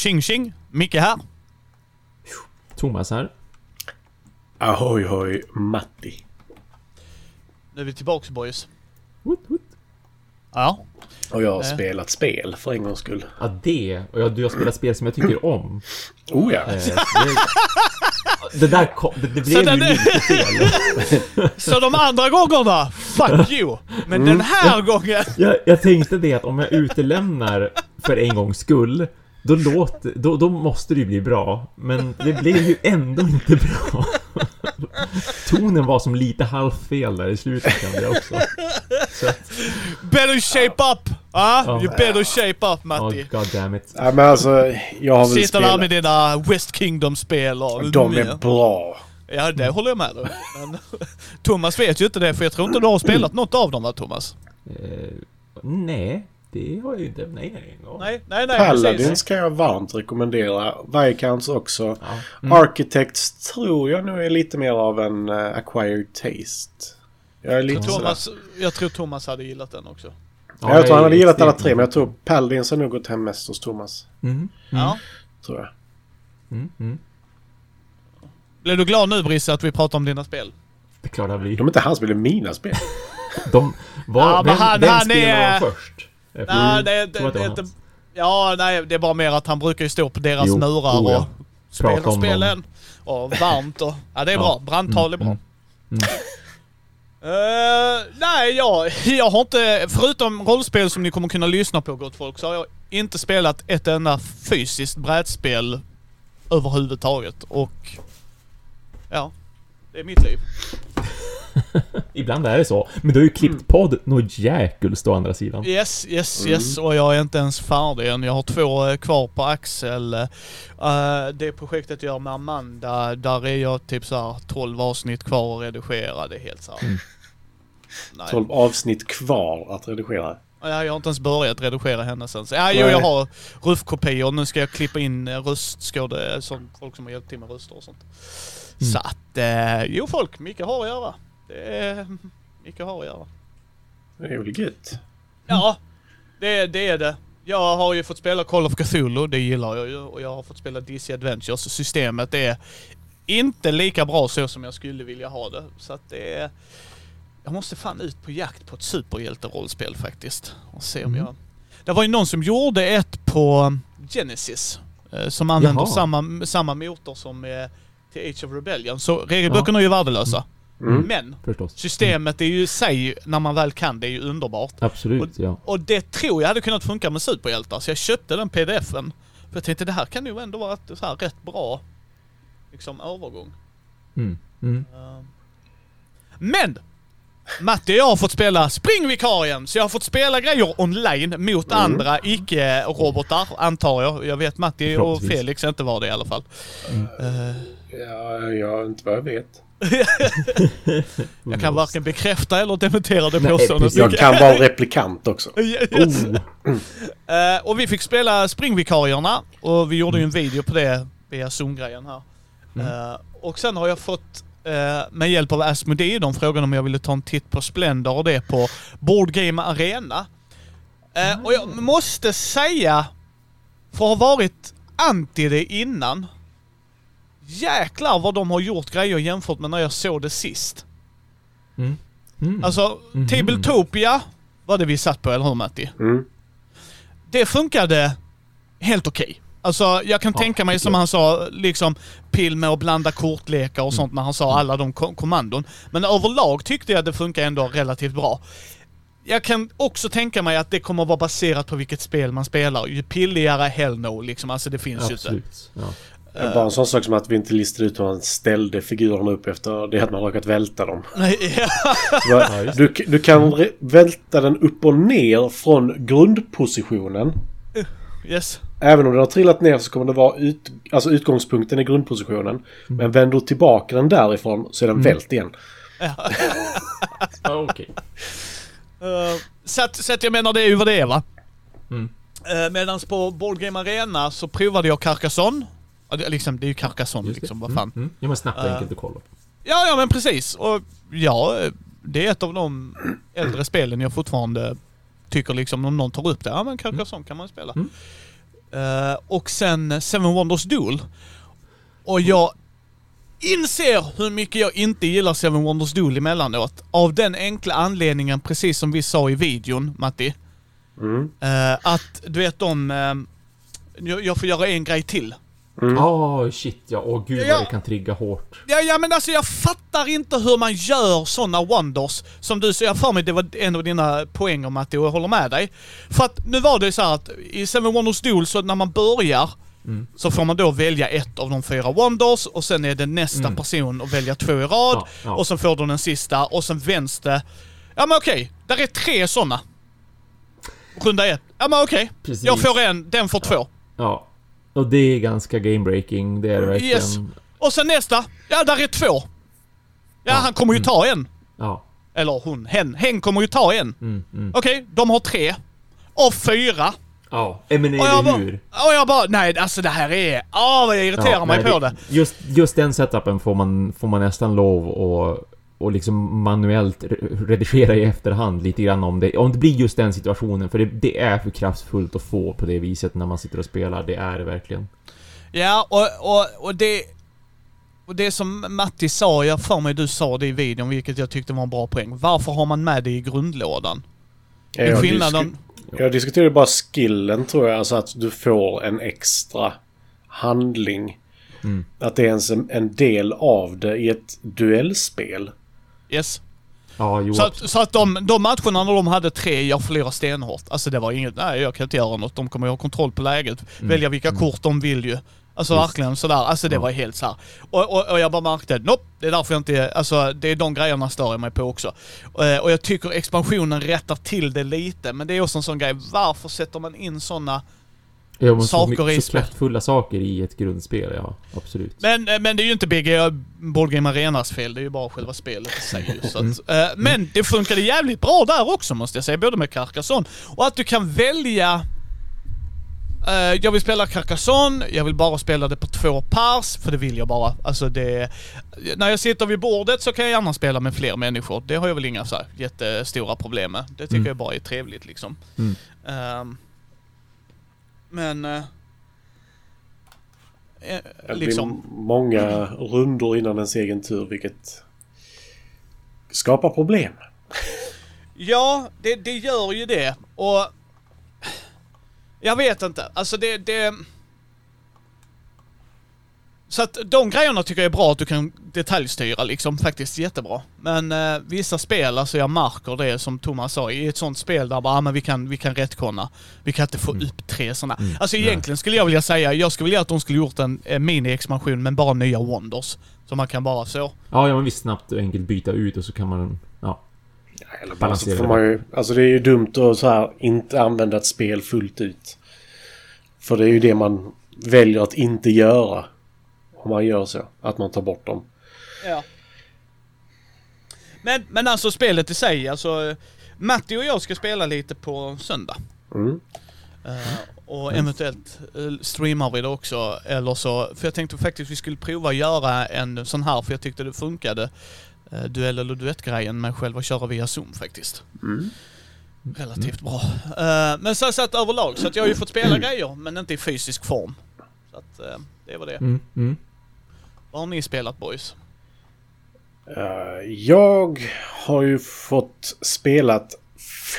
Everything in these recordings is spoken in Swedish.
Tjing tjing! Micke här. Thomas här. Ahoy hoj Matti. Nu är vi tillbaks boys. Woot, woot. Ja. Och jag har Äh. spelat spel för en gångs skull. Ja, det. Och jag, du har spelat spel som jag tycker om. Oh ja. Eh, det, det där kom, det, det Så blev ju den- lite fel. Så de andra gångerna, fuck you! Men den här gången, Jag, jag tänkte det att om jag utelämnar för en gångs skull, då, låter, då, då måste det ju bli bra. Men det blev ju ändå inte bra. Tonen var som lite halvfel där i slutet kände jag också. Så better shape up! Ah, Ja. You better shape up oh, Matti. god damn it. ja men alltså, jag har väl Sitter där med dina West Kingdom-spel och... De är bra. Ja, det håller jag med dig Men Thomas vet ju inte det, för jag tror inte du har spelat något av dem va, Thomas? Eh, nej, det har jag ju inte. Nej, nej, nej. Nej, nej, nej, Paladins precis. kan jag varmt rekommendera. Viscounts också. Ja. Mm. Architects tror jag nu är lite mer av en uh, acquired taste. Jag är lite sådär. Thomas, jag tror Thomas hade gillat den också. Ja, jag tror han hade gillat alla tre, men jag tror Paladins har nog gått hem mest hos Thomas. Mm, Ja. Tror jag. mm, mm. Blev du glad nu Brisse att vi pratar om dina spel? Det är klart det blir. De är inte hans spel, det är mina spel. De var... Ja, men vem han- vem han är- de först? Jag Nej, det, tror det, det, var det, hans. Ja, nej, det är bara mer att han brukar ju stå på deras Jo, murar oh ja. och spela spelen. Och varmt och... Ja, det är Ja. bra. Brandtal är bra. Mm, mm. Eh, nej, jag, jag har inte... Förutom rollspel som ni kommer kunna lyssna på gott folk, så har jag inte spelat ett enda fysiskt brädspel överhuvudtaget. Och... Ja. Det är mitt liv. Ibland är det så. Men du har ju klippt Mm. podd något jäkulst å andra sidan. Yes, yes, yes. Och jag är inte ens färdig än. Jag har två eh, kvar på Axel. Eh, det projektet jag gör med Amanda, där är jag typ så här 12 avsnitt kvar att redigera. Det är helt så här. Mm. Nej. 12 avsnitt kvar att redigera. Ja, Jag har inte ens börjat redigera hennes än. Så, Ja, jo, jag har ruffkopior. Nu ska jag klippa in eh, röstskåde, som folk som har hjälpt till med röster och sånt. Mm. Så att, eh, jo folk, mycket har att göra. Det är mycket har att göra. Det är väl gött. Ja, det, det är det. Jag har ju fått spela Call of Cthulhu, det gillar jag ju. Och jag har fått spela DC Adventures. Systemet är inte lika bra så som jag skulle vilja ha det. Så att det är... Jag måste fan ut på jakt på ett superhjälterollspel faktiskt. Och se om Mm. jag... Det var ju någon som gjorde ett på Genesis. eh, Som använder Jaha. samma, samma motor som till Age of Rebellion. Så regelböckerna är ju värdelösa. Mm. Men Förstås. systemet är ju i sig, när man väl kan det, är ju underbart. Absolut, ja. Och det tror jag hade kunnat funka med superhjältar, så jag köpte den pdfen. För jag tänkte det här kan ju ändå vara ett så här rätt bra liksom övergång. Mm. Mm. Uh, Men! Matti och jag har fått spela Springvikarien, så jag har fått spela grejer online mot Mm. andra icke-robotar, antar jag. Jag vet Matti och. Felix inte var det i alla fall. Eh, Ja, jag inte vad jag vet. jag kan varken bekräfta eller dementera det påståendet. Jag kan vara replikant också. Yes. Oh. Eh, och vi fick spela springvikarierna och vi gjorde ju en video på det via Zoom-grejen här. Mm. Eh, och sen har jag fått eh, med hjälp av Asmodee, de frågade om jag ville ta en titt på Splendor och det på Board Game Arena. Eh, och jag måste säga, för att ha varit anti det innan, jäklar vad de har gjort grejer jämfört med när jag såg det sist. Mm. Mm. Alltså, Mhm. Tabletopia var det vi satt på, eller hur Matti? Mm. det funkade helt okej. Alltså jag kan Ja, tänka mig som han sa, liksom pill med att blanda kortlekar och sånt när han sa alla de ko- kommandon. Men överlag tyckte jag det funkar ändå relativt bra. Jag kan också tänka mig att det kommer att vara baserat på vilket spel man spelar. Ju pilligare, hell no liksom. Alltså det finns ju inte. Absolut. Ja. Bara en sån sak som att vi inte listade ut hur man ställde figurerna upp efter det att man råkat välta dem. Nej, ja. Du, du kan välta den upp och ner från grundpositionen. Yes. Även om den har trillat ner så kommer det vara ut, alltså utgångspunkten i grundpositionen. Men vänder du tillbaka den därifrån så är den vält igen. Ja, okej. Uh, så, att, så att jag menar det är ju vad det är va. Mm. Uh, Medan på Board Game Arena så provade jag Carcassonne. Ja, det, liksom, det är ju Carcassonne liksom, vad fan. Mm. Mm. Ja, men snabbt och Eh. enkelt att kolla på. Ja, ja men precis. Och ja, det är ett av de äldre spelen jag fortfarande tycker liksom om någon tar upp det. Ja men Carcassonne kan man spela. Mm. Eh, och sen Seven Wonders Duel. Och jag inser hur mycket jag inte gillar Seven Wonders Duel emellanåt. Av den enkla anledningen, precis som vi sa i videon, Matti. Mm. eh, att du vet eh, jag, jag får göra en grej till. Mm. Åh shit ja, åh gud Ja. vad det kan trigga hårt. Ja, ja men alltså jag fattar inte hur man gör såna wonders. Som du säger, för mig det var en av dina poänger Matti och jag håller med dig. För att nu var det så här att i Seven Wonders Duel så när man börjar Mm. så får man då välja ett av de fyra wonders och sen är det nästa Mm. person att välja två i rad. Ja, ja. Och sen får du den sista och sen vänds det. Ja men okej, där är tre såna. Runda ett. Ja men okej. Precis. Jag får en, den får två. Ja. Och det är ganska game-breaking, det är det verkligen. Yes. Och sen nästa. Ja, där är två. Ja, Ja, han kommer ju mm. ta en. Ja. Eller hon, hen. Hen kommer ju ta en. Mm, mm. Okej, de har tre. Och fyra. Ja, men eller bara, hur? och jag bara, nej alltså det här är... Åh vad jag irriterar Ja, mig nej, på det. Just, just den setupen får man, får man nästan lov att och liksom manuellt re- redigera i efterhand lite grann om det. Om det blir just den situationen, för det, det är för kraftfullt att få på det viset när man sitter och spelar. Det är det verkligen. Ja, och, och, och det... Och det som Matti sa, jag för mig du sa det i videon, vilket jag tyckte var en bra poäng. Varför har man med det i grundlådan? Ja, jag skillnaden... disk- Jag diskuterar bara skillen tror jag. Alltså att du får en extra handling. Mm. Att det är en, en del av det i ett duellspel. Yes. Ja, jo. Så att, så att de, de matcherna när de hade tre, jag förlorade stenhårt. Alltså det var inget, nej jag kan inte göra något. De kommer ju ha kontroll på läget. Välja vilka kort de vill ju. Alltså Visst. verkligen sådär. Alltså det Ja. var helt såhär. Och, och, och jag bara märkte, nope, det är därför jag inte, alltså det är de grejerna stör jag mig på också. Och, eh, och jag tycker expansionen rättar till det lite, men det är också en sån grej, varför sätter man in såna ja, så, saker i så spel. kraftfulla saker i ett grundspel, ja. Absolut. Men, eh, men det är ju inte BG Board Game Arenas fel, det är ju bara själva spelet i sig så att, eh, Men det funkade jävligt bra där också måste jag säga, både med Carcassonne och att du kan välja eh, jag vill spela Carcassonne, jag vill bara spela det på två pers, för det vill jag bara. Alltså det... När jag sitter vid bordet så kan jag gärna spela med fler människor. Det har jag väl inga så här jättestora problem med. Det tycker Mm. jag bara är trevligt liksom. Mm. Ehm, men... eh, eh, Det liksom... blir många rundor innan ens egen tur vilket skapar problem. Ja, det, det gör ju det. Och... Jag vet inte. Alltså det... det... Så att de grejerna tycker jag är bra att du kan detaljstyra liksom. Faktiskt jättebra. Men eh, vissa spel, alltså jag märker det som Thomas sa, i ett sånt spel där bara, ah, men vi kan, vi kan rättkonna. Vi kan inte få Mm. upp tre sådana. Mm, Alltså nej. egentligen skulle jag vilja säga, jag skulle vilja att de skulle gjort en eh, mini-expansion men bara nya Wonders. Så man kan bara så. Ja, ja men visst snabbt och enkelt byta ut och så kan man... Ja. Eller bara så får det. man ju, alltså det är ju dumt att så här inte använda ett spel fullt ut. För det är ju det man väljer att inte göra. Om man gör så. Att man tar bort dem. Ja. Men, men alltså spelet i sig, alltså Matti och jag ska spela lite på söndag. Mm. Eh, och eventuellt uh, streamar vi det också, eller så, för jag tänkte faktiskt vi skulle prova att göra en sån här, för jag tyckte det funkade. Uh, duell eller duett-grejen med själva köra via Zoom faktiskt. Mm. Relativt bra. Eh, men så, så att överlag, så att jag har ju fått spela grejer, men inte i fysisk form. Så att eh, det var det. Mm, mm. Vad har ni spelat boys? Eh, jag har ju fått spelat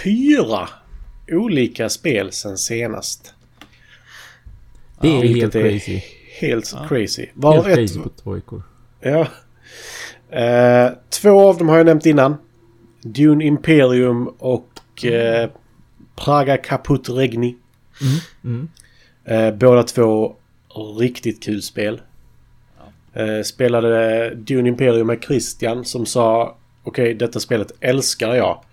fyra olika spel sen senast. Det är Vilket helt är crazy. Helt Ja. crazy. Var Helt ett, crazy på två veckor. Ja. Eh, två av dem har jag nämnt innan. Dune Imperium och eh, Praga Kaput Regni. Mm. Eh, båda två riktigt kul spel. Eh, spelade Dune Imperium med Christian som sa okej detta spelet älskar jag.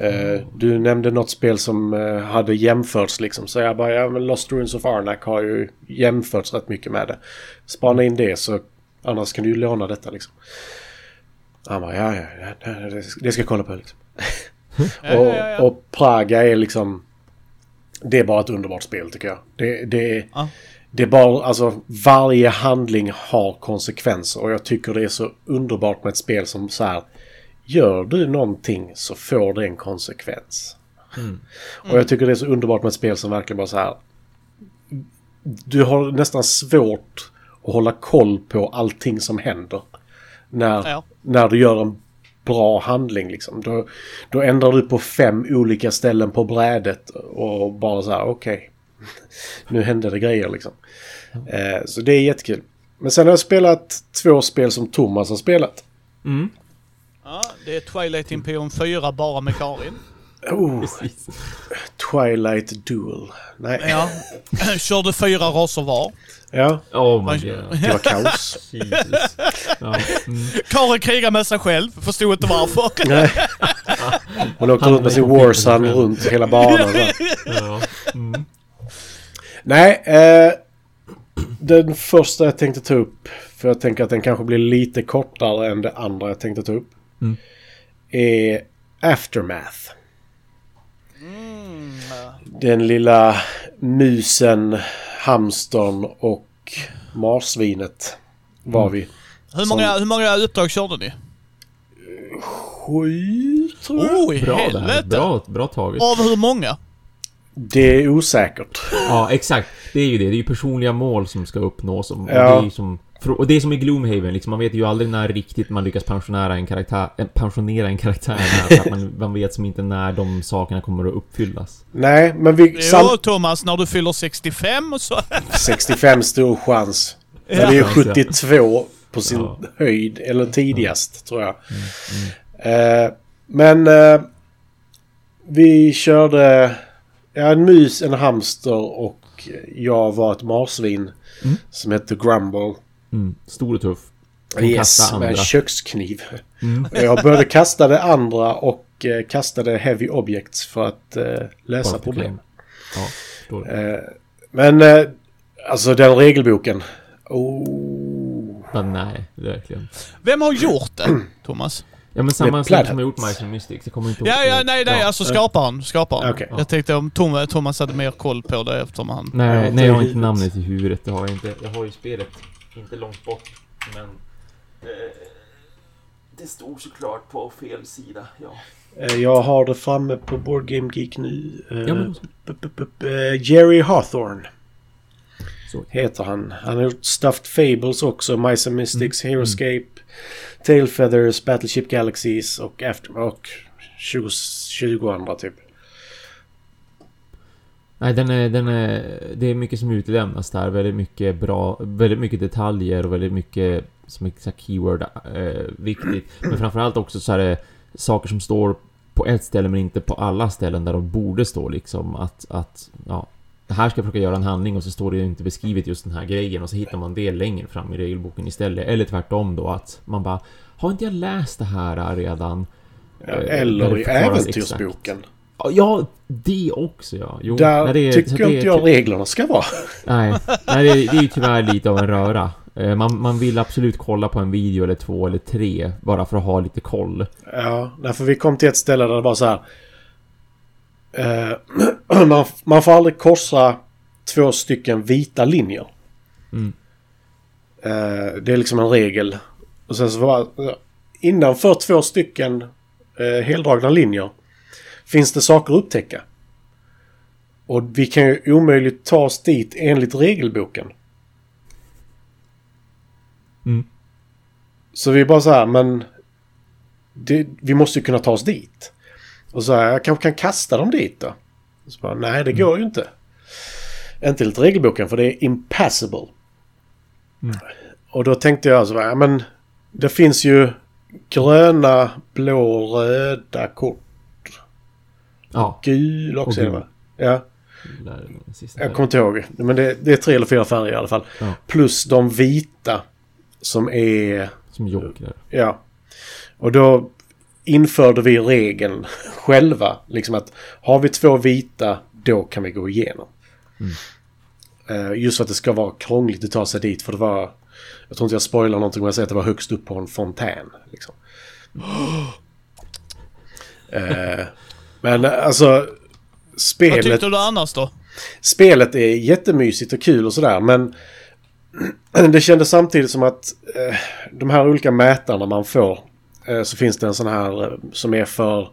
Eh, du nämnde något spel som eh, hade jämförts liksom. Så jag bara, ja men Lost Ruins of Arnak har ju jämförts rätt mycket med det. Spana in det så annars kan du ju låna detta liksom. Han bara, ja, ja, ja det, ska jag kolla på liksom. Och, och Praga är liksom... Det är bara ett underbart spel tycker jag. Det, det, är, Ja. Det är bara, alltså varje handling har konsekvenser och jag tycker det är så underbart med ett spel som så här. Gör du någonting så får det en konsekvens. Mm. Och jag tycker det är så underbart med ett spel som verkligen bara så här. du har nästan svårt att hålla koll på allting som händer. När, Ja. när du gör en bra handling liksom. Då, då ändrar du på fem olika ställen på brädet och bara så här okej. Nu hände det grejer liksom. Eh, så det är jättekul. Men sen har jag spelat två spel som Thomas har spelat. Mm. Ja, det är Twilight Imperium 4 bara med Karin. Oh, Precis. Twilight Duel. Nej, Ja. Körde fyra raser var. ja, Oh my god. det var kaos. Jesus. Ja. Mm. Karin krigar med sig själv, förstod inte varför. Nej. Hon åkte runt med sin Warsun runt hela banan. Ja. Mm. Nej, eh, den första jag tänkte ta upp, för jag tänker att den kanske blir lite kortare än det andra jag tänkte ta upp, Mm. är Aftermath. Mm. Den lilla musen, hamstern och marsvinet var vi. hur, många, hur många uppdrag körde ni? Sju, tror jag. I Bra helvete! Bra, bra taget. Av hur många? Det är osäkert. Ja, exakt. Det är ju det. Det är ju personliga mål som ska uppnås. Och, Ja. det är som, och det är som i Gloomhaven, liksom, man vet ju aldrig när riktigt man lyckas pensionera en karaktär, pensionera en karaktär att man, man vet som inte när de sakerna kommer att uppfyllas. Nej, men vi... Jo, Sam, Thomas, när du fyller 65 och så... 65 stor chans. Ja. Det är ju Chans, ja. 72 på sin Ja. höjd, eller tidigast tror jag. Eh, men eh, vi körde ja, en mus, en hamster och jag var ett marsvin Mm. som hette Grumble. Mm. Stor och tuff. Som Yes, med en kökskniv. Mm. Jag började kasta det andra och eh, kastade heavy objects för att eh, lösa Bara problem. Ja. Eh, men eh, alltså den regelboken. Oh. Men nej, verkligen. Vem har gjort det, Thomas? Ja men samma Plaid som har gjort. Mice Mystics, jag kommer inte Ja, ja, ihåg- nej, nej, Ja. alltså skaparen. Skaparen. Okej. Jag tänkte om Tom, Thomas hade mer koll på det eftersom han... Nej, Ja, nej det jag har inte namnet i huvudet, det har jag inte. Jag har ju spelet inte långt bort, men... Eh, det stod såklart på fel sida, ja. Eh, Jag har det framme på Board Game Geek nu. Eh, Ja, men- Jerry Hawthorne Så. heter han. Han har gjort Stuffed Fables också. Mice and Mystics, Mm. Heroescape, Tail Feathers, Battleship Galaxies och After... Och 20, 20 andra typ. Nej, den är, den är... Det är mycket som utelämnas där. Väldigt mycket bra... Väldigt mycket detaljer och väldigt mycket som är så keyword eh, viktigt. Men framförallt också så är det saker som står på ett ställe men inte på alla ställen där de borde stå liksom. Att, att ja, det här ska jag försöka göra en handling och så står det ju inte beskrivet just den här grejen och så hittar man det längre fram i regelboken istället. Eller tvärtom då att man bara Har inte jag läst det här redan? Ja, Eh, eller i Äventyrsboken. Ja, det också ja. Jo, Där nej, det är- tycker jag är inte jag typ- reglerna ska vara. Nej, nej det, det är ju tyvärr lite av en röra. Eh, Man, man vill absolut kolla på en video eller två eller tre bara för att ha lite koll. Ja, därför vi kom till ett ställe där det var så här. Eh, man, man får aldrig korsa två stycken vita linjer. Mm. Eh, det är liksom en regel. Och sen så var innanför två stycken eh, heldragna linjer finns det saker att upptäcka. Och vi kan ju omöjligt ta oss dit enligt regelboken. Mm. Så vi är bara så här, men det, vi måste ju kunna ta oss dit. Och så här, jag kanske kan kasta dem dit då. Så bara, nej, det går ju inte. Inte enligt regelboken för det är impassable. Mm. Och då tänkte jag så här, men det finns ju gröna, blå, röda kort. Ja, Gul också. Och är det, gul. va? Ja, jag kommer inte ihåg. Men det, det är tre eller fyra färger i alla fall. Ja. Plus de vita som är Som jokrar. Ja. Och då införde vi regeln själva. Liksom att har vi två vita, då kan vi gå igenom. Eh, just för att det ska vara krångligt att ta sig dit. För det var... Jag tror inte jag spoilar någonting om jag säger att det var högst upp på en fontän. Liksom. Eh, men alltså... Vad Spelet, tyckte du annars då? spelet är jättemysigt och kul och sådär men det kändes samtidigt som att eh, de här olika mätarna man får så finns det en sån här eh, som är för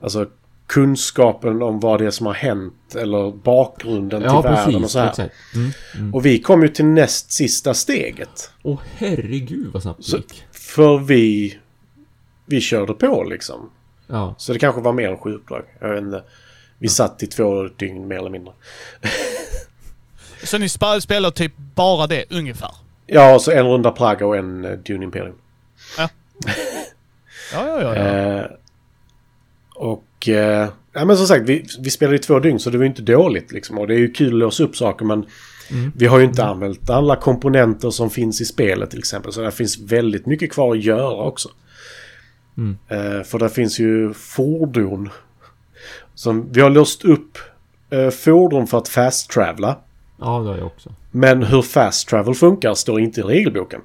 alltså kunskapen om vad det är som har hänt eller bakgrunden Ja, till världen och precis. så här. Mm, mm. Och vi kom ju till näst sista steget. Åh herregud vad snabbt det Så- gick. För vi... Vi körde på liksom. Ja. Så det kanske var mer än sju uppdrag. Jag vet inte. Vi satt i två dygn mer eller mindre. Så ni sp- spelar typ bara det, ungefär? Ja, och så en runda Praga och en uh, Dune Imperium. Ja, ja, ja. ja. Eh, och... Eh, ja, men som sagt, vi, vi spelade i två dygn så det var ju inte dåligt liksom. Och det är ju kul att låsa upp saker men Mm. vi har ju inte använt alla komponenter som finns i spelet till exempel. Så det finns väldigt mycket kvar att göra också. Mm. Eh, för det finns ju fordon. Som, vi har låst upp eh, fordon för att fast-travla. Ja, det har jag också. Men hur fast travel funkar står inte i regelboken.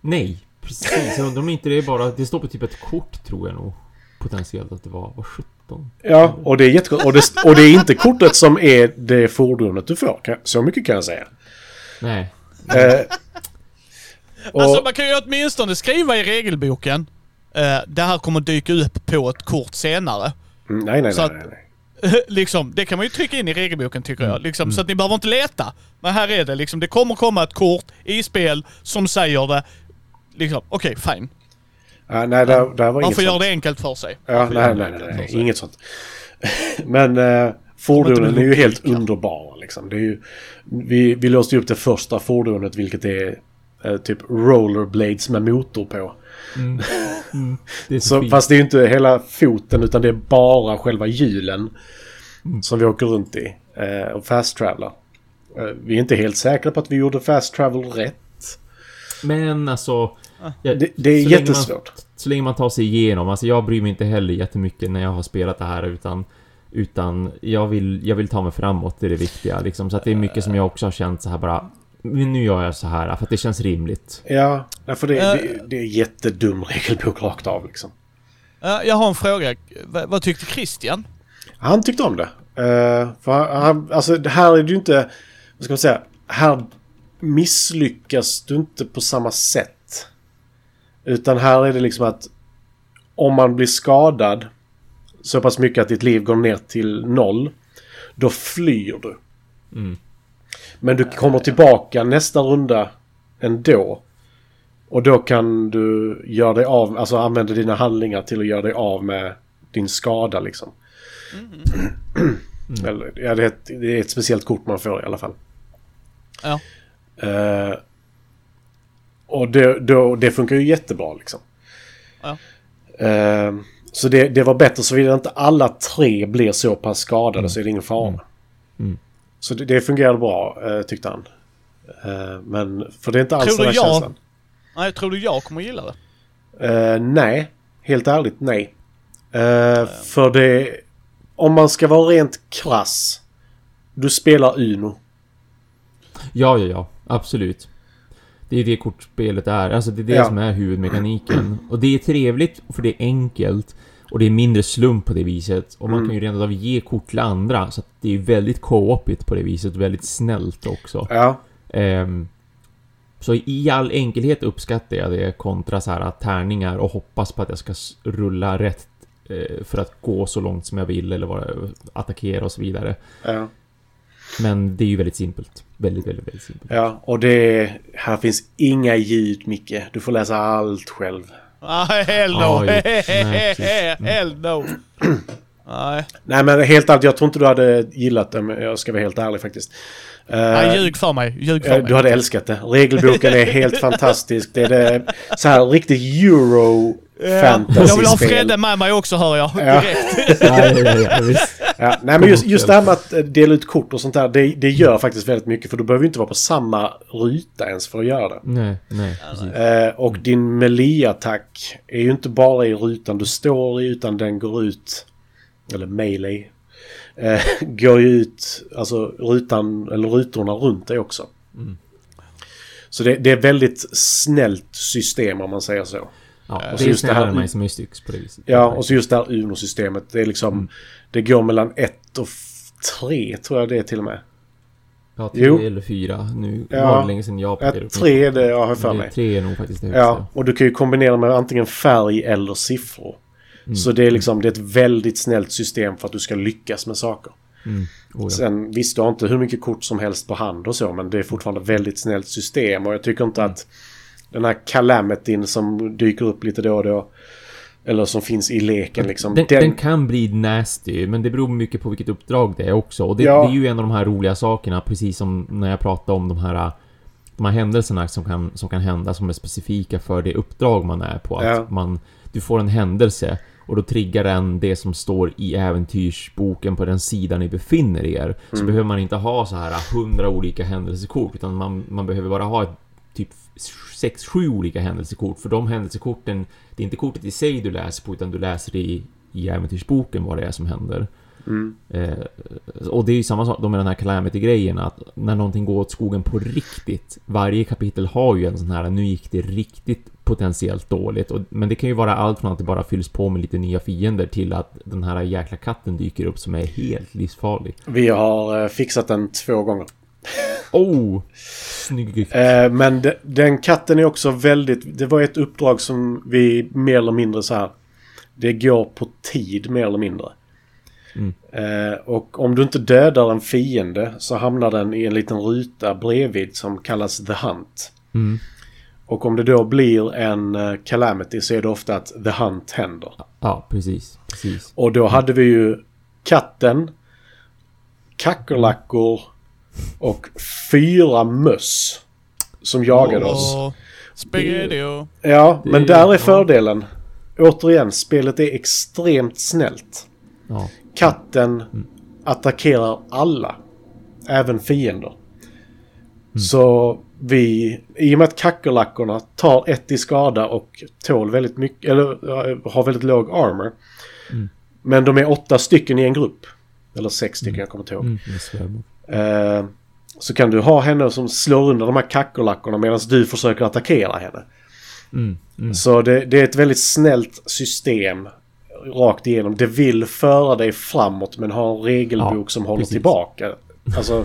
Nej, precis. Jag undrar om inte det är bara... Det står på typ ett kort tror jag nog. Potentiellt att det var, var 17. Ja, och det är jättegott. Och det, och det är inte kortet som är det fordonet du får. Så mycket kan jag säga. Nej. Eh, och, Alltså man kan ju åtminstone skriva i regelboken. Eh, det här kommer dyka upp på ett kort senare. Mm, nej, nej, så nej, att- nej, nej. liksom, det kan man ju trycka in i regelboken tycker jag. Liksom, Så att ni behöver inte leta. Men här är det liksom, det kommer komma ett kort i spel som säger det. Liksom, okej, fine. Ja, nej, det, det här var Man får göra det enkelt för sig. Ja, nej, nej, nej, nej, inget sånt. Men eh, fordonen är ju helt underbara liksom. Det är ju, vi, vi låste ju upp det första fordonet vilket är eh, typ rollerblades med motor på. Mm. Mm. Det så, Så, fint. fast det är ju inte hela foten utan det är bara själva hjulen som vi åker runt i eh, och fast travelar. Eh, vi är inte helt säkra på att vi gjorde fast travel rätt. Men alltså... jag- Det, det är så länge jättesvårt. Man, så länge man tar sig igenom. Alltså jag bryr mig inte heller jättemycket när jag har spelat det här utan... Utan jag vill, jag vill ta mig framåt, det är det viktiga liksom. Så att det är mycket som jag också har känt så här bara... "Men Nu gör jag så här för att det känns rimligt. Ja, för det, Eh. det, det är jättedum regelbok rakt av liksom. Jag har en fråga. V- vad tyckte Christian? Han tyckte om det. Eh, för han, han, alltså det här är det ju inte... Vad ska man säga? Här misslyckas du inte på samma sätt. Utan här är det liksom att om man blir skadad så pass mycket att ditt liv går ner till noll. Då flyr du. Mm. Men du kommer tillbaka nästa runda ändå. Och då kan du göra dig av, alltså använda dina handlingar till att göra dig av med din skada liksom. Eller, ja, det, är ett, det är ett speciellt kort man får i alla fall. Ja. Eh, och det, då, det funkar ju jättebra liksom. Ja. Eh, så det, det var bättre såvida inte alla tre blir så pass skadade så är det ingen fara. Mm. Så det, det fungerade bra eh, tyckte han. Eh, men för det är inte alls Tror den du här jag- känslan. Nej, tror du jag kommer gilla det? Eh, nej, helt ärligt nej. Eh, för det... Om man ska vara rent krass. Du spelar Uno. Ja, ja, ja. Absolut. Det är det kortspelet är. Alltså det är det Ja. som är huvudmekaniken. Och det är trevligt, för det är enkelt. Och det är mindre slump på det viset. Och man Mm. kan ju rent av ge kort till andra. Så att det är väldigt co-opigt på det viset. Väldigt snällt också. Ja. Ehm, så i all enkelhet uppskattar jag det kontra så här tärningar och hoppas på att jag ska rulla rätt eh, för att gå så långt som jag vill eller vara, attackera och så vidare. Ja. Men det är ju väldigt simpelt. Väldigt, väldigt, väldigt simpelt. ja. Och det... Här finns inga ljud, Micke. Du får läsa allt själv. Nej, hell no. Ja, jo. Nej. Mm. hell no. Nej. Nej men helt ärligt, jag tror inte du hade gillat det. Men jag ska vara helt ärlig faktiskt. Eh, Nej, ljug för mig. Ljug för Eh, mig. Du hade älskat det. Regelboken är helt fantastisk. Det är det så här riktigt euro fantasy Jag vill ha spel. Fredde med mig också hör jag. Ja. Direkt. ja, ja, ja, ja, visst. Ja, nej men just, just det här med att eh, dela ut kort och sånt där. Det, det gör faktiskt väldigt mycket. För du behöver inte vara på samma ruta ens för att göra det. Nej, nej. Eh, och din melee-attack är ju inte bara i rutan du står i utan den går ut... Eller melee. Eh, går ju ut, alltså rutan, eller rutorna runt dig också. Mm. Så det, det är väldigt snällt system om man säger så. Ja, så och det är just det här- snällare än Mice Mystics på det viset. Ja, och så just det här Uno-systemet. Det är liksom... Det går mellan ett och f- tre tror jag det är till och med. Ja, tre Jo. eller fyra. Nu Ja. var det länge sedan jag Ja, plockade upp tre är det jag har för mig. Tre är nog faktiskt det högsta. Ja, och du kan ju kombinera med antingen färg eller siffror. Så det är liksom det är ett väldigt snällt system för att du ska lyckas med saker. Mm. Oh, ja. Sen visst, du har inte hur mycket kort som helst på hand och så, men det är fortfarande ett väldigt snällt system. Och jag tycker inte att den här calamityn som dyker upp lite då och då, eller som finns i leken liksom. Den, den, den kan bli nasty, men det beror mycket på vilket uppdrag det är också. Och det, Ja. det är ju en av de här roliga sakerna, precis som när jag pratade om de här de här händelserna som kan, som kan hända som är specifika för det uppdrag man är på. Att Ja. man, du får en händelse och då triggar den det som står i äventyrsboken på den sidan ni befinner er. Så Mm. behöver man inte ha så här hundra olika händelsekort utan man, man behöver bara ha ett typ 6-7 olika händelsekort. För de händelsekorten, det är inte kortet i sig du läser på utan du läser i, i äventyrsboken vad det är som händer. Mm. Eh, och det är ju samma sak med den här calamity-grejen att när någonting går åt skogen på riktigt. Varje kapitel har ju en sån här, nu gick det riktigt potentiellt dåligt. Och, men det kan ju vara allt från att det bara fylls på med lite nya fiender till att den här jäkla katten dyker upp som är helt livsfarlig. Vi har eh, fixat den två gånger. Oh! Snyggt! Eh, men de, den katten är också väldigt... Det var ett uppdrag som vi mer eller mindre så här... Det går på tid mer eller mindre. Mm. Eh, och om du inte dödar en fiende så hamnar den i en liten ruta bredvid som kallas The Hunt. Mm. Och om det då blir en eh, calamity så är det ofta att The Hunt händer. Ja, precis. Precis. Och då hade vi ju katten, kackerlackor och fyra möss som jagade oss. Och spaghetti. Ja, men är- där är fördelen. Återigen, spelet är extremt snällt. Ja. Katten attackerar alla. Även fiender. Så vi, i och med att kackerlackorna tar ett i skada och tål väldigt mycket, eller har väldigt låg armor. Men de är åtta stycken i en grupp. Eller sex stycken, jag kommer inte ihåg. Mm. Eh, så kan du ha henne som slår under de här kackerlackorna medan du försöker attackera henne. Mm, mm. Så det, det är ett väldigt snällt system rakt igenom. Det vill föra dig framåt men har en regelbok Ja, som håller precis. tillbaka. Alltså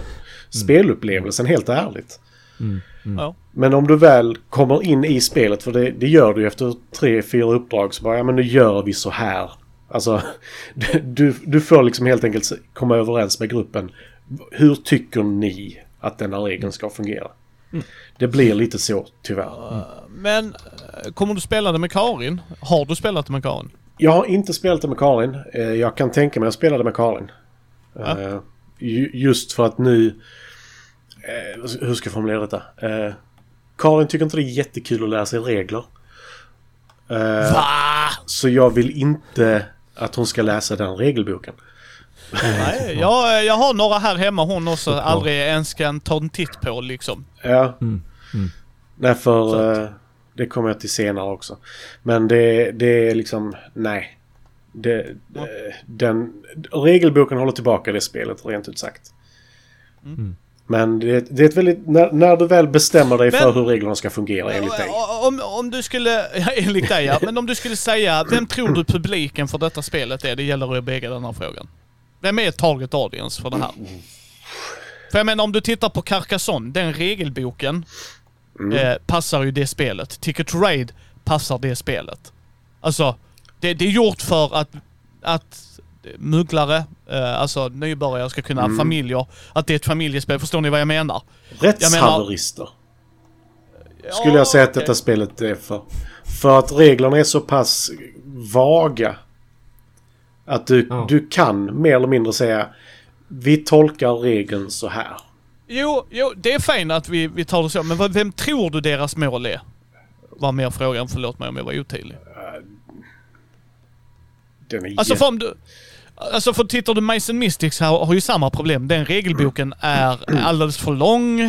spelupplevelsen helt ärligt. Mm, mm. Ja. Men om du väl kommer in i spelet, för det, det gör du ju efter tre, fyra uppdrag, så bara ja men nu gör vi så här. Alltså, du, du får liksom helt enkelt komma överens med gruppen. Hur tycker ni att denna regeln ska fungera? Det blir lite så, tyvärr. Men eh, kommer du spela det med Karin? Har du spelat det med Karin? Jag har inte spelat det med Karin. Eh, Jag kan tänka mig att spela det med Karin. Ja. Eh, ju- Just för att nu... Hur ska jag formulera detta? Karin tycker inte det är jättekul att lära sig regler. Va? Så jag vill inte att hon ska läsa den regelboken. Nej, jag, jag har några här hemma hon också aldrig ens kan ta en titt på liksom. Ja. Mm, mm. Nej, för Så eh, det kommer jag till senare också. Men det, det är liksom, nej. Det, Ja. den, regelboken håller tillbaka det spelet, rent ut sagt. Mm. Men det, det är ett väldigt, när, när du väl bestämmer dig för Men- hur reglerna ska fungera enligt dig. Om, om du skulle, ja, enligt dig ja, men om du skulle säga, vem tror du publiken för detta spelet är? Det gäller er bägge den här frågan. Vem är target audience för det här? För jag menar om du tittar på Carcassonne, den regelboken Mm. eh, passar ju det spelet. Ticket to Raid passar det spelet. Alltså, det, det är gjort för att, att mugglare, eh, alltså nybörjare ska kunna, Mm. familjer, att det är ett familjespel. Förstår ni vad jag menar? Rättshaverister skulle jag säga att detta spelet är för. För att reglerna är så pass vaga. Att du, Ja. du kan mer eller mindre säga vi tolkar regeln så här. Jo, jo, det är fint att vi, vi tar det så, men vad, vem tror du deras mål är? Var mer frågan, förlåt mig om jag var otydlig. Den är Alltså för om du... Alltså för tittar du Mason Mystics har, har ju samma problem. Den regelboken är alldeles för lång.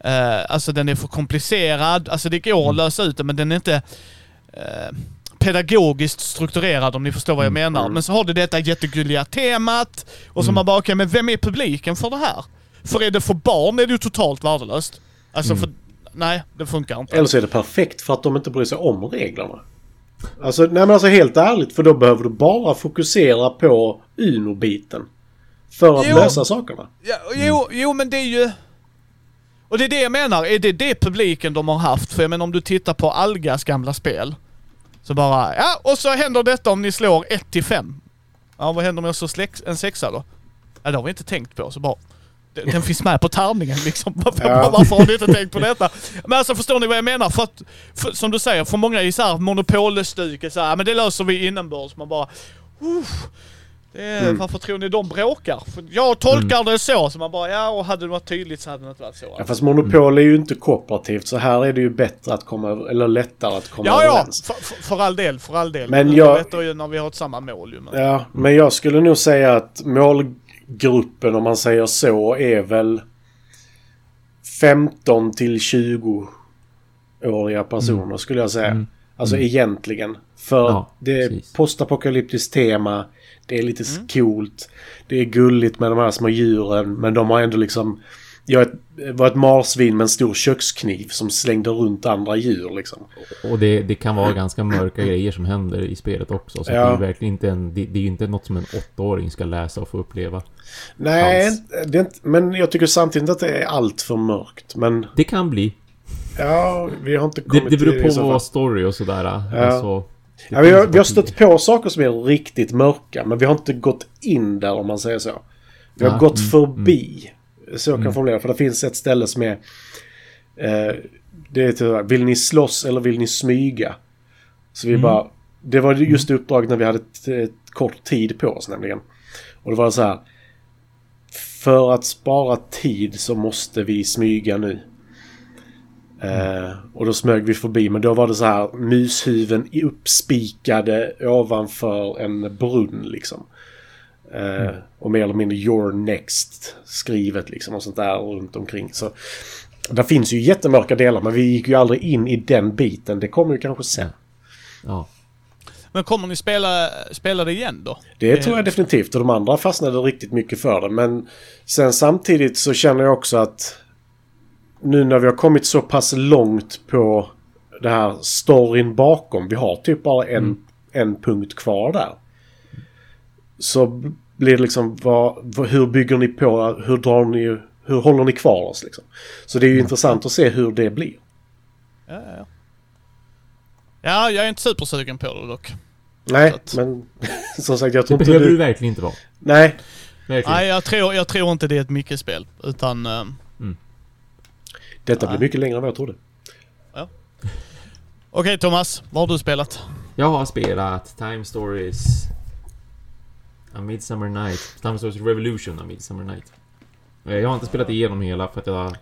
Eh, alltså den är för komplicerad. Alltså det går att lösa ut det men den är inte eh, pedagogiskt strukturerad om ni förstår vad jag menar. Men så har du detta jättegulliga temat och så man bara okej men vem är publiken för det här? För är det för barn är det ju totalt värdelöst. Alltså för... Nej, det funkar inte. Eller så är det perfekt för att de inte bryr sig om reglerna. Alltså, nej men alltså helt ärligt, för då behöver du bara fokusera på Uno-biten. För att Jo. lösa sakerna. Ja, jo, jo, men det är ju... Och det är det jag menar, är det det publiken de har haft? För jag menar om du tittar på Algas gamla spel. Så bara, ja och så händer detta om ni slår 1 till 5. Ja vad händer om jag slår släck- en sexa då? Ja det har vi inte tänkt på. Så bara, den finns med på tärningen liksom. Varför, Ja. varför har ni inte tänkt på detta? Men alltså förstår ni vad jag menar? För att, för, som du säger, för många är ju såhär monopolstycket såhär, men det löser vi inombords. Man bara, Uff, det är, Mm. varför tror ni de bråkar? För jag tolkar det så, så man bara, ja och hade det varit tydligt så hade det inte varit så. Ja, fast monopol är ju inte kooperativt så här är det ju bättre att komma eller lättare att komma Ja, ja, överens. för, för, för all del, för all del. Men jag- jag... vet ju när vi har ett samma mål ju. Men... Ja, men jag skulle nog säga att målgruppen om man säger så är väl 15 till 20-åriga personer skulle jag säga. Mm. Alltså Mm. egentligen. För Ja, det är precis. postapokalyptiskt tema. Det är lite Mm. coolt. Det är gulligt med de här små djuren. Men de har ändå liksom... Jag var ett marsvin med en stor kökskniv som slängde runt andra djur liksom. Och det, det kan vara ganska mörka grejer som händer i spelet också. Så Ja. det är ju verkligen inte en... Det, det är ju inte något som en åttaåring ska läsa och få uppleva. Nej, det inte, men jag tycker samtidigt att det är allt för mörkt. Men Det kan bli. ja, vi har inte Det, kommit det beror till på vad story och sådär. Alltså, det Ja, vi, har, vi har stött på saker som är riktigt mörka, men vi har inte gått in där om man säger så. Vi har Ja, gått mm, förbi. Så jag kan formulera, för det finns ett ställe som är... Eh, det är typ, vill ni slåss eller vill ni smyga? Så vi Mm. bara... Det var just uppdraget när vi hade ett, ett kort tid på oss nämligen. Och det var så här. För att spara tid så måste vi smyga nu. Eh, och då smög vi förbi men då var det så här mushuven uppspikade ovanför en brunn liksom. Eh, Och mer eller mindre your next skrivet liksom och sånt där runt omkring. Så det finns ju jättemörka delar men vi gick ju aldrig in i den biten. Det kommer ju kanske sen. Ja. Men kommer ni spela, spela det igen då? Det tror jag definitivt och de andra fastnade riktigt mycket för det. Men sen samtidigt så känner jag också att nu när vi har kommit så pass långt på det här storyn bakom. Vi har typ bara en, en punkt kvar där. Så blir det liksom vad, vad, hur bygger ni på, hur drar ni, hur håller ni kvar oss liksom. Så det är ju intressant att se hur det blir. Ja, ja, ja. Ja, jag är inte supersugen på det dock. Nej, att- men som sagt jag Det tror inte behöver du du... verkligen inte vara. Nej, Verkligen. Nej, jag tror, jag tror inte det är ett Micke-spel. Utan... ehm, detta blir mycket längre än vad jag trodde. Okej Thomas, vad har du spelat? Jag har spelat Time Stories... A Midsummer Night. Time Stories Revolution A Midsummer Night. Eh, Jag har inte spelat igenom hela för att jag har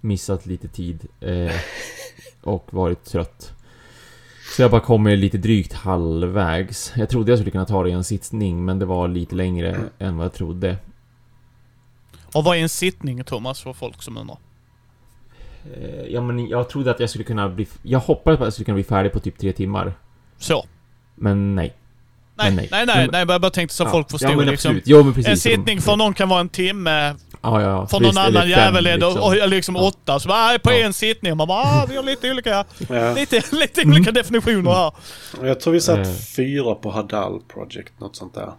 missat lite tid. Eh, och varit trött. Så jag bara kommer lite drygt halvvägs. Jag trodde jag skulle kunna ta det i en sittning, men det var lite längre än vad jag trodde. Och vad är en sittning Thomas för folk som undrar? Eh, ja, men jag trodde att jag skulle kunna bli... Jag hoppades på att jag skulle kunna bli färdig på typ tre timmar. Så. Men nej. Nej, Men nej, nej. nej, nej, jag bara tänkte så Ja, folk förstod ja, men liksom. Jo, men precis. En sittning för någon kan vara en timme, Ja, ja. för visst, någon eller annan jävel är det liksom. och, liksom Ja. åtta. Så bara, "Ah, på Ja. en sittning. Man bara, ah, vi har lite olika, Ja. lite, lite Mm. olika definitioner här. Jag tror vi satt Eh. fyra på Hadal Project, något sånt där.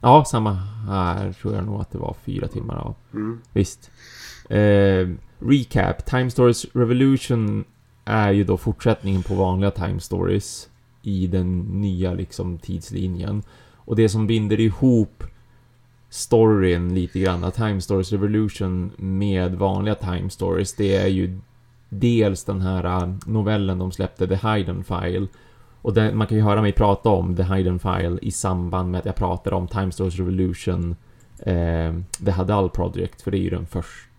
Ja, samma här tror jag nog att det var fyra timmar av. Mm. Visst. Eh, recap. Time Stories Revolution är ju då fortsättningen på vanliga Time Stories i den nya liksom tidslinjen. Och det som binder ihop storyn lite grann, Time Stories Revolution med vanliga Time Stories, det är ju dels den här äh, novellen de släppte, The Hidden File. Och den, man kan ju höra mig prata om The Hidden File i samband med att jag pratar om Time Stories Revolution eh, The Hadal Project, för det är ju den första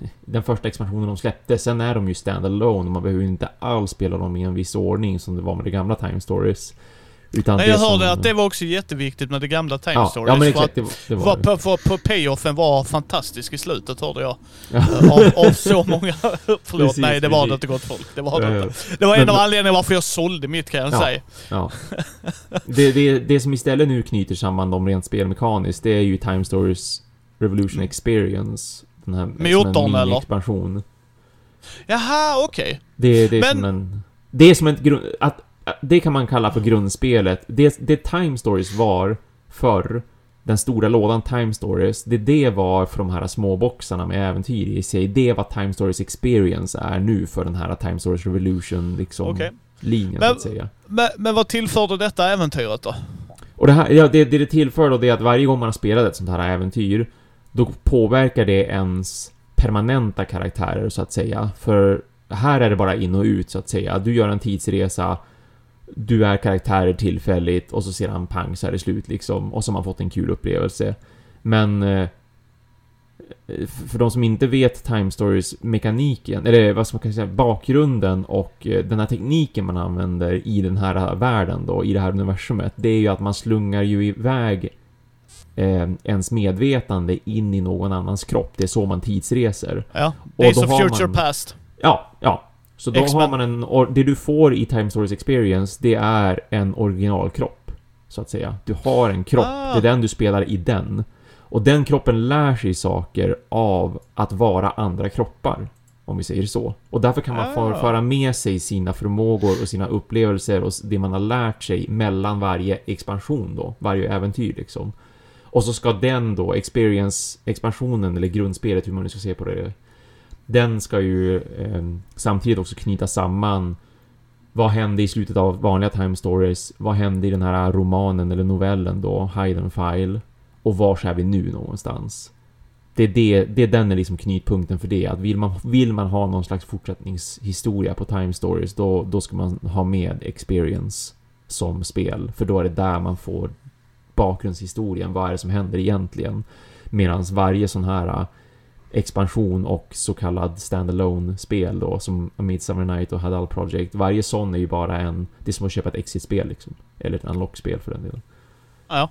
den första expansionen de släppte. Sen är de ju standalone man behöver ju inte alls spela dem i en viss ordning som det var med de gamla Time Stories. Utan Nej, jag hörde som- att det var också jätteviktigt med det gamla Time ja, Stories. ja, men för exakt. att Det, var- det för, var för, för, för payoffen var fantastisk i slutet hörde jag. Ja. Eh, av, av så många... Förlåt, Precis, nej det var precis. det inte gott folk. Det var det inte. Det var en Men- av anledningarna varför jag sålde mitt kan jag Ja. säga. Ja. Det, det, det som istället nu knyter samman dem rent spelmekaniskt, det är ju Time Stories Revolution Experience. Den här åttan, eller? mini-expansion. Jaha, okej. Det, det är Men- som en... Det är som ett grund... Att, det kan man kalla för grundspelet. Det, det Time Stories var förr, den stora lådan Time Stories, det det var för de här småboxarna med äventyr i sig. Det är vad Time Stories Experience är nu för den här Time Stories Revolution, liksom, Okej. linjen Men- så att säga. Men, men vad tillförde detta äventyret då? Och det här, ja, det, det det tillför då det är att varje gång man har spelat ett sånt här äventyr, då påverkar det ens permanenta karaktärer så att säga. För här är det bara in och ut så att säga. Du gör en tidsresa, du är karaktärer tillfälligt och så ser han pang så är det slut liksom. Och så har man fått en kul upplevelse. Men eh, för de som inte vet Time Stories mekaniken, eller vad ska man säga, bakgrunden och eh, den här tekniken man använder i den här världen då, i det här universumet, det är ju att man slungar ju iväg eh, ens medvetande in i någon annans kropp. Det är så man tidsreser. Ja, Days of Future man- Past. Ja, ja. Så då har man en... Det du får i Time Stories Experience, det är en originalkropp. Så att säga. Du har en kropp, Ah. det är den du spelar i den. Och den kroppen lär sig saker av att vara andra kroppar. Om vi säger så. Och därför kan man Ah. föra med sig sina förmågor och sina upplevelser och det man har lärt sig mellan varje expansion då. Varje äventyr liksom. Och så ska den då, experience-expansionen, eller grundspelet, hur man nu ska se på det. Den ska ju eh, samtidigt också knyta samman vad hände i slutet av vanliga time stories? Vad hände i den här romanen eller novellen då, Hide and File? Och var är vi nu någonstans? Det är, det, det är den är liksom knytpunkten för det. Att vill man, vill man ha någon slags fortsättningshistoria på time stories, då, då ska man ha med experience som spel. För då är det där man får bakgrundshistorien. Vad är det som händer egentligen? Medan varje sån här äh, expansion och så kallad standalone spel då som Midsummer Night och Hadal Project. Varje sån är ju bara en... Det är som att köpa ett exit-spel liksom. Eller ett unlock-spel för den delen. Ja.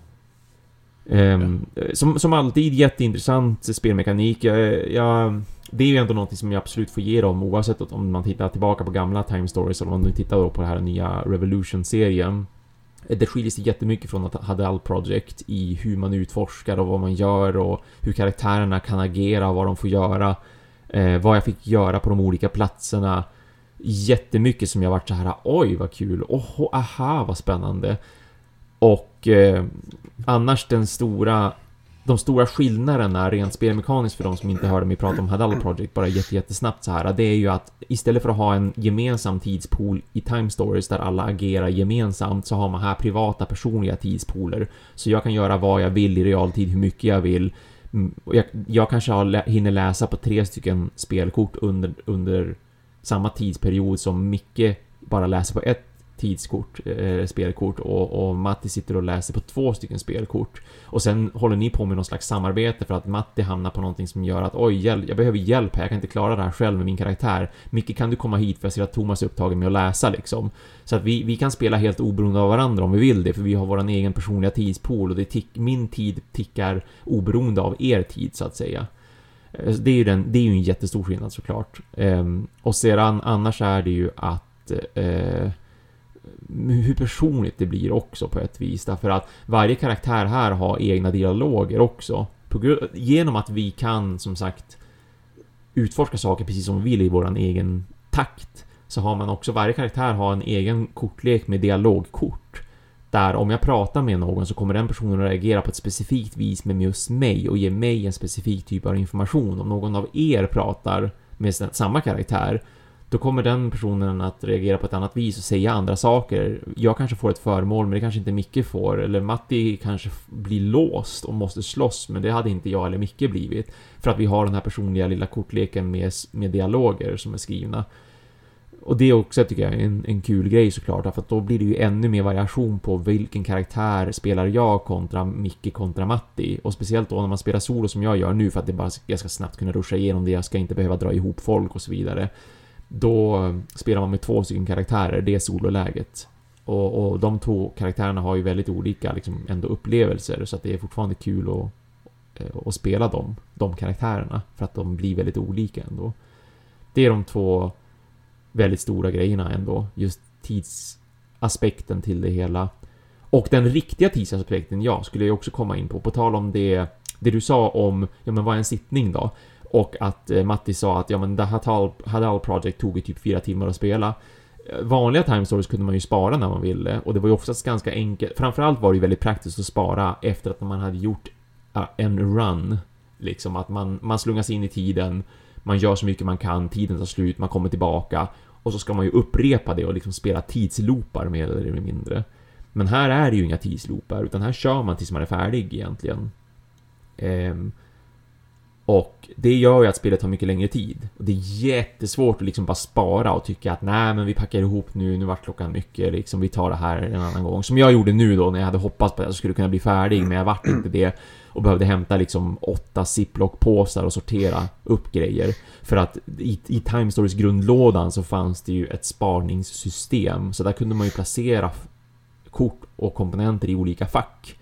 Ehm, som, som alltid jätteintressant spelmekanik. Jag, jag, det är ju ändå någonting som jag absolut får ge dem oavsett om man tittar tillbaka på gamla Time Stories eller om man nu tittar på den här nya Revolution-serien. Det skiljer sig jättemycket från att Hadal Project i hur man utforskar och vad man gör och hur karaktärerna kan agera och vad de får göra. Eh, vad jag fick göra på de olika platserna. Jättemycket som jag varit så här, oj vad kul, oh, aha vad spännande. Och eh, annars den stora de stora skillnaderna rent spelmekaniskt för de som inte hörde mig prata om Hadal Project bara jätte, jättesnabbt så här. Det är ju att istället för att ha en gemensam tidspool i Time Stories där alla agerar gemensamt så har man här privata personliga tidspooler. Så jag kan göra vad jag vill i realtid, hur mycket jag vill. Mm, jag, jag kanske har, lä- hinner läsa på tre stycken spelkort under, under samma tidsperiod som Micke bara läser på ett tidskort, eh, spelkort och, och Matti sitter och läser på två stycken spelkort. Och sen håller ni på med någon slags samarbete för att Matti hamnar på någonting som gör att oj, hjälp, jag behöver hjälp här, jag kan inte klara det här själv med min karaktär. Micke, kan du komma hit för jag ser att Thomas är upptagen med att läsa liksom. Så att vi, vi kan spela helt oberoende av varandra om vi vill det, för vi har vår egen personliga tidspool och det tick, min tid tickar oberoende av er tid så att säga. Eh, det är ju, den, det är ju en jättestor skillnad såklart. Ehm, och sedan annars är det ju att eh, hur personligt det blir också på ett vis. Därför att varje karaktär här har egna dialoger också. På genom att vi kan, som sagt, utforska saker precis som vi vill i våran egen takt. Så har man också, varje karaktär har en egen kortlek med dialogkort. Där om jag pratar med någon så kommer den personen att reagera på ett specifikt vis med just mig och ge mig en specifik typ av information. Om någon av er pratar med samma karaktär då kommer den personen att reagera på ett annat vis och säga andra saker. Jag kanske får ett föremål, men det kanske inte Micke får. Eller Matti kanske blir låst och måste slåss, men det hade inte jag eller Micke blivit. För att vi har den här personliga lilla kortleken med, med dialoger som är skrivna. Och det är också, tycker jag, en, en kul grej såklart, För att då blir det ju ännu mer variation på vilken karaktär spelar jag kontra Micke kontra Matti. Och speciellt då när man spelar solo som jag gör nu, för att det bara, jag ska snabbt kunna ruscha igenom det, jag ska inte behöva dra ihop folk och så vidare. Då spelar man med två stycken karaktärer, det är sololäget. Och, och de två karaktärerna har ju väldigt olika liksom, ändå upplevelser, så att det är fortfarande kul att, eh, att spela dem, de karaktärerna, för att de blir väldigt olika ändå. Det är de två väldigt stora grejerna ändå, just tidsaspekten till det hela. Och den riktiga tidsaspekten, ja, skulle jag också komma in på. På tal om det, det du sa om, ja men vad är en sittning då? Och att eh, Matti sa att ja men det Hadal, Hadal Project tog ju typ fyra timmar att spela. Eh, vanliga time stories kunde man ju spara när man ville och det var ju oftast ganska enkelt. Framförallt var det ju väldigt praktiskt att spara efter att man hade gjort eh, en run. Liksom att man, man slungas in i tiden, man gör så mycket man kan, tiden tar slut, man kommer tillbaka. och så ska man ju upprepa det och liksom spela tidsloopar mer eller mindre. Men här är det ju inga tidsloopar, utan här kör man tills man är färdig egentligen. Ehm, och det gör ju att spelet tar mycket längre tid. Och det är jättesvårt att liksom bara spara och tycka att nej men vi packar ihop nu, nu vart klockan mycket, liksom vi tar det här en annan gång. Som jag gjorde nu då när jag hade hoppats på att jag skulle kunna bli färdig, men jag vart inte det. Och behövde hämta liksom åtta ziplock-påsar och sortera upp grejer. För att i, i Time Stories grundlådan så fanns det ju ett sparningssystem. Så där kunde man ju placera kort och komponenter i olika fack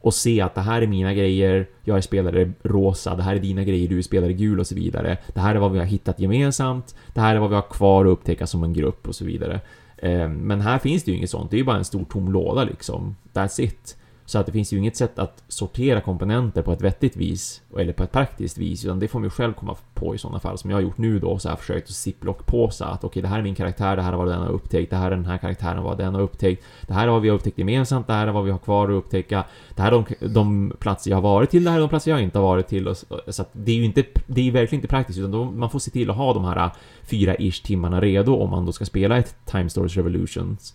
och se att det här är mina grejer, jag är spelare rosa, det här är dina grejer, du är spelare gul och så vidare. Det här är vad vi har hittat gemensamt, det här är vad vi har kvar att upptäcka som en grupp och så vidare. Eh, men här finns det ju inget sånt, det är ju bara en stor tom låda liksom. That's it. Så att det finns ju inget sätt att sortera komponenter på ett vettigt vis, eller på ett praktiskt vis, utan det får man ju själv komma på i sådana fall. Som jag har gjort nu då, så har jag försökt att ziplock-påsa att okej, okay, det här är min karaktär, det här är vad den har upptäckt, det här är den här karaktären, vad den har upptäckt, det här är vad vi har upptäckt gemensamt, det här är vad vi har kvar att upptäcka, det här är de, de platser jag har varit till, det här är de platser jag inte har varit till. Och, så att det är ju inte, det är verkligen inte praktiskt, utan då, man får se till att ha de här fyra ish timmarna redo om man då ska spela ett Time Stories Revolutions.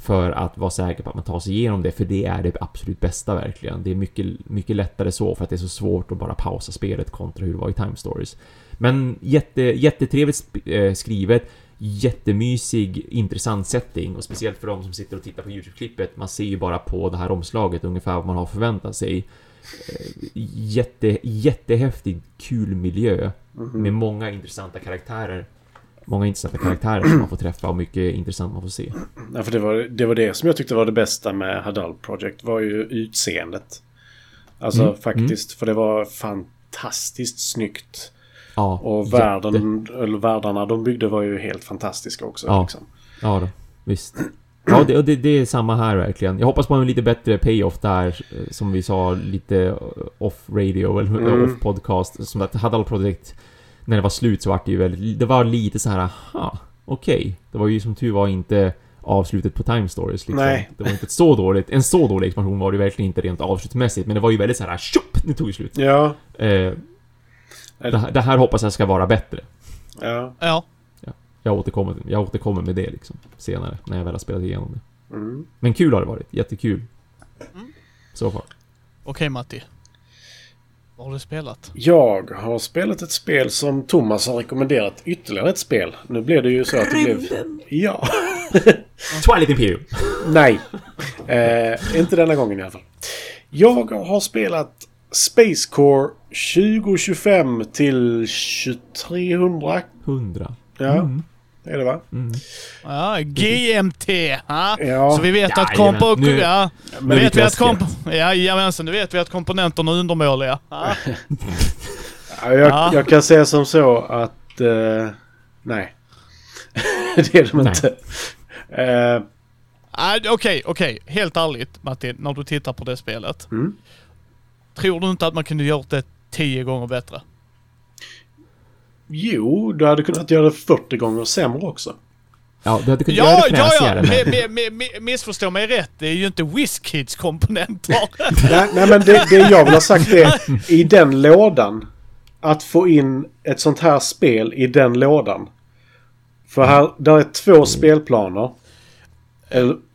För att vara säker på att man tar sig igenom det, för det är det absolut bästa verkligen. Det är mycket, mycket lättare så, för att det är så svårt att bara pausa spelet kontra hur det var i Time Stories. Men jätte, jättetrevligt eh, skrivet, jättemysig, intressant setting och speciellt för de som sitter och tittar på YouTube-klippet, man ser ju bara på det här omslaget ungefär vad man har förväntat sig. Eh, jätte, jättehäftig, kul miljö -hmm. med många intressanta karaktärer många intressanta karaktärer som man får träffa och mycket intressant man får se. Ja, för det var, det var det som jag tyckte var det bästa med Hadal Project var ju utseendet. Alltså mm, faktiskt, mm. för det var fantastiskt snyggt. Ja, och världen, eller världarna de byggde var ju helt fantastiska också. Ja, liksom. ja då, visst. Ja, det, det, det, är samma här verkligen. Jag hoppas på en lite bättre payoff där, eh, som vi sa, lite off radio eller mm. off podcast. Som att Hadal Project när det var slut så var det ju väldigt, det var lite så här, aha, okej. Okay. Det var ju som tur var inte avslutet på Time Stories liksom. Nej. Det var inte så dåligt. En så dålig expansion var det ju verkligen inte rent avslutsmässigt, men det var ju väldigt så här, tjopp! Nu tog det slut. Ja. Eh, det, det, här hoppas jag ska vara bättre. Ja. Ja. ja. Jag, återkommer, jag återkommer med det liksom, senare, när jag väl har spelat igenom det. Mm. Men kul har det varit, jättekul. Mm. Så far. Okej okay, Matti. Vad har du spelat? Jag har spelat ett spel som Thomas har rekommenderat ytterligare ett spel. Nu blev det ju så att det blev... Ja. Twilight Imperium. Nej. Eh, inte denna gången i alla fall. Jag har spelat Space Core 2025 till 2300. 100. Ja. Mm. Det är det va? Mm. Ja, GMT. Ha? Ja. Så vi vet ja, att kompo... Nu, ja, nu vet vi att komp... Jajamensan, nu vet vi att komponenterna är undermåliga. Ja. ja, jag, ja. jag, kan säga som så att... Uh, nej. det är de nej. inte. Uh, Okej, okej. Okay, okay. Helt ärligt Martin, när du tittar på det spelet. Mm. Tror du inte att man kunde gjort det tio gånger bättre? Jo, du hade kunnat göra det 40 gånger sämre också. Ja, du hade kunnat ja, göra det fräsigare. Ja, ja! Me, me, missförstå mig rätt. Det är ju inte WizKids komponenter. nej, nej, men det, det jag vill ha sagt är i den lådan. Att få in ett sånt här spel i den lådan. För här, där är två mm. spelplaner.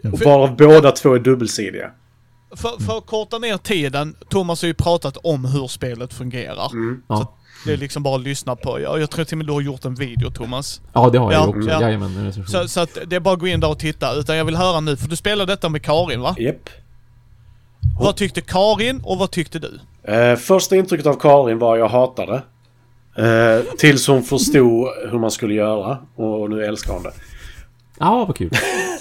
Varav båda två är dubbelsidiga. För, för att korta ner tiden, Thomas har ju pratat om hur spelet fungerar. Mm. Så det är liksom bara att lyssna på. Jag, jag tror till och med du har gjort en video Thomas. Ja det har jag ja, också. Ja. Jajamän, så, så att det är bara att gå in där och titta. Utan jag vill höra nu, för du spelade detta med Karin va? Japp. Yep. Vad tyckte Karin och vad tyckte du? Eh, första intrycket av Karin var jag hatade. Eh, tills hon förstod hur man skulle göra. Och nu älskar hon det. Ja, vad kul.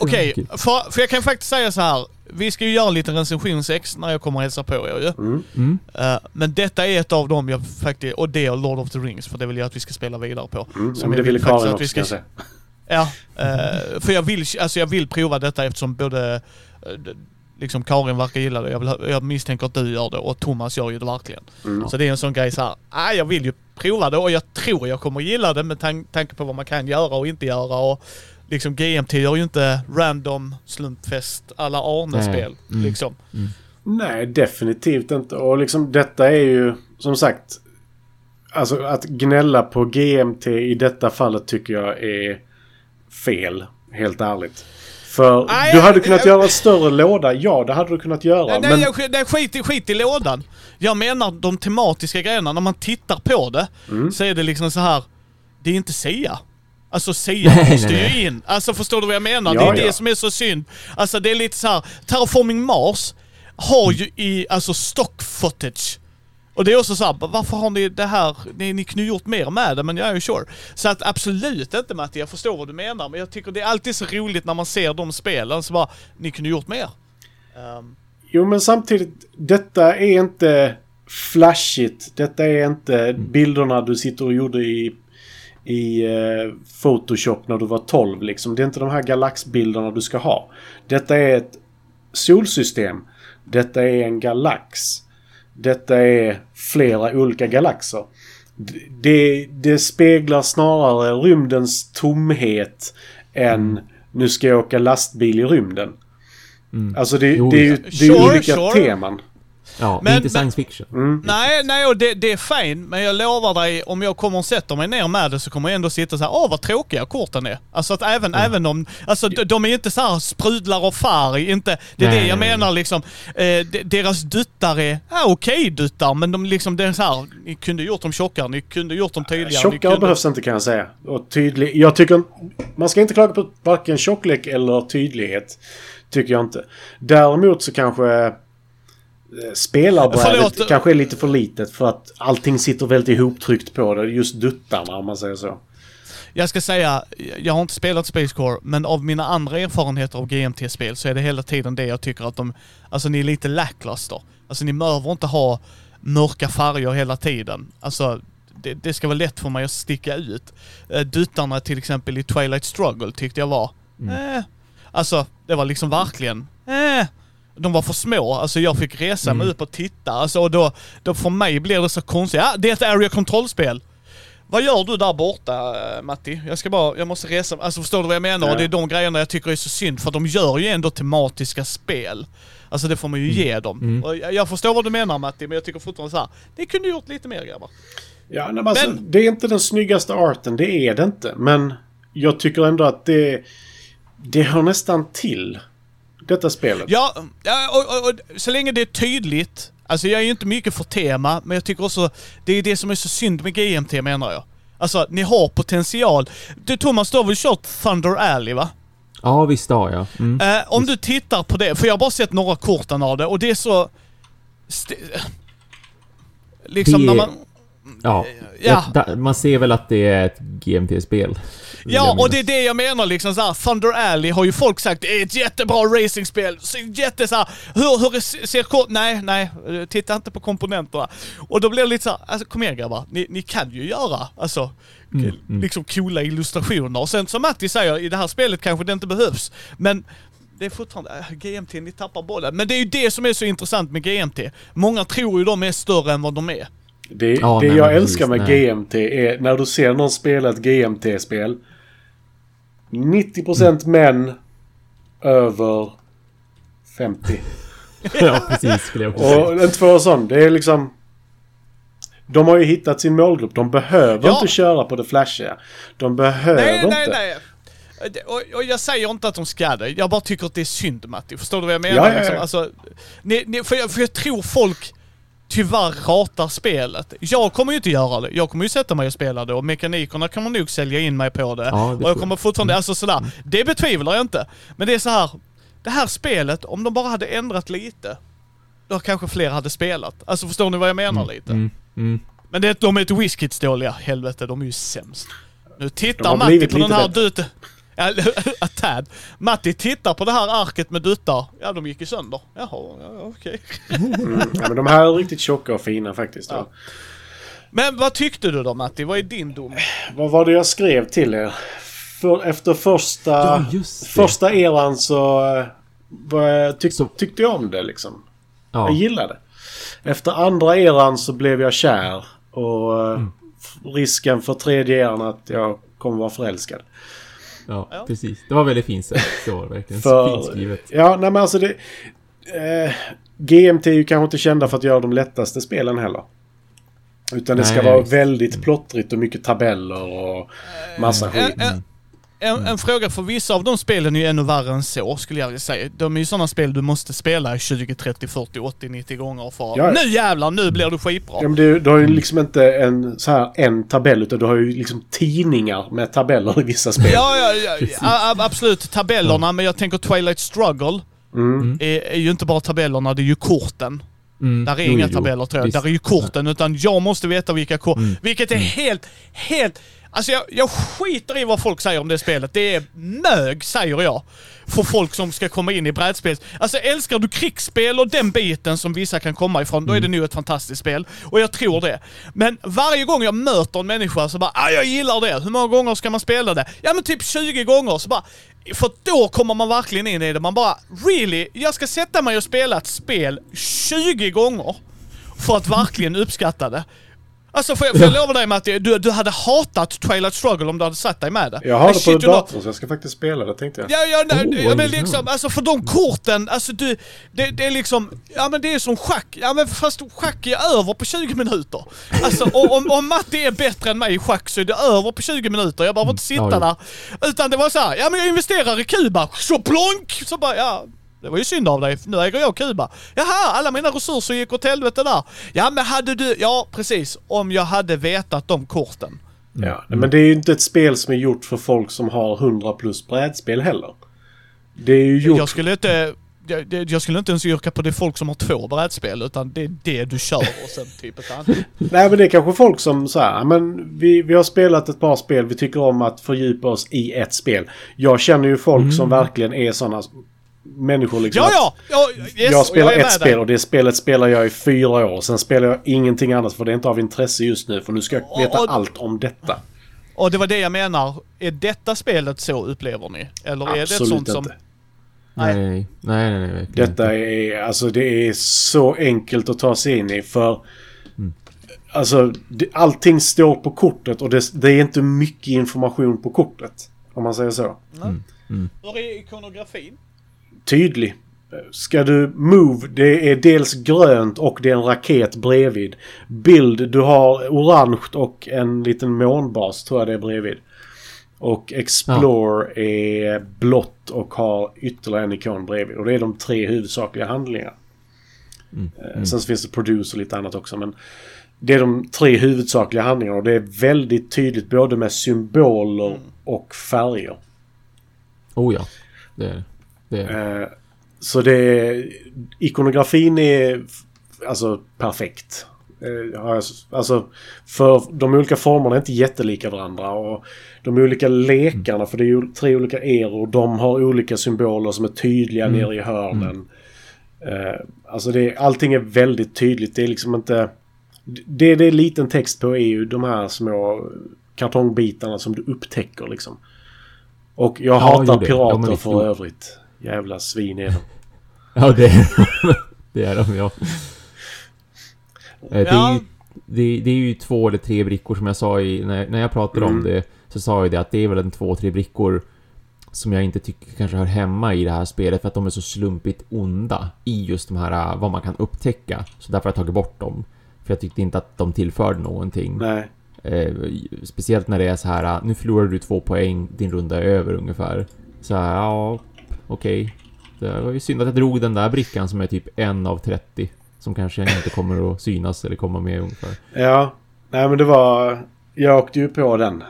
Okej, okay, för, för jag kan faktiskt säga så här. Vi ska ju göra en liten recensionsex när jag kommer och hälsa på er ju. Mm. Mm. Uh, men detta är ett av dem jag faktiskt, och det är Lord of the Rings, för det vill jag att vi ska spela vidare på. Mm, Som det vill Karin också, ska jag säga. Ja, uh, för jag vill, alltså jag vill prova detta eftersom både uh, liksom Karin verkar gilla det. Jag, vill, jag misstänker att du gör det och Thomas gör ju det verkligen. Mm. Så det är en sån grej så här. Ah, jag vill ju prova det och jag tror jag kommer gilla det med tan tanke på vad man kan göra och inte göra. Och liksom GMT gör ju inte random slumpfest alla Arne-spel. Mm. Liksom. Mm. Nej, definitivt inte. Och liksom detta är ju som sagt. Alltså att gnälla på GMT i detta fallet tycker jag är fel, helt ärligt. För Nej, du hade kunnat jag- göra en större låda, ja det hade du kunnat göra. Nej, men nej, jag, nej skit, i- skit i lådan. Jag menar de tematiska grejerna. När man tittar på det Mm. så är det liksom så här. Det är inte Sia. Alltså Sia måste ju in. Alltså förstår du vad jag menar? Ja, det är ja. det som är så synd. Alltså det är lite så här. Terraforming Mars har ju i, alltså stock footage. Och det är också så här, varför har ni det här? Ni, ni kunde gjort mer med det, men jag är ju sure. Så att absolut inte Matti, jag förstår vad du menar. Men jag tycker det är alltid så roligt när man ser de spelen, så bara, ni kunde gjort mer. Ehm, Jo, men samtidigt, detta är inte flashigt. Detta är inte bilderna du sitter och gjorde i, i eh, Photoshop när du var 12. Liksom. Det är inte de här galaxbilderna du ska ha. Detta är ett solsystem. Detta är en galax. Detta är flera olika galaxer. Det, det speglar snarare rymdens tomhet än nu ska jag åka lastbil i rymden. Alltså det, det är ju det är Sure, olika sure. teman. Ja, Men- inte men- science fiction. Mm. Nej, nej och det, det är fint, men jag lovar dig, om jag kommer och sätter mig ner med det så kommer jag ändå sitta så här, åh vad tråkiga korten är. Alltså att även, även om, alltså de, de är inte så här sprudlar och färg, inte, det är Nej, det jag nej, nej. menar liksom. Eh, de, deras duttar är, ja okej duttar, men de liksom, det är så här, ni kunde gjort dem tjockare, ni kunde gjort dem tydligare. Tjockare kunde, behövs inte kan jag säga. Och tydlig, jag tycker man ska inte klaga på varken tjocklek eller tydlighet. Tycker jag inte. Däremot så kanske spelarbrädet Förlåt. kanske är lite för litet för att allting sitter väldigt ihoptryckt på det. Just duttarna om man säger så. Jag ska säga, jag har inte spelat Space Core, men av mina andra erfarenheter av GMT-spel så är det hela tiden det jag tycker att de, alltså ni är lite lackluster. Alltså ni behöver inte ha mörka färger hela tiden. Alltså det, det ska vara lätt för mig att sticka ut. Eh, Duttarna till exempel i Twilight Struggle tyckte jag var, eh, alltså det var liksom verkligen, eh. De var för små, alltså jag fick resa mig upp och titta, alltså och då, då för mig blir det så konstigt. Ja, det är ett area control-spel. Vad gör du där borta eh, Matti? Jag ska bara, jag måste resa Alltså förstår du vad jag menar? Ja. Och det är de grejerna jag tycker är så synd för de gör ju ändå tematiska spel. Alltså det får man ju ge dem. Mm. Jag, jag förstår vad du menar Matti, men jag tycker fortfarande så här. Det kunde gjort lite mer grabbar. Ja, men alltså, Men- det är inte den snyggaste arten, det är det inte. Men jag tycker ändå att det, det hör nästan till detta spelet. Ja, och, och, och så länge det är tydligt. Alltså jag är ju inte mycket för tema, men jag tycker också det är det som är så synd med GMT menar jag. Alltså ni har potential. Du Thomas, du har väl kört Thunder Alley va? Ja, visst har jag. Mm. Eh, om du tittar på det, för jag har bara sett några korten av det och det är så... Liksom Det- när man... Ja. Ja. Jag- Man ser väl att det är ett GMT-spel. Ja, och det är det jag menar liksom såhär, Thunder Alley har ju folk sagt det är ett jättebra racingspel, så jätte såhär, hur, hur är- ser kort... Nej, nej, titta inte på komponenterna. Och då blir det lite såhär, alltså kom igen grabbar, ni, ni kan ju göra, alltså, Mm, mm. liksom coola illustrationer. Och sen som Matti säger, i det här spelet kanske det inte behövs, men det är fortfarande, äh, GMT, ni tappar bollen. Men det är ju det som är så intressant med GMT. Många tror ju de är större än vad de är. Det, Ja, det nej, jag älskar med nej. GMT är när du ser någon spela ett GMT-spel. 90% män över 50. ja, precis skulle jag också. Och inte för sån. Det är liksom... De har ju hittat sin målgrupp. De behöver Ja. inte köra på det flashiga. De behöver Nej, inte. nej, nej. Det- Och, och jag säger inte att de ska det. Jag bara tycker att det är synd Matti. Förstår du vad jag menar? Ja, ja, ja. Liksom, alltså, ni, ni, för, jag, för jag tror folk tyvärr ratar spelet. Jag kommer ju inte göra det. Jag kommer ju sätta mig och spela det och mekanikerna kommer nog sälja in mig på det. Ja, det och jag kommer fortfarande, alltså sådär. Det betvivlar jag inte. Men det är så här. Det här spelet, om de bara hade ändrat lite, då kanske fler hade spelat. Alltså förstår ni vad jag menar lite? Mm, mm. Men det, de är ett Whiskits dåliga. Helvete, de är ju sämst. Nu tittar Matti på den här bättre. tad. Matti tittar på det här arket med duttar. Ja, de gick ju sönder. Jaha, ja, okej. Mm. Ja, men de här är riktigt tjocka och fina faktiskt. Ja. Men vad tyckte du då Matti? Vad är din dom? Vad var det jag skrev till er? För, efter första, Ja, första eran så eh, var jag, tyck, tyckte jag om det liksom. Ja. Jag gillade det. Efter andra eran så blev jag kär. Och eh, Mm. risken för tredje eran att jag kommer vara förälskad. Ja, Ja. precis. Det var väldigt fint sagt. Det var verkligen För- fint skrivet. Ja, nej men alltså det... Eh, GMT är ju kanske inte kända för att göra de lättaste spelen heller. Utan det ska Nej, vara visst. väldigt plottrigt och mycket tabeller och massa Eh, skit. eh, en, en fråga, för vissa av de spelen är ju ännu värre än så, skulle jag vilja säga. De är ju sådana spel du måste spela 20, 30, 40, 80, 90 gånger för Ja. Nu jävlar, nu blir du skitbra. Ja, men du, du har ju liksom inte en, så här, en tabell utan du har ju liksom tidningar med tabeller i vissa spel. Ja, ja, ja, ja absolut. Tabellerna, men jag tänker Twilight Struggle Mm. är, är ju inte bara tabellerna, det är ju korten. Mm. Där är Jo, inga jo, tabeller tror jag. visst. Där är ju korten, utan jag måste veta vilka kort. Mm. Vilket är helt, helt... Alltså jag, jag skiter i vad folk säger om det spelet. Det är mög, säger jag. För folk som ska komma in i brädspel. Alltså älskar du krigsspel och den biten som vissa kan komma ifrån, då är det nog ett fantastiskt spel. Och jag tror det. Men varje gång jag möter en människa så bara ah, jag gillar det. Hur många gånger ska man spela det? Ja men typ 20 gånger. Så bara, för då kommer man verkligen in i det. Man bara, really? Jag ska sätta mig och spela ett spel 20 gånger för att verkligen uppskatta det. Alltså får jag, får jag lova dig Matti, du, du hade hatat Twilight Struggle om du hade satt dig med det. Jag har det på datorn så jag ska faktiskt spela det tänkte jag. Ja, ja, nej, Oh, ja men liksom, alltså för de korten, alltså du, det, det är liksom, ja men det är som schack, ja men fast schack är över på 20 minuter. Alltså och, om, om Matti är bättre än mig i schack så är det över på 20 minuter, jag behöver inte sitta Mm. ja, där. Utan det var så här, ja men jag investerar i Kuba, så plonk! Så bara, ja. Det var ju synd av dig, nu äger jag Kuba. Jaha, alla mina resurser gick åt helvete där. Ja men hade du, ja precis, om jag hade vetat de korten. Ja, men det är ju inte ett spel som är gjort för folk som har 100 plus brädspel heller. Det är ju gjort... Jag skulle inte... Jag, skulle inte ens yrka på det folk som har två brädspel utan det är det du kör och sen typ ett annat. Nej men det är kanske folk som så här, "Ja, men vi, vi har spelat ett par spel, vi tycker om att fördjupa oss i ett spel. Jag känner ju folk som verkligen är sådana människor liksom. Mm. Ja, ja! ja yes, jag spelar är ett spel och det spelet spelar jag i fyra år. Sen spelar jag ingenting annat för det är inte av intresse just nu. För nu ska jag veta Och- och- allt om detta. Och det var det jag menar. Är detta spelet så upplever ni? Eller är det ett Absolut sånt inte. som... Nej, nej, nej, nej, nej Detta är, alltså det är så enkelt att ta sig in i för... Alltså, det, allting står på kortet och det, det är inte mycket information på kortet. Om man säger så. Hur är ikonografin? Tydlig. Ska du move, det är dels grönt och det är en raket bredvid. Bild, du har orange och en liten månbas tror jag det är bredvid. Och Explore är blått och har ytterligare en ikon bredvid. Och det är de tre huvudsakliga handlingarna. Eh, Sen så finns det Produce och lite annat också. Men det är de tre huvudsakliga handlingarna och det är väldigt tydligt både med symboler och färger. Oh ja. Det är det. Är. Eh, Så det är, ikonografin är alltså perfekt. Eh, Alltså för de olika formerna är inte jättelika varandra och de olika lekarna, för det är tre olika eror, de har olika symboler som är tydliga nere i hörnen. Eh, Alltså det, allting är väldigt tydligt. Det är liksom inte... Det det är liten text på är ju de här små kartongbitarna som du upptäcker liksom. Och jag Ja, hatar det. Pirater för övrigt. Jävla svin är de. Ja, det är det. Är de, ja. Eh, Det är, ju, det, det är ju två eller tre brickor som jag sa i... När, när jag pratade Mm. om det så sa jag det att det är väl en två, tre brickor som jag inte tycker kanske hör hemma i det här spelet för att de är så slumpigt onda i just de här äh, vad man kan upptäcka. Så därför har jag tagit bort dem. För jag tyckte inte att de tillförde någonting. Nej. Eh, speciellt när det är så här, äh, nu förlorar du två poäng, din runda är över ungefär. Så här, ja, okej. Det var ju synd att jag drog den där brickan som är typ en av 30. Som kanske inte kommer att synas eller komma med ungefär. Ja. Nej men det var... Jag åkte ju på den.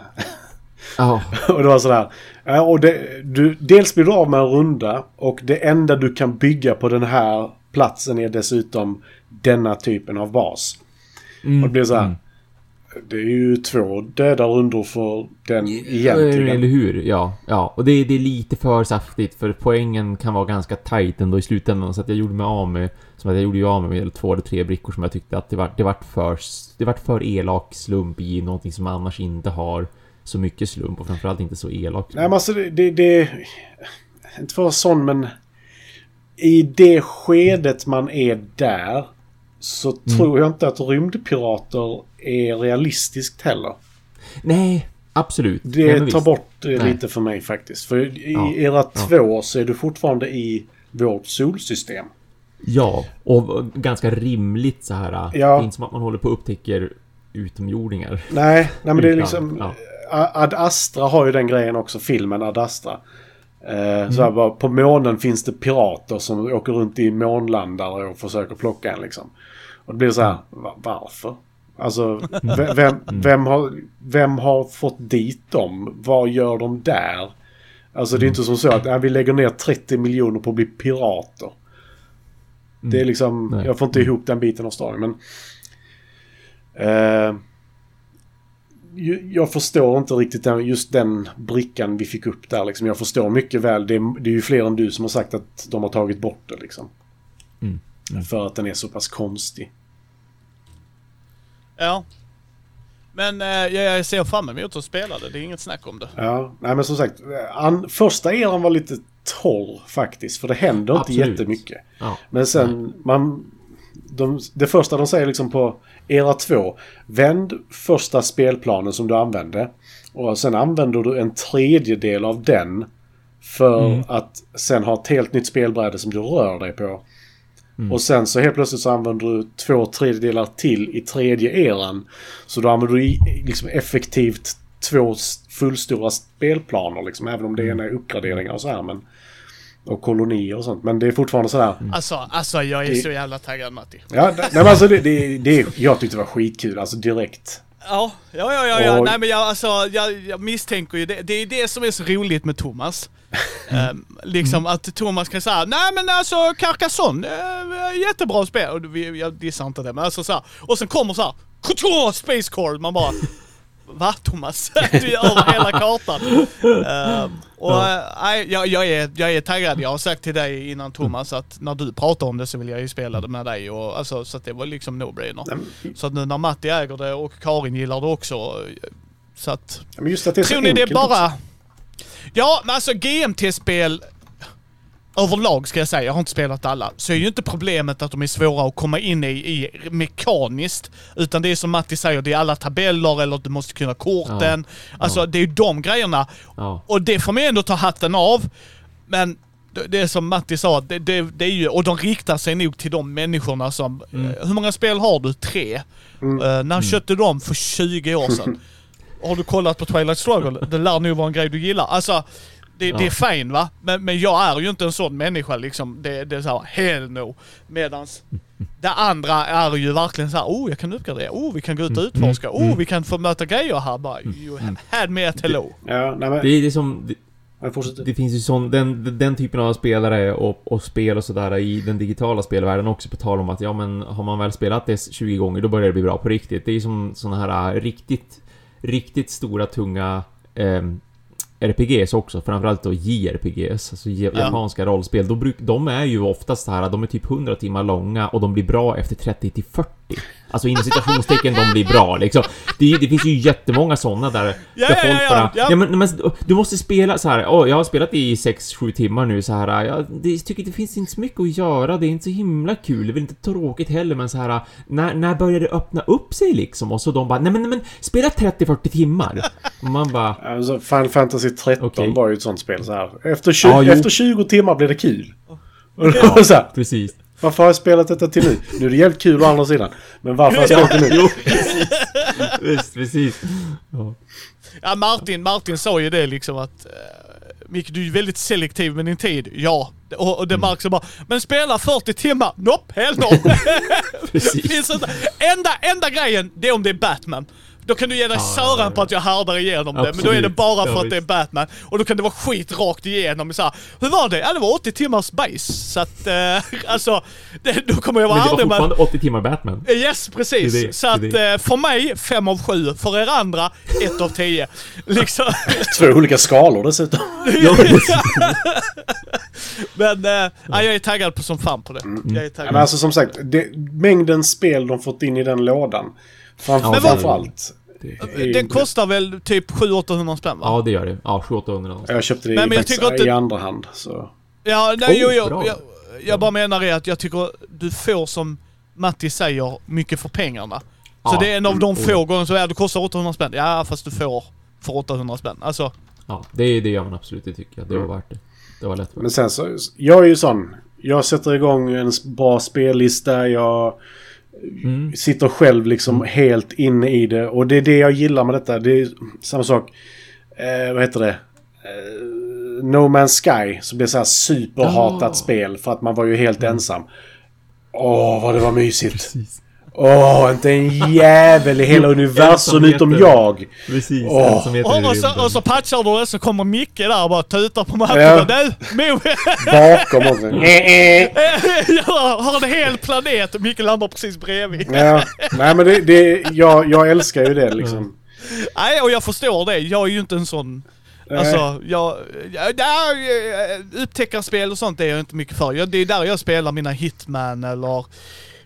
Ja, och det var sådär. Ja, och det, du, dels blir du av med en runda och det enda du kan bygga på den här platsen är dessutom denna typen av bas. mm, Och det blir så här. mm. Det är ju två döda rundor för den egentligen. Eller hur? Ja, ja. Och det, är- det är lite för saftigt för poängen kan vara ganska tight ändå i slutändan. Så att jag gjorde mig av med, som att jag gjorde ju av med med två eller tre brickor som jag tyckte att det var, det vart för, det vart för elak slump i någonting som annars inte har så mycket slump och framförallt inte så elak. Nej men alltså det... det, det inte för att vara sån men... I det skedet man är där. Så tror jag inte att rymdpirater är realistiskt heller. Nej, absolut. Nej, Det men tar bort det Nej. lite för mig faktiskt. För i Ja, era ja. två så är du fortfarande i vårt solsystem. Ja, och ganska rimligt så här. Ja. Det är inte som att man håller på och upptäcker utomjordingar. Nej, nej men det är liksom... ja. Ad Astra har ju den grejen också, filmen Ad Astra. Eh, Så här, bara, på månen finns det pirater som åker runt i månlandare och försöker plocka en liksom. Och det blir så här, va- varför? Alltså, ve- vem, vem, har, vem har fått dit dem? Vad gör de där? Alltså det är inte som så att ja, vi lägger ner 30 miljoner på att bli pirater. Det är liksom, Nej. jag får inte ihop den biten av storyn men... Eh, jag förstår inte riktigt den, just den brickan vi fick upp där liksom. Jag förstår mycket väl, det är, det är ju fler än du som har sagt att de har tagit bort det liksom. Mm. För att den är så pass konstig. Ja. Men eh, jag, jag ser fram emot att spela det. Det är inget snack om det. Ja, nej men som sagt. An, första eran var lite torr faktiskt. För det händer inte Absolut. jättemycket. Ja. Men sen, man... De, det första de säger liksom på era två. Vänd första spelplanen som du använde. Och sen använder du en tredjedel av den. För Mm. att sen ha ett helt nytt spelbräde som du rör dig på. Mm. Och sen så helt plötsligt så använder du två tredjedelar till i tredje eran. Så då använder du liksom effektivt två fullstora spelplaner liksom. Även om det ena är uppgraderingar och så här. Men, och kolonier och sånt. Men det är fortfarande sådär. Alltså, alltså jag är Det- så jävla taggad Matti. Ja, nej, men alltså det, det, det, jag tyckte det var skitkul. Alltså direkt. Ja, ja, ja, ja, ja. Och- nej men jag, alltså, jag, jag misstänker ju det. Det är det som är så roligt med Thomas. Ehm, liksom att Thomas kan säga nej men alltså Carcassonne, äh, jättebra spel. Och vi, jag dissar inte det men alltså så här. Och sen kommer så här, Space Core. Man bara, va Thomas? du över hela kartan. Ehm, och äh, nej, jag, jag, är, jag är taggad. Jag har sagt till dig innan Thomas att när du pratar om det så vill jag ju spela det med dig. Och, alltså, så att det var liksom no-brainer. Så att nu när Matti äger det och Karin gillar det också. Så att... Men just att det är så Tror ni det är bara... också. Ja, men alltså GMT-spel överlag ska jag säga, jag har inte spelat alla, så är ju inte problemet att de är svåra att komma in i, i mekaniskt. Utan det är som Matti säger, det är alla tabeller eller du måste kunna korten. Alltså Ja. det är ju de grejerna. Ja. Och det får man ändå ta hatten av. Men det- är som Matti sa, det, det, det är ju, och de riktar sig nog till de människorna som... Mm. eh, Hur många spel har du? Tre? Eh, när köpte du dem? För 20 år sedan. Har du kollat på Twilight Struggle? Det lär nog vara en grej du gillar. Alltså, det, det är fine va? Men, men jag är ju inte en sån människa liksom. Det, det är såhär, hell no. Medans det andra är ju verkligen såhär, oh jag kan uppgradera, oh vi kan gå ut och utforska, oh vi kan få möta grejer här bara. You had me at hello. Ja, nej men... Det är det som... Det, det finns ju sån, den, den typen av spelare och, och spel och sådär i den digitala spelvärlden också på tal om att ja men har man väl spelat det 20 gånger då börjar det bli bra på riktigt. Det är ju som såna här äh, riktigt, riktigt stora tunga ehm, RPGs också, framförallt då JRPGs, alltså ja- Ja. japanska rollspel. Då bruk, de är ju oftast så här, de är typ 100 timmar långa och de blir bra efter 30 till 40. Alltså inom citationstecken, de blir bra liksom. Det, det finns ju jättemånga sådana där, Ja, där ja, folk bara... ja. Ja, men, men du måste spela så här. Åh, jag har spelat i 6-7 timmar nu så här. Jag det, tycker det finns inte så mycket att göra. Det är inte så himla kul. Det är väl inte tråkigt heller, men så här. När, när börjar det öppna upp sig liksom? Och så de bara, nej men, nej, men spela 30-40 timmar. Och man bara, Alltså, Final Fantasy 13 Okej. var ju ett sånt spel så här. Efter, 20, Ja, jo. efter 20 timmar blir det kul. Ja. precis. Varför har jag spelat detta till nu? Nu är det jävligt kul å andra sidan. Men varför har jag spelat det nu? jo, precis. Visst, precis. Ja. Ja Martin, Martin sa ju det liksom att... Uh, Micke, du är väldigt selektiv med din tid. Ja. Och, och det märks ju bara. Men spela 40 timmar? Nope, hell no. Precis. Finns inte. Enda, enda grejen, det är om det är Batman. Då kan du ge dig Ja, sören på att jag härdar igenom det. Men då är det Absolut. bara för Ja, att det är. Batman. Och då kan det vara skit rakt igenom. Så här, Hur var det? Ja, det var 80 timmars bajs. Så att, eh, alltså, det, då kommer jag vara Men det var ärlig med... fortfarande 80 timmar Batman. Yes, precis. Det så att eh, för mig, 5 av 7. För er andra, 1 av 10. Liksom. Två olika skalor dessutom. Men äh, jag är taggad på som fan på det. Jag är Mm. Taggad. men alltså som sagt, det, mängden spel de fått in i den lådan. Framför, Ja, framför det- det- Den kostar väl typ 700-800 spänn va? Ja, det gör det. Ja, 700-800 någonstans. Jag köpte det Nej, men jag tycker inte- i andra hand. Så. Ja, nej, Oh, jo, jo, jag, jag bara menar det att jag tycker du får som Matti säger, mycket för pengarna. Så Ja. det är en av de Mm. få gånger som är, du kostar 800 spänn. Ja, fast du får för 800 spänn. Alltså, Ja, det, det gör man absolut. Det tycker jag. Det var värt det. Det var lätt värt. Men sen så, jag är ju sån. Jag sätter igång en bra spellista. Jag Mm. Sitter själv liksom helt inne i det. Och det är det jag gillar med detta. Det är samma sak. Eh, vad heter det? Eh, no Man's Sky. Som blev så här superhatat Ja. spel. För att man var ju helt ensam. Åh, vad det var mysigt. Precis. Åh, inte en jävel i hela universum utom jag. Precis, Åh. ensamheten i Och, och, så, och så patchar du det så kommer Micke där och bara tutar på marken Ja. och du, Mo, Bakom också. Eh, eh. jag har en hel planet och Micke landar precis bredvid. Ja, nej men det, det jag, jag älskar ju det liksom. Nej, och jag förstår det. Jag är ju inte en sån... Nej. Alltså, jag... jag där, eh, upptäckarspel och sånt är jag inte mycket för. Jag, det är där jag spelar mina Hitman eller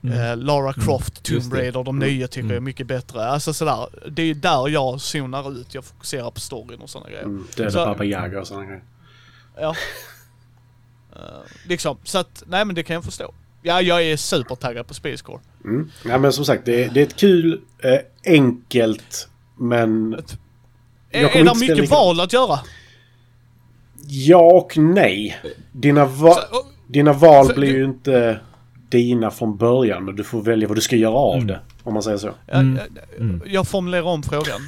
eh, Lara Croft, just Tomb. Raider, de nya tycker jag är mycket bättre. Alltså sådär, det är där jag zonar ut. Jag fokuserar på storyn och sådana grejer. Mm, Döda Så- Baba Yaga och sådana grejer. Ja. Eh, liksom, så att, nej men det kan jag förstå. Ja, jag är supertaggad på Space Core. Mm. Ja, men som sagt, det, det är ett kul, eh, enkelt, men... Jag Är, är det mycket val att göra? Ja och nej. Dina, va- Så, och- dina val så blir du- ju inte dina från början, men du får välja vad du ska göra av Mm. det. Om man säger så. Mm. Jag, Mm. jag formulerar om frågan.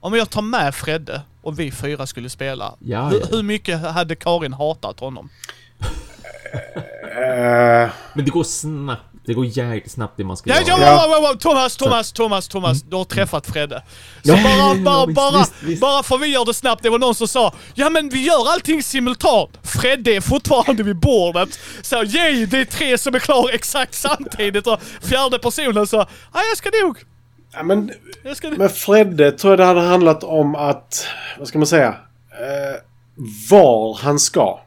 Om jag tar med Fredde och vi fyra skulle spela, Ja, hur, ja. hur mycket hade Karin hatat honom? Eh, Men det går snabbt. Det går jäkligt snabbt det man ska Ja, göra. ja, Ja. ja. ja, Thomas, Thomas, Thomas, Thomas, du har träffat Fredde. Så Ja, bara, bara, bara, visst, visst. bara för vi gör det snabbt, det var någon som sa Ja men vi gör allting simultant. Fredde är fortfarande vid bordet. Så yay, det är tre som är klara exakt samtidigt och fjärde personen sa Ja jag ska nog, ja, men jag ska nog. med Fredde tror jag det hade handlat om att, vad ska man säga, eh, var han ska.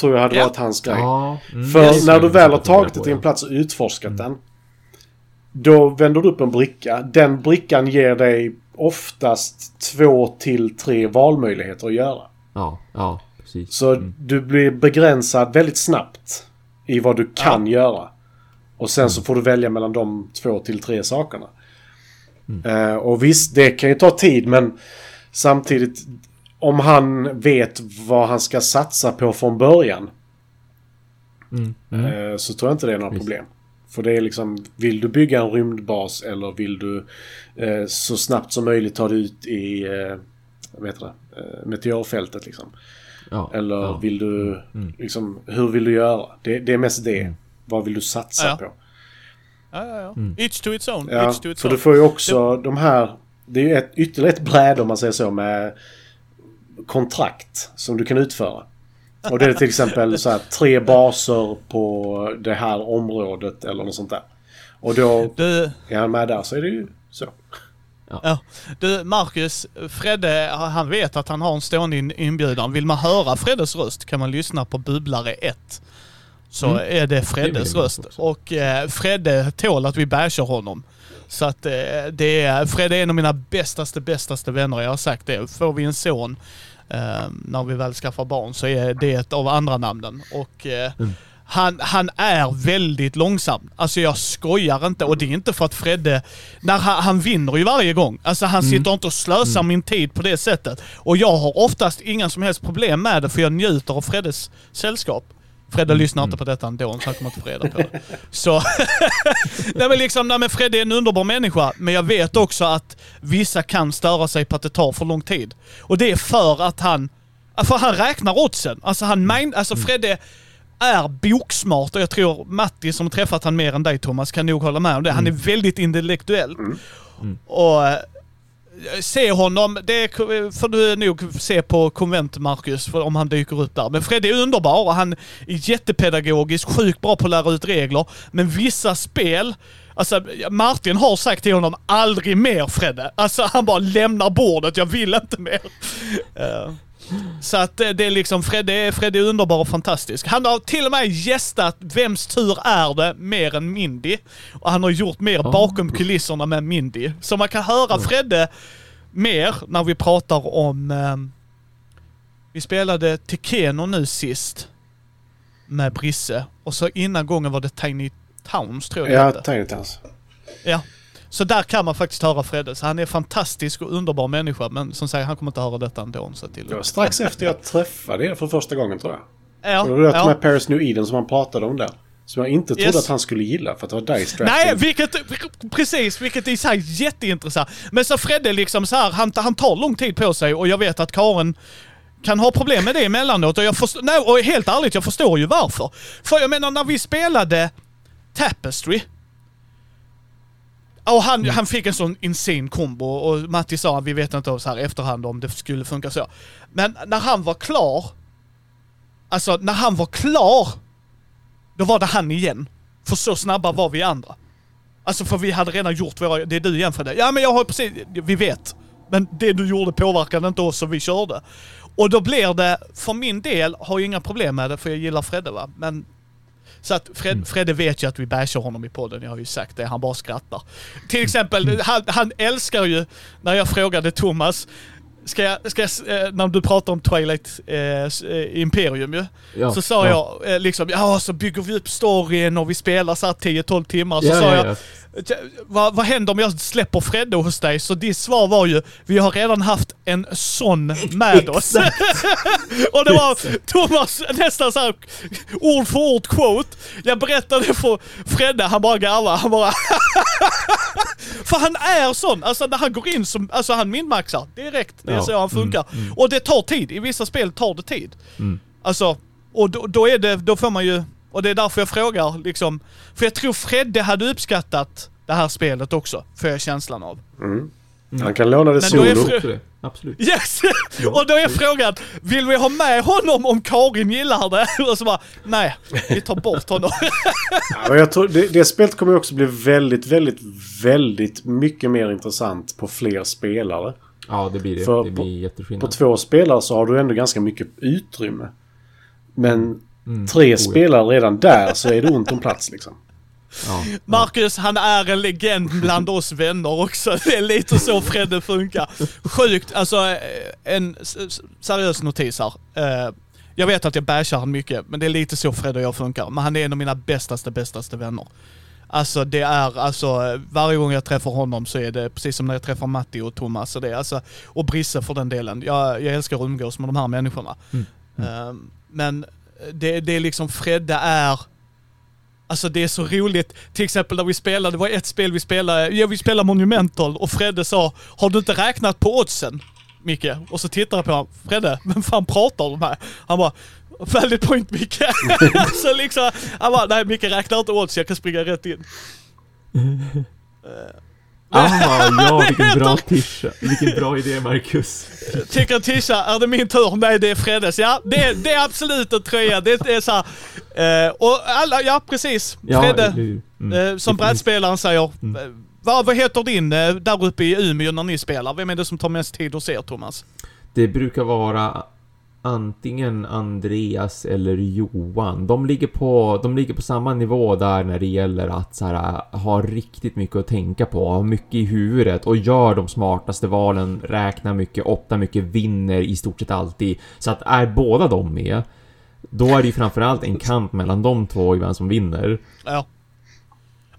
Tror jag hade Ja. varit hans grej. Ja, mm, För när du väl har tagit dig till en ja. plats och utforskat den. Då vänder du upp en bricka. Den brickan ger dig oftast två till tre valmöjligheter att göra. Ja, ja, precis. Så Mm. du blir begränsad väldigt snabbt i vad du kan göra. Och sen så får du välja mellan de två till tre sakerna. Eh, och visst, det kan ju ta tid men samtidigt om han vet vad han ska satsa på från början Mm. Mm. eh, så tror jag inte det är några Visst. problem. För det är liksom, vill du bygga en rymdbas eller vill du eh, så snabbt som möjligt ta dig ut i eh, vad heter det? Eh, meteorfältet liksom. Ja, Eller ja. vill du, Mm. liksom, hur vill du göra? Det, det är mest det. Vad vill du satsa Ja. på? Ja, ja, ja. Mm. Each to its own. Ja, Each to its för own. du får ju också de här, det är ju ett, ytterligare ett bräde om man säger så med kontrakt som du kan utföra. Och det är till exempel så här, tre baser på det här området eller något sånt där. Och då Du, är han med där så är det ju så. ja. du, Marcus, Fredde, han vet att han har en stående in- inbjudan. Vill man höra Freddes röst kan man lyssna på Bubblare 1. Så Mm. är det Freddes röst. också. Och eh, Fredde tål att vi bashar honom. Så att eh, det är, Fredde är en av mina bästaste, bästaste vänner. Jag har sagt det. Får vi en son när vi väl skaffar barn så är det ett av andra namnen. Och eh, Mm. han, han är väldigt långsam. Alltså jag skojar inte och det är inte för att Fredde, när han, han vinner ju varje gång. Alltså han Mm. sitter inte och slösar min tid på det sättet. Och jag har oftast inga som helst problem med det för jag njuter av Freddes sällskap. Fredde Mm, lyssnar inte på detta ändå så han kommer inte få reda på det. Så... nej men liksom, nej men Fredde är en underbar människa. Men jag vet också att vissa kan störa sig på att det tar för lång tid. Och det är för att han... För han räknar oddsen. Alltså han mind, Alltså Fredde är boksmart och jag tror Matti som träffat han mer än dig Thomas kan nog hålla med om det. Han är väldigt intellektuell. Och eh, se honom, det får du nog se på konvent Marcus, för om han dyker upp där. Men Fredde är underbar och han är jättepedagogisk, sjukt bra på att lära ut regler. Men vissa spel, alltså Martin har sagt till honom aldrig mer Fredde. Alltså han bara lämnar bordet, jag vill inte mer. Uh så att eh, det är liksom, Fredde, är- Fredde är underbar och fantastisk. Han har till och med gästat Vems tur är det mer än Mindy. Och han har gjort mer bakom kulisserna med Mindy. Så man kan höra Fredde mer när vi pratar om... ehm, vi spelade Tekeno nu sist. Med Brisse. Och så innan gången var det Tiny Towns tror jag Ja. Tiny Towns. Ja. Så där kan man faktiskt höra Fredde. Så han är fantastisk och underbar människa. Men som sagt, han kommer inte höra detta ändå. Så till Det var strax efter jag träffade er för första gången tror jag. Ja, Och det var ja. med Paris New Eden som han pratade om där. Som jag inte trodde Yes. att han skulle gilla för att det var dice drafting. Nej, vilket, precis, vilket är så här jätteintressant. Men så Fredde liksom så här, han, han tar lång tid på sig och jag vet att Karin kan ha problem med det emellanåt och jag förstår, nej, och helt ärligt, jag förstår ju varför. För jag menar när vi spelade Tapestry och han, han fick en sån insane kombo och Matti sa att vi vet inte så här efterhand om det skulle funka så. Men när han var klar, alltså när han var klar, då var det han igen. För så snabba var vi andra. Alltså för vi hade redan gjort våra, det är du igen Fredde. Ja men jag har precis, vi vet. Men det du gjorde påverkade inte oss så vi körde. Och då blir det, för min del, har jag inga problem med det för jag gillar Fredde va. Men så att Fred, Fredde vet ju att vi bashar honom i podden, jag har ju sagt det, han bara skrattar. Till exempel, han, han älskar ju när jag frågade Thomas, ska jag, ska jag, eh, när du pratar om Twilight eh, eh, Imperium ju. Ja, så sa ja. jag eh, liksom, ja så bygger vi upp storyn och vi spelar så här 10-12 timmar. Så Ja, sa ja, jag, ja. "T- vad, vad händer om jag släpper Fredde hos dig? Så ditt svar var ju, vi har redan haft en sån med oss. och det var Thomas nästan så här ord för ord quote. Jag berättade för Fredde, han bara garvade. Han bara För han är sån, alltså när han går in som, alltså han minmaxar direkt. Det är Ja, så han funkar. mm, mm. Och det tar tid, i vissa spel tar det tid. Mm. Alltså, och då, då är det, då får man ju, och det är därför jag frågar liksom, för jag tror Fredde hade uppskattat det här spelet också, får jag känslan av. Mm. Han kan låna det solo. fru- Absolut. Yes! och då är frågan, vill vi ha med honom om Karin gillar det? Och så bara, nej, vi tar bort honom. Ja, jag tror det, det spelet kommer också bli väldigt, väldigt, väldigt mycket mer intressant på fler spelare. Ja, det blir det. För det på- blir På jätteskillnad. två spelare så har du ändå ganska mycket utrymme. Men Mm. tre Oh, ja. spelare redan där så är det ont om plats liksom. Ja, Marcus, han är en legend bland oss vänner också. Det är lite så Fredde funkar. Sjukt, alltså eh, en seriös notis här. Eh, Jag vet att jag bashar han mycket, men det är lite så Fredde och jag funkar. Men han är en av mina bästaste, bästaste vänner. Alltså det är, alltså varje gång jag träffar honom så är det precis som när jag träffar Matti och Thomas och det, alltså, och Brisse för den delen. Jag, jag älskar att umgås med de här människorna. Mm. Eh, Men det, det är liksom, Fredde är, Alltså det är så roligt. Till exempel när vi spelade, det var ett spel vi spelade, ja vi spelade Monumental och Fredde sa Har du inte räknat på oddsen? Micke? Och så tittar jag på honom. Fredde, vem fan pratar du med? Han bara Valid point Micke. så liksom, han bara, nej Micke räknar inte odds, jag kan springa rätt in. ah, ja, vilken bra tisha. Vilken bra idé, Marcus. Tycker Tisha, är det min tur? Nej det är Freddes. Ja, det, är- det är absolut en tröja. Det, är så här, eh, Och alla, ja precis. Ja, Fredde. hur? Mm. Eh, som brädspelaren säger, Mm. eh, vad, vad heter din där uppe i Umeå när ni spelar? Vem är det som tar mest tid hos er Thomas? Det brukar vara antingen Andreas eller Johan. De ligger på, de ligger på samma nivå där när det gäller att så här, ha riktigt mycket att tänka på, ha mycket i huvudet och gör de smartaste valen, räknar mycket, optar mycket, vinner i stort sett alltid. Så att är båda de med, då är det ju framförallt en kamp mellan de två i vem som vinner. Ja.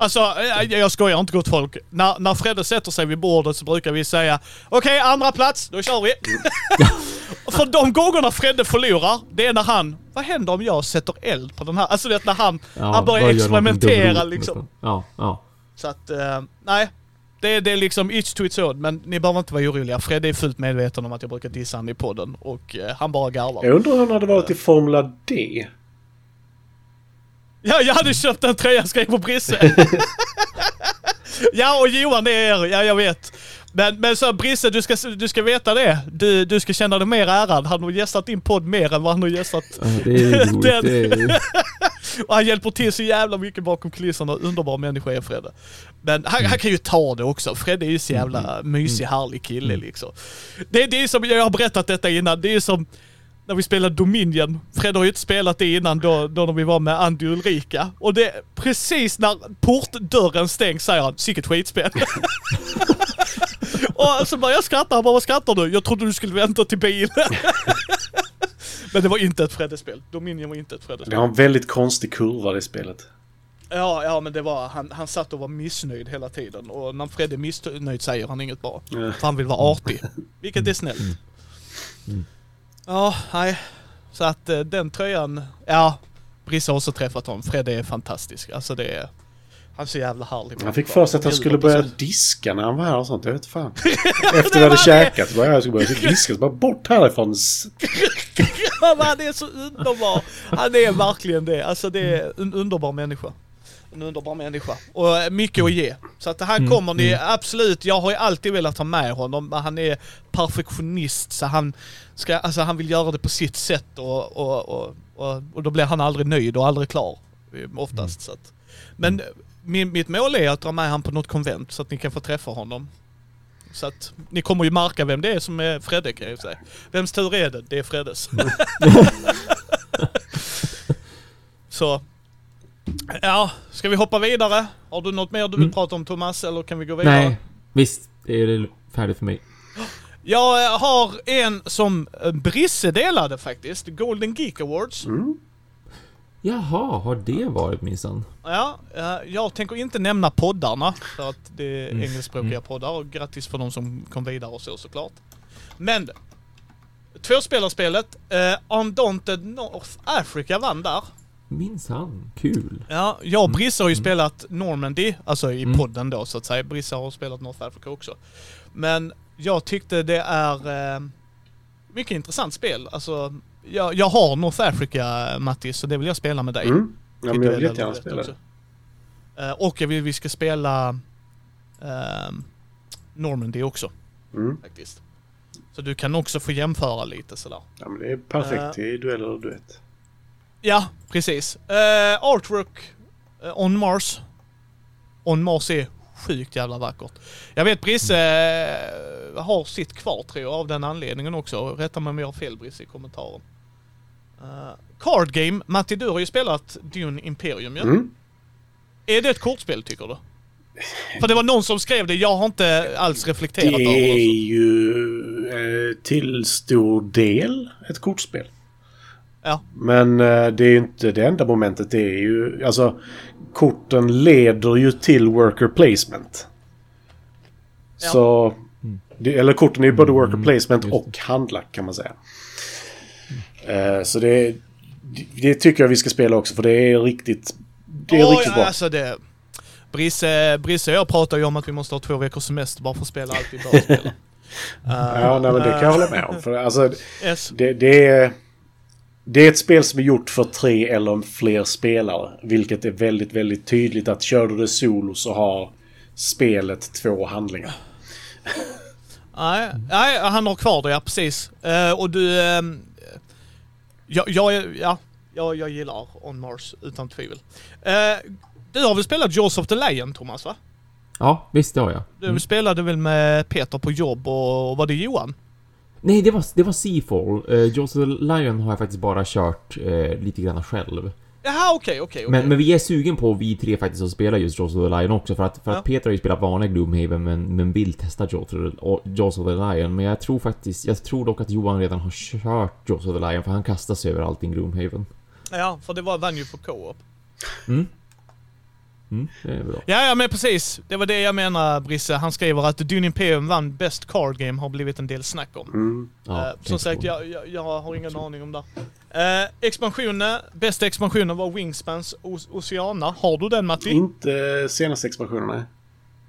Alltså, eh, jag skojar inte gott folk. När, när Fredde sätter sig vid bordet så brukar vi säga Okej, andra plats, då kör vi. För de gångerna Fredde förlorar, det är när han, vad händer om jag sätter eld på den här? Alltså det är när han, Ja, han börjar experimentera liksom. Ja, ja. Så att, eh, nej. Det, det är liksom each to its own, men ni behöver inte vara oroliga. Fredde är fullt medveten om att jag brukar dissa han i podden och eh, han bara garvar. Jag undrar hur han hade varit i Formula D. Ja, jag hade köpt en tröja skrev på Brisse. ja, och Johan det är er. Ja, jag vet. Men, men så Brisse, du ska, du ska veta det. Du, du ska känna dig mer ärad. Han har gästat din podd mer än vad han har gästat. Ja, Det är roligt. Den- är... Och han hjälper till så jävla mycket bakom kulisserna. Underbar människa är Fredde. Men han, han kan ju ta det också. Fredde är ju så jävla mysig, härlig kille liksom. Det, det är som, jag har berättat detta innan, det är som när vi spelade Dominion. Fredde har ju inte spelat det innan då, då när vi var med Andy och Ulrika. Och det, precis när portdörren stängs säger han, sicket skitspel. och så börjar jag skratta, han bara vad skrattar du? Jag trodde du skulle vänta till bilen. Men det var inte ett Fredde-spel. Dominion var inte ett Fredde-spel. Det har en väldigt konstig kurva det spelet. Ja, ja men det var, han, han satt och var missnöjd hela tiden. Och när Fred är missnöjd säger han inget bra. För han vill vara artig. Vilket är snällt. Ja, nej. Så att eh, den tröjan, ja. Brisse har också träffat honom. Fred är fantastisk. Alltså det är... Han är så jävla härlig. Han fick för sig att han skulle börja diska när han var här och sånt. Jag vet fan. Efter vi hade käkat så bara jag skulle börja diska. Så bara bort härifrån. Han är så underbar. Han är verkligen det. Alltså det är en underbar människa. En underbar människa. Och eh, mycket att ge. Så att här Mm, kommer ni absolut, jag har ju alltid velat ha med honom. Han är perfektionist så han ska, alltså han vill göra det på sitt sätt och, och, och, och, och då blir han aldrig nöjd och aldrig klar. eh, Oftast så att. Men min, mitt mål är att dra med han på något konvent så att ni kan få träffa honom. Så att ni kommer ju märka vem det är som är Fredde kan jag ju säga. Vems tur är det? Det är Freddes. Så. Ja, ska vi hoppa vidare? Har du något mer du vill Mm. prata om Thomas eller kan vi gå vidare? Nej, visst är det färdigt för mig. Jag eh, har en som eh, Brisse delade faktiskt. Golden Geek Awards. Mm. Jaha, har det varit minsann? Ja, eh, jag tänker inte nämna poddarna för att det är Mm. engelskspråkiga Mm. poddar och grattis för de som kom vidare och så såklart. Men Tvåspelarspelet, eh, Undaunted North Africa vann där. Minsann, kul. Ja, jag och Brisse har ju Mm. spelat Normandy, alltså i Mm. podden då så att säga. Brisse har spelat North Africa också. Men jag tyckte det är eh, mycket intressant spel. Alltså, jag, jag har North Africa Mattis, så det vill jag spela med dig. Mm. Ja, men jag vill jättegärna spela också. det. Eh, och jag vill vi ska spela ehm, Normandy också Mm. faktiskt. Så du kan också få jämföra lite sådär. Ja, men det är perfekt Eh. till dueller och duett. Ja, precis. Uh, artwork eh, On Mars. On Mars är sjukt jävla vackert. Jag vet Brisse eh, har sitt kvar tror jag av den anledningen också. Rätta mig om jag har fel Brisse i kommentaren. Uh, card Game. Matti du har ju spelat Dune Imperium ju. Mm. Är det ett kortspel tycker du? För det var någon som skrev det, jag har inte alls Det reflekterat över är det. ju eh, till stor del ett kortspel. Ja. Men eh, det är ju inte det enda momentet. Det är ju, alltså, korten leder ju till worker placement. Ja. Så, det, eller korten är ju både worker Mm, placement det. och handla kan man säga. Eh, så det, det, tycker jag vi ska spela också för det är riktigt, det är Oj, riktigt bra. Alltså det... Brisse, Brisse och jag pratar ju om att vi måste ha två veckors semester bara för att spela allt vi bör spela. Uh, Ja, nej, men det kan jag hålla med om. För alltså, Yes. Det, det, är, det är ett spel som är gjort för tre eller fler spelare. Vilket är väldigt, väldigt tydligt att kör du det solo så har spelet två handlingar. Nej, nej, han har kvar det, ja precis. Eh, och du... ehm, jag, jag, är- ja, jag, gillar On Mars utan tvivel. Eh, du har väl spelat Jaws of the Lion, Thomas? va? Ja, visst det har jag. Du Mm. spelade väl med Peter på jobb och var det Johan? Nej, det var, det var Seafall. Uh, Jaws of the Lion har jag faktiskt bara kört eh, lite grann själv. Jaha, okej, okej, okej. Men, men vi är sugen på, vi tre faktiskt, att spela just Jaws of the Lion också. För att, för Ja. att Peter har ju spelat vanliga Gloomhaven men, men vill testa Jaws of, the, Jaws of the Lion. Men jag tror faktiskt, jag tror dock att Johan redan har kört Jaws of the Lion för han kastar sig över allting Gloomhaven. Ja, för det var, vann ju på co-op. Mm. Mm. Ja, ja men precis. Det var det jag menar Brisse. Han skriver att Dune Imperium vann Best Card Game har blivit en del snack om. Mm. Ja, tänkte som sagt, jag, jag, jag har ingen aning om det. Uh, expansionen, bästa expansionen var Wingspans O- Oceana. Har du den Matti? Inte senaste expansionen, nej.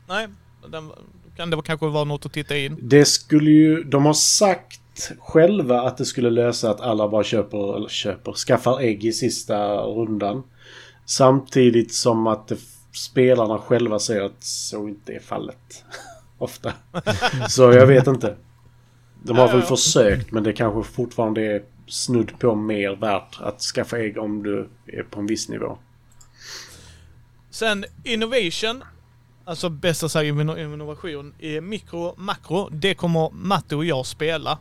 Nej, den kan det kanske vara något att titta in. Det skulle ju... De har sagt själva att det skulle lösa att alla bara köper, eller köper, skaffar ägg i sista rundan. Samtidigt som att det, spelarna själva säger att så inte är fallet. Ofta. Så jag vet inte. De har väl försökt men det kanske fortfarande är snudd på mer värt att skaffa ägg om du är på en viss nivå. Sen Innovation, alltså bästa så innovation i mikro makro. Det kommer Matte och jag spela.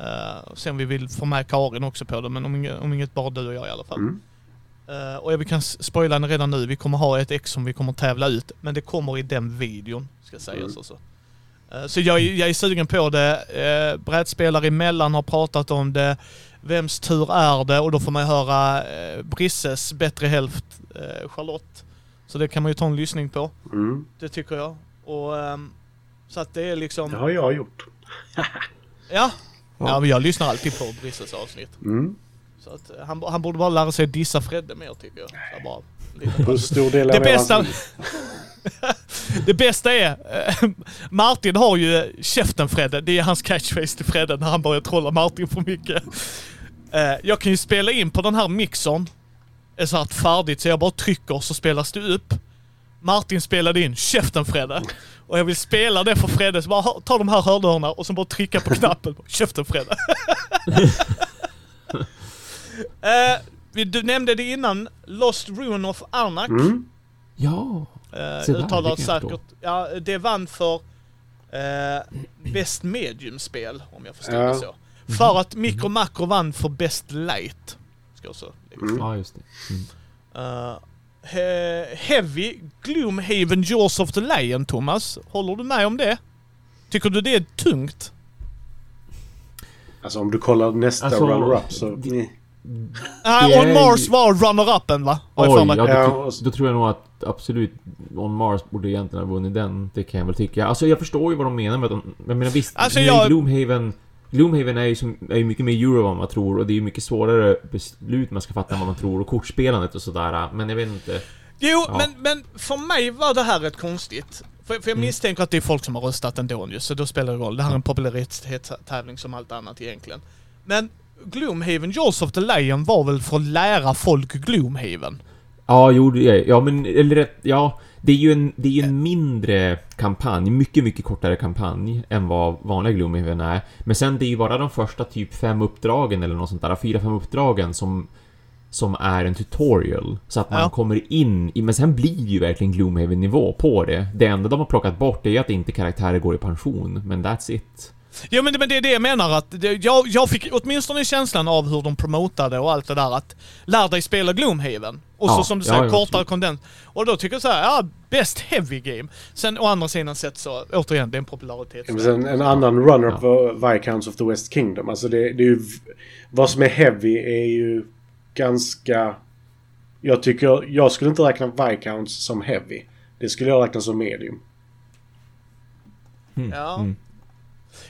Uh, sen vi vill få med Karin också på det, men om inget, om inget bara du och jag i alla fall. Mm. Eh, och jag vi kan spoila den redan nu. Vi kommer ha ett ex som vi kommer tävla ut. Men det kommer i den videon, ska sägas Mm. alltså. Eh, så jag, är- jag är sugen på det. Uh, brädspelare emellan har pratat om det. Vems tur är det? Och då får man höra uh, Brisses bättre hälft, eh, Charlotte. Så det kan man ju ta en lyssning på. Mm. Det tycker jag. Och, ehm, så att det är liksom... Det har jag gjort. Ja. Ja. Ja, men jag lyssnar alltid på Brisses avsnitt. Mm. Så att eh, han, han borde bara lära sig att dissa Fredde mer tycker jag. Så bara, Hur stor del Det av bästa- hans liv? Det bästa är, eh, Martin har ju käften Fredde, det är hans catchphrase till Fredde när han börjar trolla Martin för mycket. Eh, Jag kan ju spela in på den här mixern, är så här färdigt så jag bara trycker så spelas det upp. Martin spelade in käften Fredde. Och jag vill spela det för Fredde, så bara ta de här hörlurarna och så bara trycka på knappen. Käften Fredde. eh, vi- du nämnde det innan, Lost Ruin of Arnak. Mm. Ja! Uh, uttalar säkert. Ja, det vann för uh, Best Medium-spel, om jag förstod Ja. det så. För att Mikro Macro vann för Best Light. Ska jag så. Mm. Ja, just det. Mm. Uh, he- heavy Gloomhaven Jaws of the Lion, Thomas. Håller du med om det? Tycker du det är tungt? Alltså om du kollar nästa Alltså, runner-up så... det- Det On är Mars var runner-upen va? Oj, ja, då, Ja, då tror jag nog att absolut On Mars borde egentligen ha vunnit den. Det kan jag väl tycka. Alltså jag förstår ju vad de menar med att de... Jag menar visst, Alltså, jag- Gloomhaven... Gloomhaven är ju, som, är ju mycket mer euro än vad man tror och det är ju mycket svårare beslut man ska fatta än vad man tror och kortspelandet och sådär. Men jag vet inte. Jo, Ja. men, men för mig var det här rätt konstigt. För, för jag Mm. misstänker att det är folk som har röstat ändå ju, så då spelar det roll. Det här är en popularitetstävling som allt annat egentligen. Men Gloomhaven Jaws of the Lion var väl för att lära folk Gloomhaven? Ja, jo, det ja men eller ja. Det är ju en, det är ju en mindre kampanj, mycket, mycket kortare kampanj än vad vanliga Gloomhaven är. Men sen det är ju bara de första typ fem uppdragen eller något sånt där, fyra, fem uppdragen som som är en tutorial. Så att man Ja. kommer in i, men sen blir det ju verkligen Gloomhaven-nivå på det. Det enda de har plockat bort är att inte karaktärer går i pension, men that's it. Jo men det, men det är det jag menar att, det, jag, jag fick åtminstone känslan av hur de promotade och allt det där att lär dig spela Gloomhaven. Och så Ja, som du ja, säger, ja, kortare kondens. Och då tycker jag så här, ja, best heavy game. Sen å andra sidan sett så, återigen, det är en popularitet. Sen en annan runner-up var Viscounts of the West Kingdom. Alltså det, det är ju... Vad som är heavy är ju ganska... Jag tycker... Jag skulle inte räkna Viscounts som heavy. Det skulle jag räkna som medium. Mm. Ja. Mm.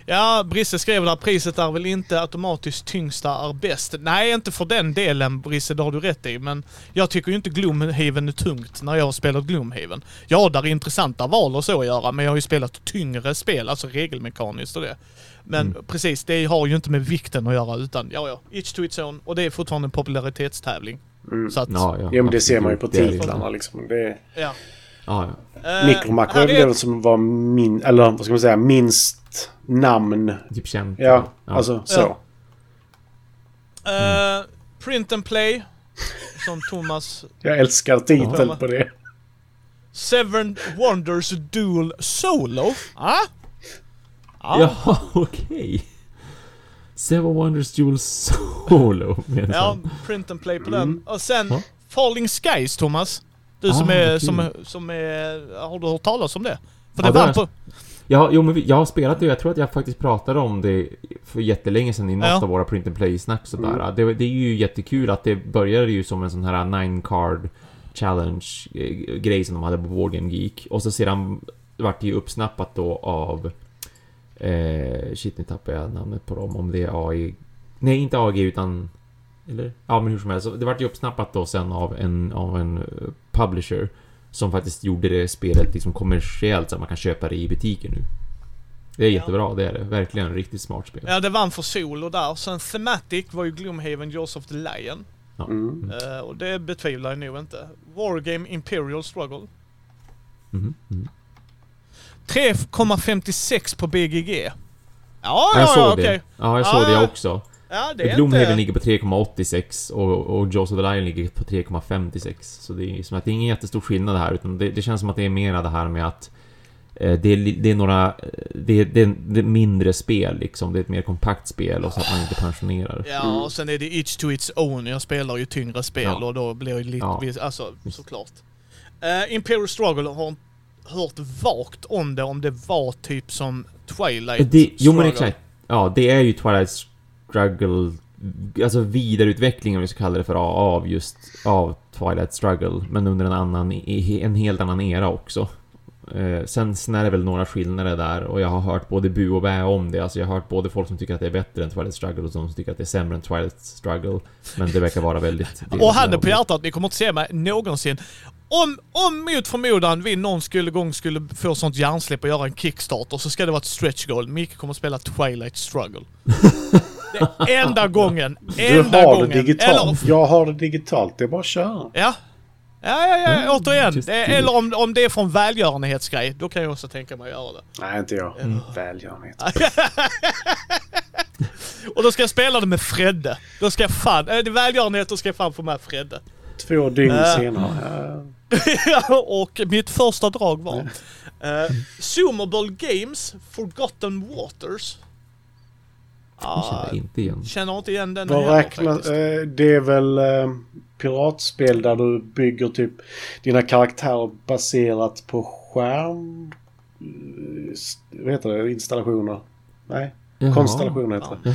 Ja, Brisse skrev där priset är väl inte automatiskt tyngsta är bäst. Nej, inte för den delen Brisse, det har du rätt i. Men jag tycker ju inte Gloomhaven är tungt när jag har spelat Gloomhaven. Ja, där är intressanta val och så att göra, men jag har ju spelat tyngre spel, alltså regelmekaniskt och det. Men Mm. precis, det har ju inte med vikten att göra utan, ja ja, each to its own. Och det är fortfarande en popularitetstävling. Mm. Så att, Ja, ja, Ja men det ser man ju på titlarna liksom. Det, ja. Ja, ja. Eh, här är väl det som var min... Eller vad ska man säga? Minst namn. Typ känt. Ja, alltså så. Ja. Eh, print and play. Som Thomas Jag älskar titeln Ja. på det. Seven Wonders Dual Solo. Ah? Ja, okej. Seven Wonders Jewel Solo menar Ja, print and play på Mm. den. Och sen Ja. Falling Skies, Thomas. Du som Ah, är, okej. som, är- som är... Har du hört talas om det? För Ja, det vann har på... Ja, jo men vi, jag har spelat det jag tror att jag faktiskt pratade om det för jättelänge sedan i något Ja. av våra print and play-snack sådär. Mm. Det, det är ju jättekul att det började ju som en sån här nine card challenge eh, som de hade på Board Game Geek. Och så sedan vart det ju uppsnappat då av eh, shit nu tappade jag namnet på dem om det är AI Nej inte AG utan eller? Ja men hur som helst. Så Det vart ju uppsnappat då sen av en, av en eh, publisher som faktiskt gjorde det spelet liksom kommersiellt så att man kan köpa det i butiker nu. Det är Ja. jättebra, det är det. Verkligen ett riktigt smart spel. Ja, det vann för Solo där. Sen Thematic var ju Gloomhaven Jaws of the Lion. Mm. Eh, och det betvivlar jag nog inte. Wargame Imperial Struggle. Mhm, mhm. 3,56 på BGG. Ja, Ja, ja, jag såg ja, det. okej. Ja, jag Ja, såg det ja. också. Ja, det är Gloomhaven inte... ligger på 3,86 och, och Jaws of the Lion ligger på 3,56. Så det är som att det är ingen jättestor skillnad här utan det, det känns som att det är mera det här med att eh, det är, det är några... eh, Det är, det, är, mindre spel liksom. Det är ett mer kompakt spel och så att man inte pensionerar. Ja, och sen är det each to its own. Jag spelar ju tyngre spel Ja. och då blir det lite... Ja. Alltså, såklart. Uh, Imperial Struggle har hört vagt om det, om det var typ som Twilight Det, jo men Struggle. exakt. Ja, det är ju Twilight Struggle Alltså vidareutveckling om vi ska kalla det för av just av Twilight Struggle men under en annan, en helt annan era också. Eh, sen, sen är det väl några skillnader där och jag har hört både bu och bä om det. Alltså jag har hört både folk som tycker att det är bättre än Twilight Struggle och de som tycker att det är sämre än Twilight Struggle. Men det verkar vara väldigt... Och handen på hjärtat, ni kommer inte se mig någonsin. Om, om mot förmodan vi någon skulle gång skulle få sånt hjärnsläpp och göra en Kickstarter så ska det vara ett stretch goal. Micke kommer att spela Twilight Struggle. Det enda gången. Enda du har gången. det digitalt. Eller, Jag har det digitalt. Det är bara att köra. ja. Ja, ja, ja, Mm, återigen. Det, det. eller om, om det är från välgörenhetsgrej, då kan jag också tänka mig att göra det. Nej, inte jag. Mm. Välgörenhet. Och då ska jag spela det med Fredde. Då ska jag fan, det är välgörenhet, då ska jag fan få med Fredde. Två dygn Äh. senare. och mitt första drag var uh, Zoomable Games Forgotten Waters. Jag Ah, känner inte igen. känner inte igen den Vad räknas... Eh, det är väl eh, piratspel där du bygger typ dina karaktärer baserat på skärm... eh, Vad heter det? Installationer? Nej, Jaha. konstellationer heter det.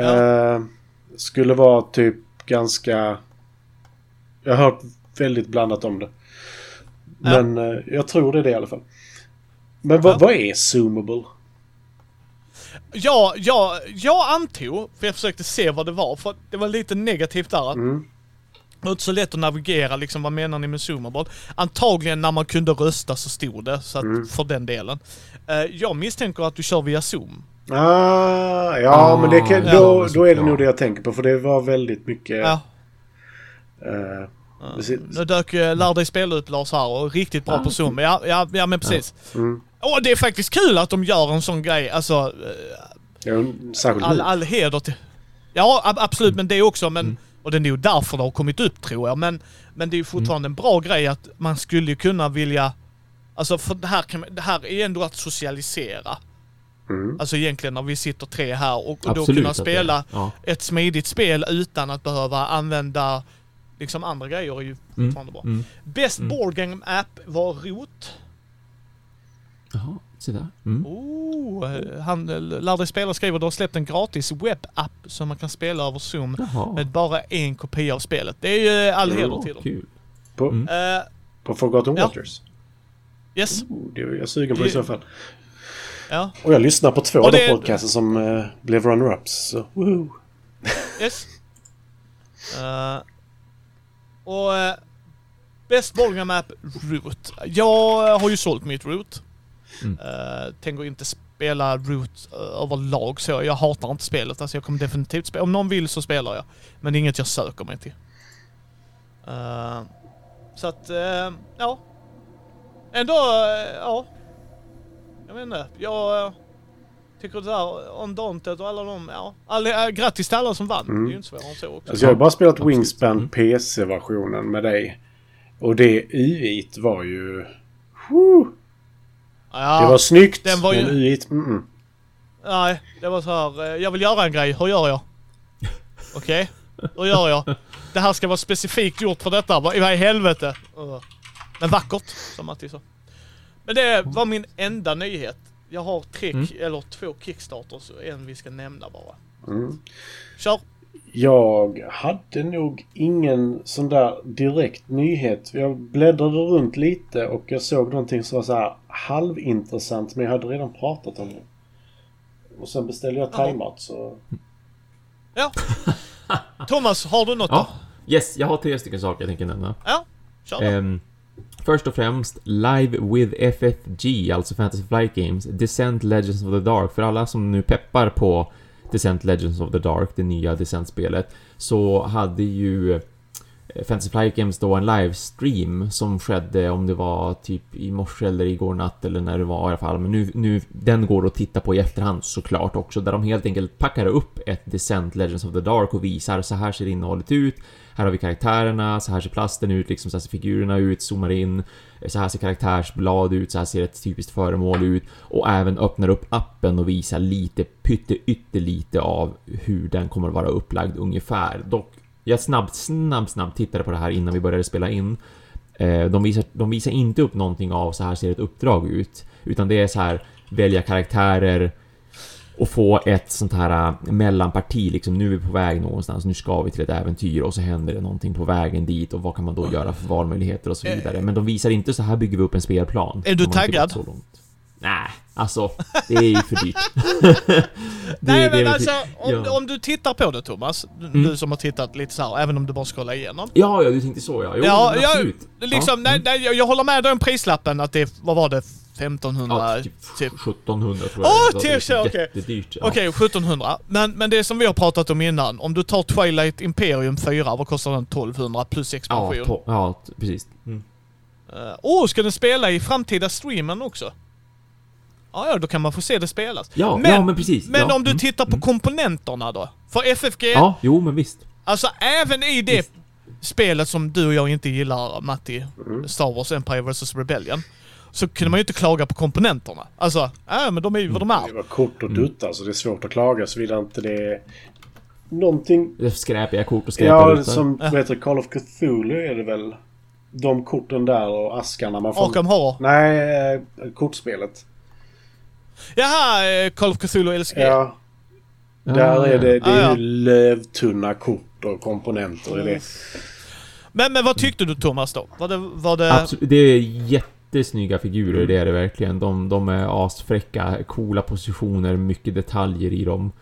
Jaha. Eh, skulle vara typ ganska... Jag har hört väldigt blandat om det. Men eh, jag tror det är det i alla fall. Men vad, Ja. vad är zoomable? Ja, ja, jag antog, för jag försökte se vad det var, för det var lite negativt där att Mm. det var inte så lätt att navigera liksom, vad menar ni med zoomable? Antagligen när man kunde rösta så stod det, så att, Mm. för den delen. Eh, jag misstänker att du kör via zoom. Ah, ja, Ah, men det kan, då, då är det nog det jag tänker på. För det var väldigt mycket... Ja. eh, precis. Nu dök uh, Lär dig spela upp Lars här och riktigt bra på zoom. Ja, ja, ja men precis. Mm. Och det är faktiskt kul att de gör en sån grej. Alltså, eh, Ja, särskilt all, all heder till... Ja, ab- absolut, men det också. Men, Mm. Och det är nog därför det har kommit upp tror jag. Men, men det är ju fortfarande en bra grej att man skulle kunna vilja... Alltså för det här, kan, det här är ändå att socialisera. Mm. Alltså egentligen när vi sitter tre här och, och då Absolut kunna att det- spela Ja. ett smidigt spel utan att behöva använda liksom andra grejer är ju Mm. fortfarande bra. Mm. Best Mm. board game app var Rot. Jaha, se där. Mm. Oh, eh, han eh, lär dig spela skriver du har släppt en gratis webbapp som man kan spela över Zoom Jaha. med bara en kopia av spelet. Det är ju eh, all heder Ja, till dem. Kul. På, Mm. Eh, på Forgotten Ja. Waters. yes, Oh, det är jag sugen på i så fall. ja, Och jag lyssnar på två av de podcaster som eh, blev runner-ups. Yes. och uh, Best board game app Root. Jag har ju sålt mitt Root. Mm. Uh, tänker inte spela Root uh, överlag så. Jag hatar inte spelet. Alltså jag kommer definitivt spela. Om någon vill så spelar jag. Men det är inget jag söker mig till. Eh, så att, eh, ja. Ändå, eh, ja. Jag vet inte. Jag uh, tycker det där Undaunted och alla de, ja. All, äh, grattis till alla som vann. Mm. Det är ju inte svårare än så också. Alltså jag har bara spelat. Wingspan Mm. PC-versionen med dig. Och det UI't var ju... Woo! ja, det var snyggt, den var ju- men UI't... Mm -mm. Nej, det var så här. eh, jag vill göra en grej. Hur gör jag? Okej, hur gör jag? Det här ska vara specifikt gjort för detta. Vad vad i helvete? Men vackert, som Matti sa. Men det var min enda nyhet. Jag har tre, Mm. eller två kickstarters och en vi ska nämna bara. Mm. Kör! Jag hade nog ingen sån där direkt nyhet. Jag bläddrade runt lite och jag såg någonting som var så här halvintressant men jag hade redan pratat om det. Och sen beställde jag thaimat så... Ja. Thomas, har du något Ja. då? Yes, jag har tre stycken saker jag tänker nämna. Ja, kör då. Ehm, först och främst, Live with FFG, alltså Fantasy Flight Games, Descent Legends of the Dark. För alla som nu peppar på Descent Legends of the Dark, det nya Descent-spelet, så hade ju eh, Fantasy Flight Games då en livestream som skedde om det var typ i morse eller igår natt eller när det var i alla fall. Men nu, nu den går att titta på i efterhand såklart också, där de helt enkelt packar upp ett Descent Legends of the Dark och visar så här ser innehållet ut. Här har vi karaktärerna, så här ser plasten ut, liksom så här ser figurerna ut, zoomar in. Eh, så här ser karaktärsblad ut, så här ser ett typiskt föremål ut. Och även öppnar upp appen och visar lite, pytte ytterlite av hur den kommer att vara upplagd ungefär. Dock, jag snabbt, snabbt, snabbt tittade på det här innan vi började spela in. Eh, de visar, de visar inte upp någonting av så här ser ett uppdrag ut. Utan det är så här, välja karaktärer och få ett sånt här äh, mellanparti, liksom nu är vi på väg någonstans, nu ska vi till ett äventyr och så händer det någonting på vägen dit och vad kan man då göra för valmöjligheter och så vidare. Men de visar inte så här bygger vi upp en spelplan. Är du taggad? Nej, alltså det är ju för dyrt. Det- Nej men alltså, om, ja. om du tittar på det Thomas, du, Mm. som har tittat lite så här, även om du bara scrollar igenom. Ja, ja, du tänkte så ja. Jo, Ja, men ja, absolut. Liksom, ja. nej, nej, jag, jag håller med dig om prislappen att det, vad var det, 1500? Ja, typ typ. 1700 tror Åh, jag. det är. till sig, okej. Jättedyrt. Ja. Okej, 1700. Men, men det som vi har pratat om innan, om du tar Twilight Imperium 4, vad kostar den? 1200 plus Ja, expansion. ja, t- precis. Mm. Eh, Åh, ska den spela i framtida streamen också? Ja, ja, då kan man få se det spelas. Ja, Men- ja, men precis. Men ja. om du mm. tittar på komponenterna då? För FFG, Ja, jo men visst. alltså även i det Visst. spelet som du och jag inte gillar, Matti, Mm. Star Wars Empire vs Rebellion, så kunde man ju inte klaga på komponenterna. Alltså, ja men de är ju vad de Det är. var kort och duttar så det är svårt att klaga såvida inte det är någonting... Det är Skräpiga kort och skräpiga Ja, rutor. som vad heter det, Call of Cthulhu är det väl? De korten där och askarna man får... Arkham Horror. Nej, eh, kortspelet. Jaha, eh, Call of Cthulhu LCG. Ja, Ja, där är det, det Ah, är ja. ju lövtunna kort och komponenter i det. Men, men vad tyckte du Thomas då? Var det... Var det Absolut, det är jättesnygga figurer, det är det verkligen. De, de är asfräcka, coola positioner, mycket detaljer i dem.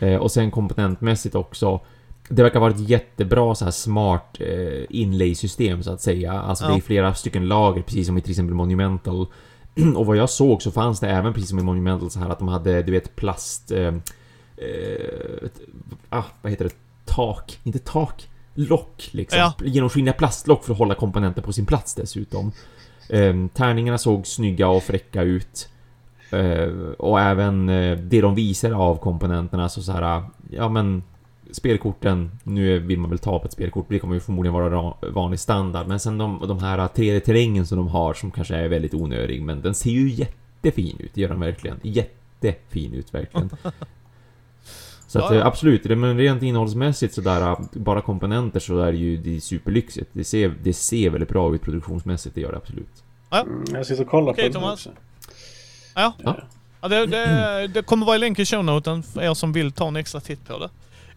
Eh, och sen komponentmässigt också. Det verkar vara ett jättebra så här smart eh, inlay-system så att säga. Alltså det Ja. är flera stycken lager, precis som i till exempel Monumental. och vad jag såg så fanns det även precis som i Monumental så här att de hade, du vet, plast... Eh, eh, ah, vad heter det? Tak? Inte tak? Lock liksom. Ja. Genomskinliga plastlock för att hålla komponenter på sin plats dessutom. Eh, tärningarna såg snygga och fräcka ut. Eh, och även eh, det de visar av komponenterna så, så här, ja men spelkorten, nu vill man väl ta på ett spelkort, det kommer ju förmodligen vara vanlig standard. Men sen de, de här 3D-terrängen som de har som kanske är väldigt onödig, men den ser ju jättefin ut, det gör den verkligen. Jättefin ut verkligen. Så att Ja, ja. eh, absolut, det- men rent innehållsmässigt sådär, bara komponenter så är det ju det är superlyxigt. Det ser, det ser väldigt bra ut produktionsmässigt, det gör det absolut. Mm, jag sitter och kollar Okej, på det Thomas. också. Ja. Ja. ja det, det, det kommer vara i länk i shownoten för er som vill ta en extra titt på det.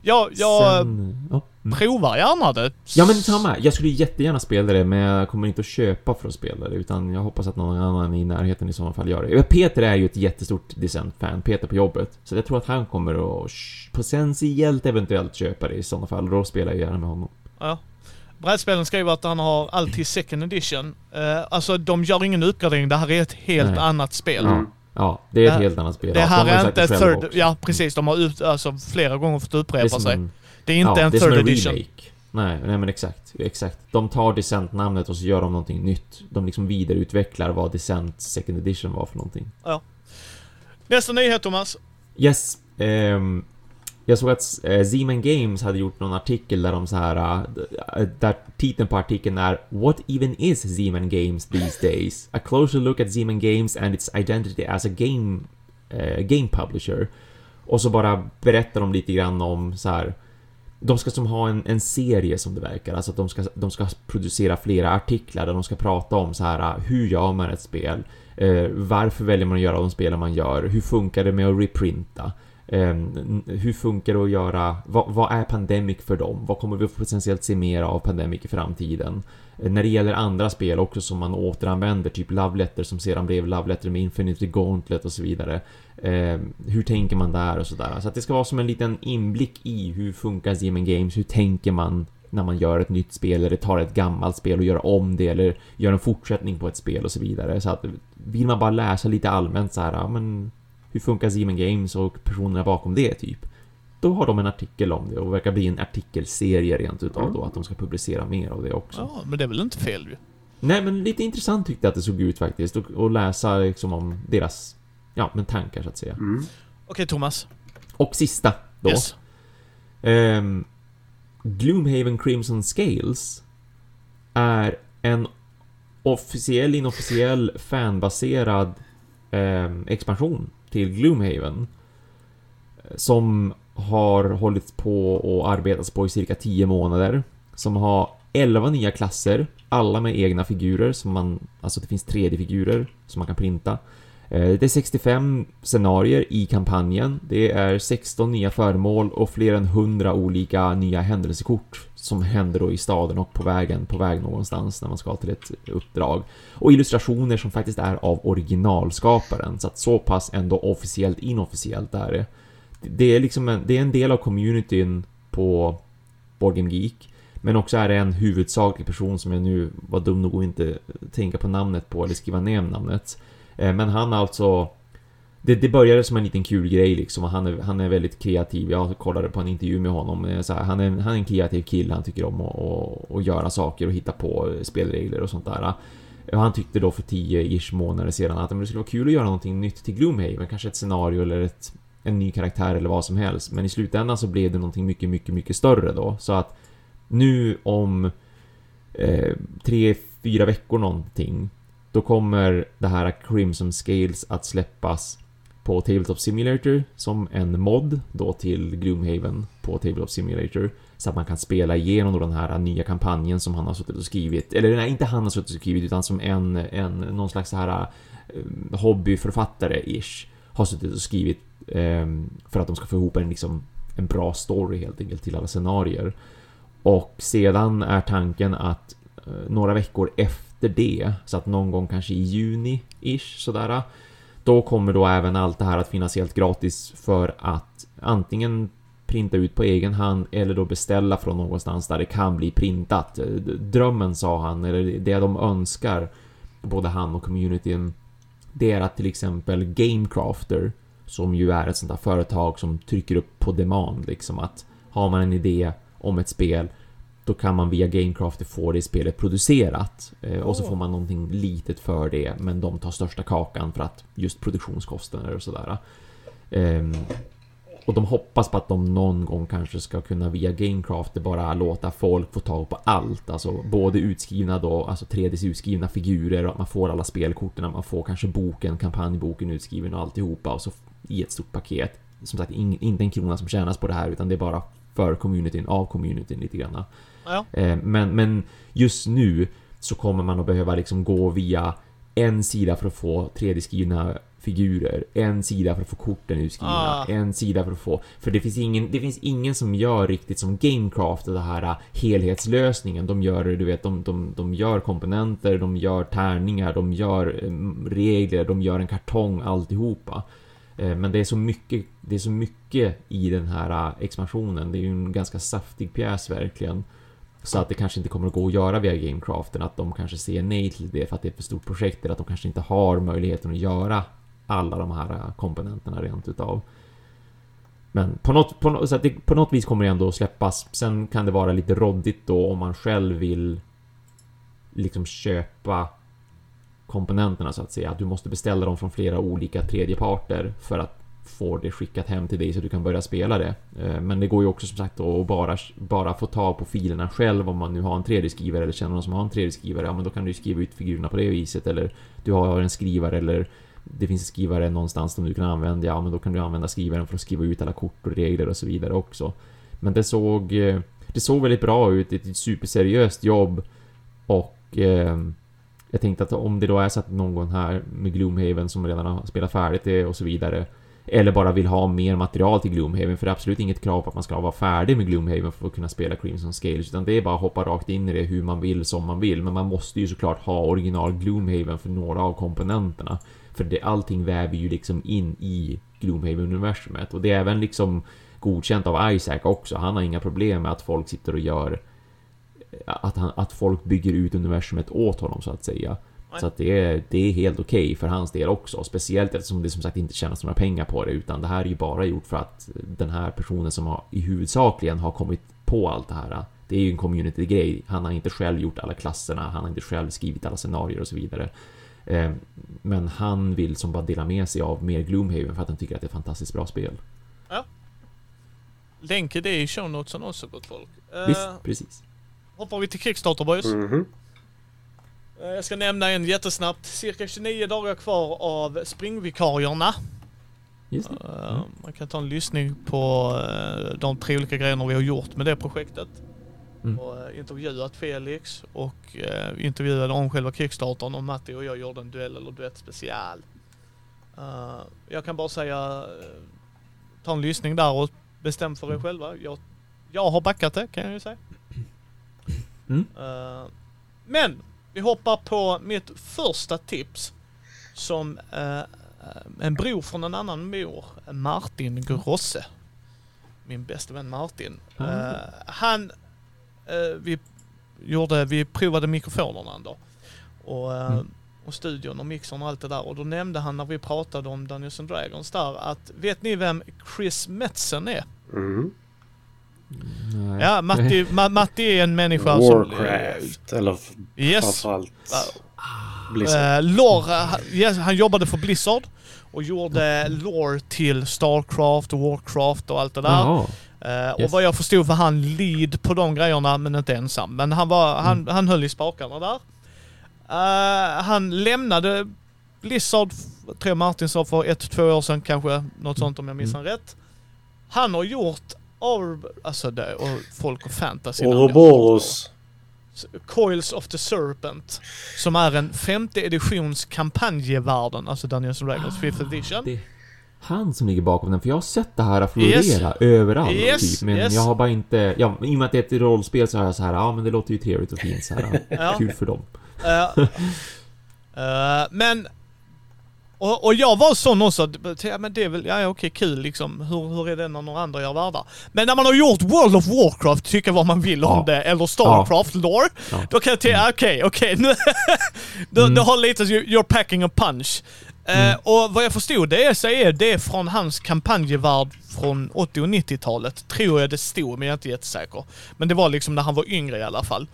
Ja, jag Sen, ja. Mm. provar gärna det. Ja men samma, jag skulle jättegärna spela det men jag kommer inte att köpa för att spela det utan jag hoppas att någon annan i närheten i sådana fall gör det. Peter är ju ett jättestort Descent-fan, Peter på jobbet. Så jag tror att han kommer att potentiellt eventuellt köpa det i sådana fall och då spelar jag gärna med honom. Ja. Brädspelen skriver att han har alltid second edition. Eh, alltså de gör ingen uppgradering, det här är ett helt Nej. annat spel. Mm. Ja, det är ett Det- helt annat spel. Det Ja, de här ju är inte det själva third... också. Ja precis, de har ut, alltså, flera gånger fått Det upprepa som sig. en, Det är inte ja, en det är som third en edition. remake. Nej, nej men exakt, exakt. De tar Descent-namnet och så gör de någonting nytt. De liksom vidareutvecklar vad Descent Second Edition var för någonting. Nästa nyhet Thomas. Yes. ehm, jag såg att eh, Zeman Games hade gjort någon artikel där de så här... Eh, där titeln på artikeln är What even is Zeman Games these days? A closer look at Zeman Games and its identity as a game, eh, game publisher. Och så bara berättar de lite grann om så här. De ska som ha en, en serie som det verkar, alltså att de ska, de ska producera flera artiklar där de ska prata om så här hur gör man ett spel? Eh, varför väljer man att göra de spelen man gör? Hur funkar det med att reprinta? Eh, hur funkar det att göra, vad, vad är Pandemic för dem? Vad kommer vi potentiellt se mer av Pandemic i framtiden? Eh, när det gäller andra spel också som man återanvänder, typ Love Letter som sedan blev Love Letter med Infinity Gauntlet och så vidare. Eh, hur tänker man där och sådär. Så att det ska vara som en liten inblick i hur funkar Zeman Games, hur tänker man när man gör ett nytt spel eller tar ett gammalt spel och gör om det eller gör en fortsättning på ett spel och så vidare. Så att vill man bara läsa lite allmänt så här, ja men hur funkar Zeman Games och personerna bakom det typ? Då har de en artikel om det och verkar bli en artikelserie rent utav då att de ska publicera mer av det också. Ja, men det är väl inte fel ju. Nej men lite intressant tyckte jag att det såg ut faktiskt och, och läsa liksom om deras, ja men tankar så att säga. Mm. Okej Thomas. Och sista då. Yes. Ehm, Gloomhaven Crimson Scales är en officiell, inofficiell, fanbaserad ehm, expansion till Gloomhaven. Eh, som har hållits på och arbetats på i cirka 10 månader. Som har 11 nya klasser, alla med egna figurer som man, alltså det finns 3D-figurer som man kan printa. Eh, det är 65 scenarier i kampanjen. Det är 16 nya föremål och fler än 100 olika nya händelsekort som händer då i staden och på vägen, på väg någonstans när man ska till ett uppdrag. Och illustrationer som faktiskt är av originalskaparen, så att så pass ändå officiellt inofficiellt är det. Det är liksom en, det är en del av communityn på Borgen Geek. Men också är det en huvudsaklig person som jag nu var dum nog att inte tänka på namnet på eller skriva ner namnet. Eh, men han alltså det, det började som en liten kul grej liksom och han är, han är väldigt kreativ. Jag kollade på en intervju med honom. Eh, så här, han, är, han är en kreativ kille, han tycker om att, att, att göra saker och hitta på eh, spelregler och sånt där. Och han tyckte då för 10-ish månader sedan att men det skulle vara kul att göra någonting nytt till Gloomhaven. Kanske ett scenario eller ett, en ny karaktär eller vad som helst. Men i slutändan så blev det någonting mycket, mycket, mycket större då. Så att nu om eh, tre, fyra veckor någonting då kommer det här Crimson Scales att släppas på Tabletop Simulator som en mod då till Gloomhaven på Tabletop Simulator. Så att man kan spela igenom då den här nya kampanjen som han har suttit och skrivit. Eller nej, inte han har suttit och skrivit utan som en, en någon slags så här eh, hobbyförfattare-ish har suttit och skrivit eh, för att de ska få ihop en, liksom, en bra story helt enkelt till alla scenarier. Och sedan är tanken att eh, några veckor efter det, så att någon gång kanske i juni-ish sådär, då kommer då även allt det här att finnas helt gratis för att antingen printa ut på egen hand eller då beställa från någonstans där det kan bli printat. Drömmen sa han, eller det de önskar, både han och communityn, det är att till exempel Gamecrafter, som ju är ett sånt där företag som trycker upp på demand, liksom att har man en idé om ett spel då kan man via Gamecrafter få det spelet producerat eh, och så får man någonting litet för det men de tar största kakan för att just produktionskostnader och sådär. Ehm, och de hoppas på att de någon gång kanske ska kunna via Gamecrafter bara låta folk få tag på allt. Alltså både utskrivna då, alltså 3Ds utskrivna figurer och att man får alla spelkorten, man får kanske boken, kampanjboken utskriven och alltihopa och så i ett stort paket. Som sagt, ing, inte en krona som tjänas på det här utan det är bara för communityn, av communityn lite grann. Ja. Eh, Men, men just nu så kommer man att behöva liksom gå via en sida för att få 3D-skrivna figurer, en sida för att få korten utskrivna, Ah. en sida för att få... För det finns ingen, det finns ingen som gör riktigt som Gamecraft, den här äh, helhetslösningen. De gör, du vet, de, de, de gör komponenter, de gör tärningar, de gör eh, regler, de gör en kartong, alltihopa. Eh, Men det är så mycket, det är så mycket i den här äh, expansionen. Det är ju en ganska saftig pjäs verkligen. Så att det kanske inte kommer att gå att göra via Gamecraften, att de kanske säger nej till det för att det är ett för stort projekt eller att de kanske inte har möjligheten att göra alla de här äh, komponenterna rent utav. Men på något, på, något, så att det, på något vis kommer det ändå att släppas. Sen kan det vara lite råddigt då om man själv vill liksom köpa komponenterna så att säga. Att du måste beställa dem från flera olika tredjeparter för att får det skickat hem till dig så du kan börja spela det. Eh, men det går ju också som sagt att bara, bara få tag på filerna själv om man nu har en 3D-skrivare eller känner någon som har en 3D-skrivare. Ja, men då kan du skriva ut figurerna på det viset eller du har en skrivare eller det finns en skrivare någonstans som du kan använda. Ja, men då kan du använda skrivaren för att skriva ut alla kort och regler och så vidare också. Men det såg, eh, det såg väldigt bra ut. Det är ett superseriöst jobb och eh, jag tänkte att om det då är så att någon här med Gloomhaven som redan har spelat färdigt det och så vidare eller bara vill ha mer material till Gloomhaven, för det är absolut inget krav på att man ska vara färdig med Gloomhaven för att kunna spela Crimson Scales, utan det är bara att hoppa rakt in i det hur man vill, som man vill. Men man måste ju såklart ha original Gloomhaven för några av komponenterna. För det, allting väver ju liksom in i Gloomhaven-universumet. Och det är även liksom godkänt av Isaac också. Han har inga problem med att folk sitter och gör... Att, han, att folk bygger ut universumet åt honom så att säga. Nej. Så att det är, det är helt okej för hans del också. Speciellt eftersom det som sagt inte tjänas några pengar på det. Utan det här är ju bara gjort för att den här personen som har, i huvudsakligen har kommit på allt det här. Det är ju en community-grej. Han har inte själv gjort alla klasserna, han har inte själv skrivit alla scenarier och så vidare. Eh, Men han vill som bara dela med sig av mer Gloomhaven för att han tycker att det är ett fantastiskt bra spel. Länk är det i show notesen också gott folk. Visst, precis. hoppar vi till Kickstarter boys. Mhm. Eh, Jag ska nämna en jättesnabbt. Cirka 29 dagar kvar av springvikarierna. Just det. Eh, Man kan ta en lyssning på eh, de tre olika grejerna vi har gjort med det projektet. Mm. Och eh, intervjuat Felix och eh, intervjuade om själva Kickstartern och Matti och jag gjorde en duell eller duett special. Eh, jag kan bara säga, eh, ta en lyssning där och bestäm för er själva. Jag, jag har backat det kan jag ju säga. Mm. Eh, men vi hoppar på mitt första tips som eh, en bror från en annan mor, Martin Grosse. Min bästa vän Martin. Ah. Eh, han, eh, vi gjorde, vi provade mikrofonerna ändå. Och, eh, Mm. och studion och mixern och allt det där. Och då nämnde han när vi pratade om Dungeons and Dragons där att, vet ni vem Chris Metzen är? Mm. Nej. Ja, Matti, Ma, Matti är en människa som... Warcraft. Eller Yes. framförallt Uh, Blizzard. Uh, lore, uh, yes, han jobbade för Blizzard och gjorde lore till Starcraft och Warcraft och allt det där. Jaha. Eh, Och Yes. vad jag förstod var han lead på de grejerna men inte ensam. Men han, var, han, Mm. han höll i spakarna där. Eh, han lämnade Blizzard, tror jag Martin sa för ett, två år sedan kanske. Något sånt om jag minns Mm. han rätt. Han har gjort Or, alltså det, och folk och fantasy. Ouroboros. Coils of the Serpent. Som är en femte editions kampanjevärlden, alltså Dungeons and Dragons 5th edition. Ah, Det är han som ligger bakom den, för jag har sett det här florera överallt Yes, typ, men yes. jag har bara inte... Ja, i och med att det är ett rollspel så har jag så här, ja men det låter ju trevligt och fint så här. Ja. Kul för dem. Eh, eh, men... Och, och jag var sån också, ja, men det är väl, ja ja, okej kul liksom. Hur, hur är det när några andra gör världar? Men när man har gjort World of Warcraft, tycka vad man vill om Ja. det, eller Starcraft lore, Ja. då kan jag tänka, okej, okej, nu... du, Mm. du har lite, you're packing a punch. Eh, Mm. och vad jag förstod det är, så är det från hans kampanjevärld från 80 och 90-talet. Tror jag det stod, men jag är inte jättesäker. Men det var liksom när han var yngre i alla fall.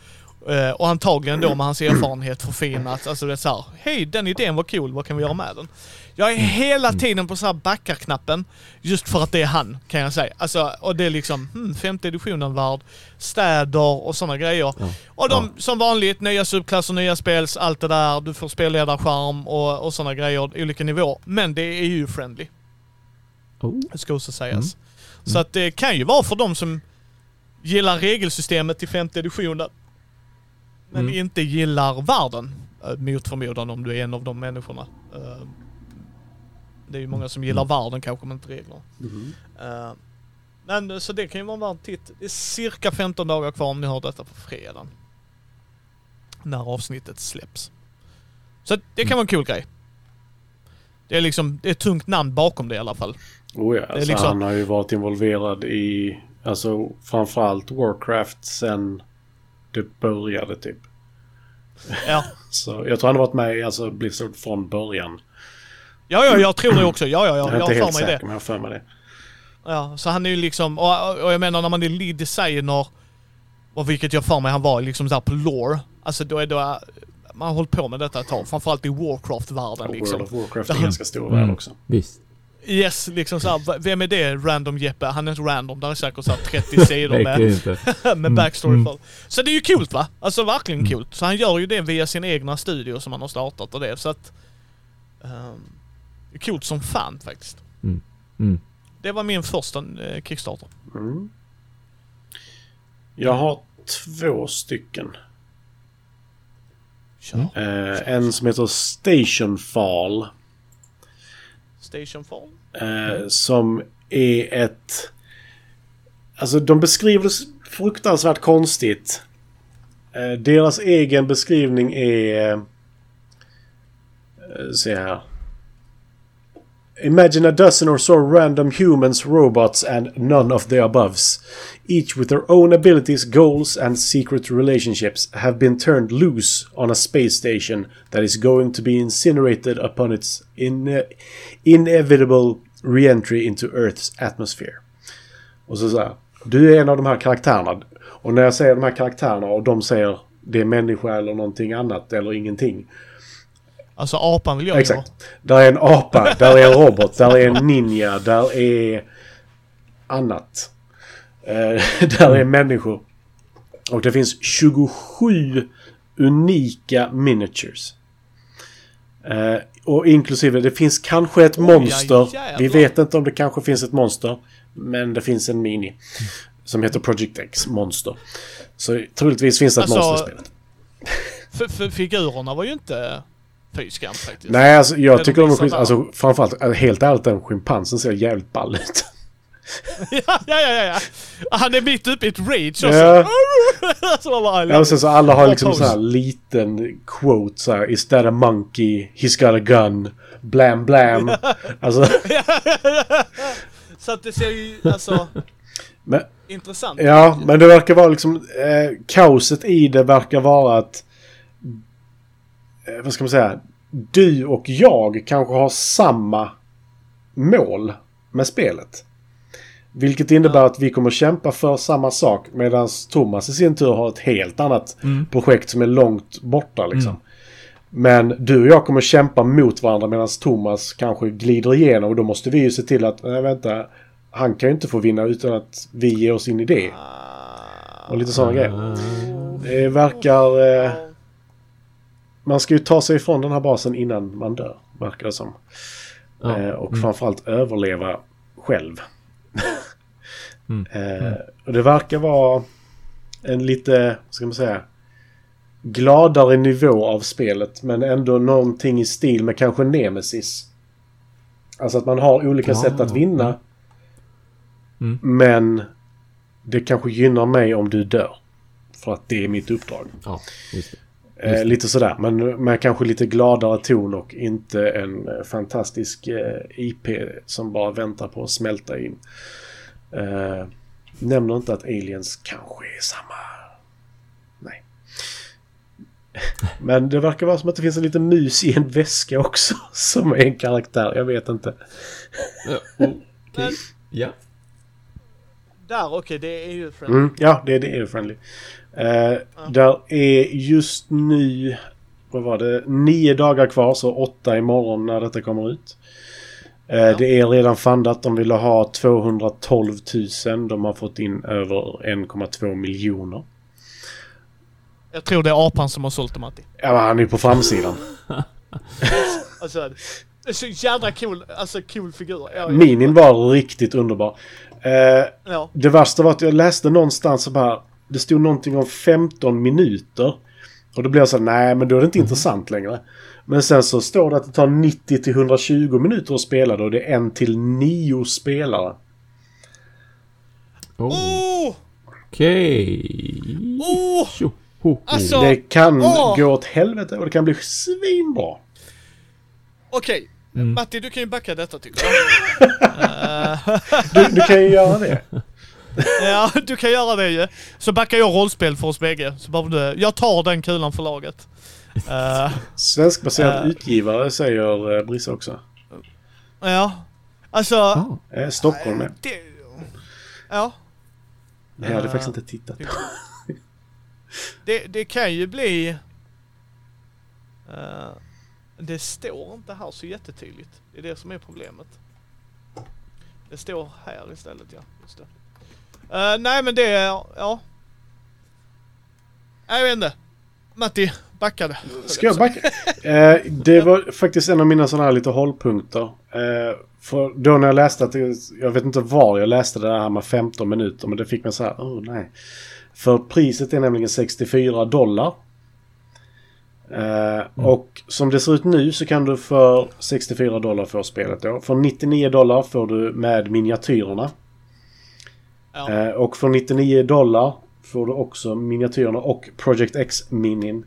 Eh, och antagligen då med hans erfarenhet förfinat. Alltså det är såhär, hej den idén var cool, vad kan vi göra med den? Jag är hela tiden på så här backa-knappen, just för att det är han, kan jag säga. Alltså, och det är liksom, hmm, femte editionen värld, städer och sådana grejer. Ja. Och de, som vanligt, nya subklasser, nya spels, allt det där. Du får spelledarskärm och, och sådana grejer, olika nivåer. Men det är ju friendly, Oh. det ska också sägas. Mm. Så att det kan ju vara för de som gillar regelsystemet till femte editionen, men Mm. inte gillar världen. eh, Mot förmodan om du är en av de människorna. Eh, Det är ju många som gillar världen kanske, men inte reglerna. Eh, Men så det kan ju vara en värd titt. Det är cirka 15 dagar kvar om ni hör detta på fredagen. När avsnittet släpps. Så det kan vara en kul grej. Det är liksom, det är ett tungt namn bakom det i alla fall. Oh ja, alltså liksom- han har ju varit involverad i alltså framförallt Warcraft sen det började typ. Ja, Så jag tror han har varit med i alltså Blizzard från början. ja, ja jag tror det också. Ja, ja, ja. jag är Jag har inte för helt mig säker det. men jag har för mig det. Ja, så han är ju liksom, och, och jag menar när man är lead designer, och vilket jag för mig han var liksom där på lore. Alltså då är det, man har hållit på med detta ett tag. Framförallt i Warcraft-världen liksom. World of Warcraft är Ja. ganska stor värld Mm. också. Visst. Yes, liksom såhär, vem är det? Random Jeppe? Han är inte random, där är säkert såhär 30 sidor med, med backstory mm. för. Så det är ju kul va? Alltså verkligen Mm. kul. Så han gör ju det via sin egna studio som han har startat och det, så att... det är coolt som fan faktiskt. Mm. Det var min första eh, Kickstarter. Mm. Jag har två stycken. Kör. Eh, en som heter Stationfall. Stationfall. Mm. Eh, som är ett... Alltså de beskriver det fruktansvärt konstigt. Eh, deras egen beskrivning är... Eh, se här. Imagine a dozen or so random humans, robots and none of the aboves. Each with their own abilities, goals and secret relationships have been turned loose on a space station that is going to be incinerated upon its in inevitable re-entry into Earth's atmosphere. Och så säger du är en av de här karaktärerna. Och när jag säger de här karaktärerna och de säger det är människa eller någonting annat eller ingenting. Alltså apan vill jag Exakt. Där är en apa, där är en robot, där är en ninja, där är annat. Eh, där är människor. Och det finns 27 unika miniatures. Eh, och inklusive, det finns kanske ett Oj, monster. jävlar. Vi vet inte om det kanske finns ett monster. Men det finns en mini. Som heter Project X Monster. Så troligtvis finns det ett Alltså, monster i spelet. Figurerna var ju inte... Fy skam faktiskt. Nej, alltså jag de tycker de är skit... Alltså framförallt, äh, helt ärligt, den schimpansen ser jävligt ball ut. ja, ja, ja, ja. Han är mitt uppe i ett rage också. Ja. så love Ja, och sen så alla har liksom så här liten quote så här. Is that a monkey? He's got a gun. Blam blam. Alltså, Så att det ser ju alltså men, intressant ja, men det verkar vara liksom... Eh, kaoset i det verkar vara att... Eh, vad ska man säga? Du och jag kanske har samma mål med spelet. Vilket innebär att vi kommer kämpa för samma sak medan Thomas i sin tur har ett helt annat projekt som är långt borta liksom. Men du och jag kommer kämpa mot varandra medan Thomas kanske glider igenom och då måste vi ju se till att, nej vänta, han kan ju inte få vinna utan att vi ger oss in i det. Och lite sådana grejer. Det verkar... Eh, man ska ju ta sig ifrån den här basen innan man dör, verkar det som. Ja. Eh, och framförallt överleva själv. eh, och det verkar vara en lite, ska man säga, gladare nivå av spelet. Men ändå någonting i stil med kanske Nemesis. Alltså att man har olika Ja. sätt att vinna. Mm. Men det kanske gynnar mig om du dör. För att det är mitt uppdrag. Ja. Eh, lite sådär, men med kanske lite gladare ton och inte en eh, fantastisk eh, IP som bara väntar på att smälta in. Eh, nämner inte att aliens kanske är samma. Nej. Men det verkar vara som att det finns en liten mus i en väska också som är en karaktär. Jag vet inte. Ja. Men- Ja. Där, okej, det är ju friendly. Mm, ja, det, det är friendly. Eh, Där är just nu, vad var det, nio dagar kvar, så åtta imorgon när detta kommer ut. Eh, Ja. Det är redan fundat. De ville ha 212 000. De har fått in över 1,2 miljoner. Jag tror det är apan som har sålt dem Matti. Ja, han är på framsidan. Alltså, är så jädra cool, alltså cool figur. Ja, ja. Minin var riktigt underbar. Eh, Ja. Det värsta var att jag läste någonstans så bara... Det stod någonting om 15 minuter. Och då blev jag så här, nej men då är det inte intressant längre. Men sen så står det att det tar 90 till 120 minuter att spela då. Det är en till nio spelare. Oh. Oh! Okej. Oh! Tjo, ho, ho. Alltså- Det kan Åh! gå åt helvete och det kan bli svinbra. Okej, Mm. Matti du kan ju backa detta tycker jag. Du, du kan ju göra det. ja, du kan göra det ju. Så backar jag rollspel för oss bägge. Så bara du, jag tar den kulan för laget. Eh, Svenskbaserad Eh. utgivare säger uh, Brisse också. ja, alltså... Eh, Stockholm med. Det, ja, hade jag Eh. faktiskt inte tittat det, det kan ju bli det står inte här så jättetydligt. Det är det som är problemet. Det står här istället, ja. Just det. Uh, nej men det är, ja. Jag vet inte. Matti, backade. Ska jag backa? Eh, det var faktiskt en av mina sådana här lite hållpunkter. Eh, för då när jag läste att jag vet inte var jag läste det här med 15 minuter men det fick mig så här, oh nej. För priset är nämligen 64 dollar. Eh, Och som det ser ut nu så kan du för 64 dollar få spelet då. För 99 dollar får du med miniatyrerna. Ja. Eh, och för 99 dollar får du också miniatyrerna och Project X-minin.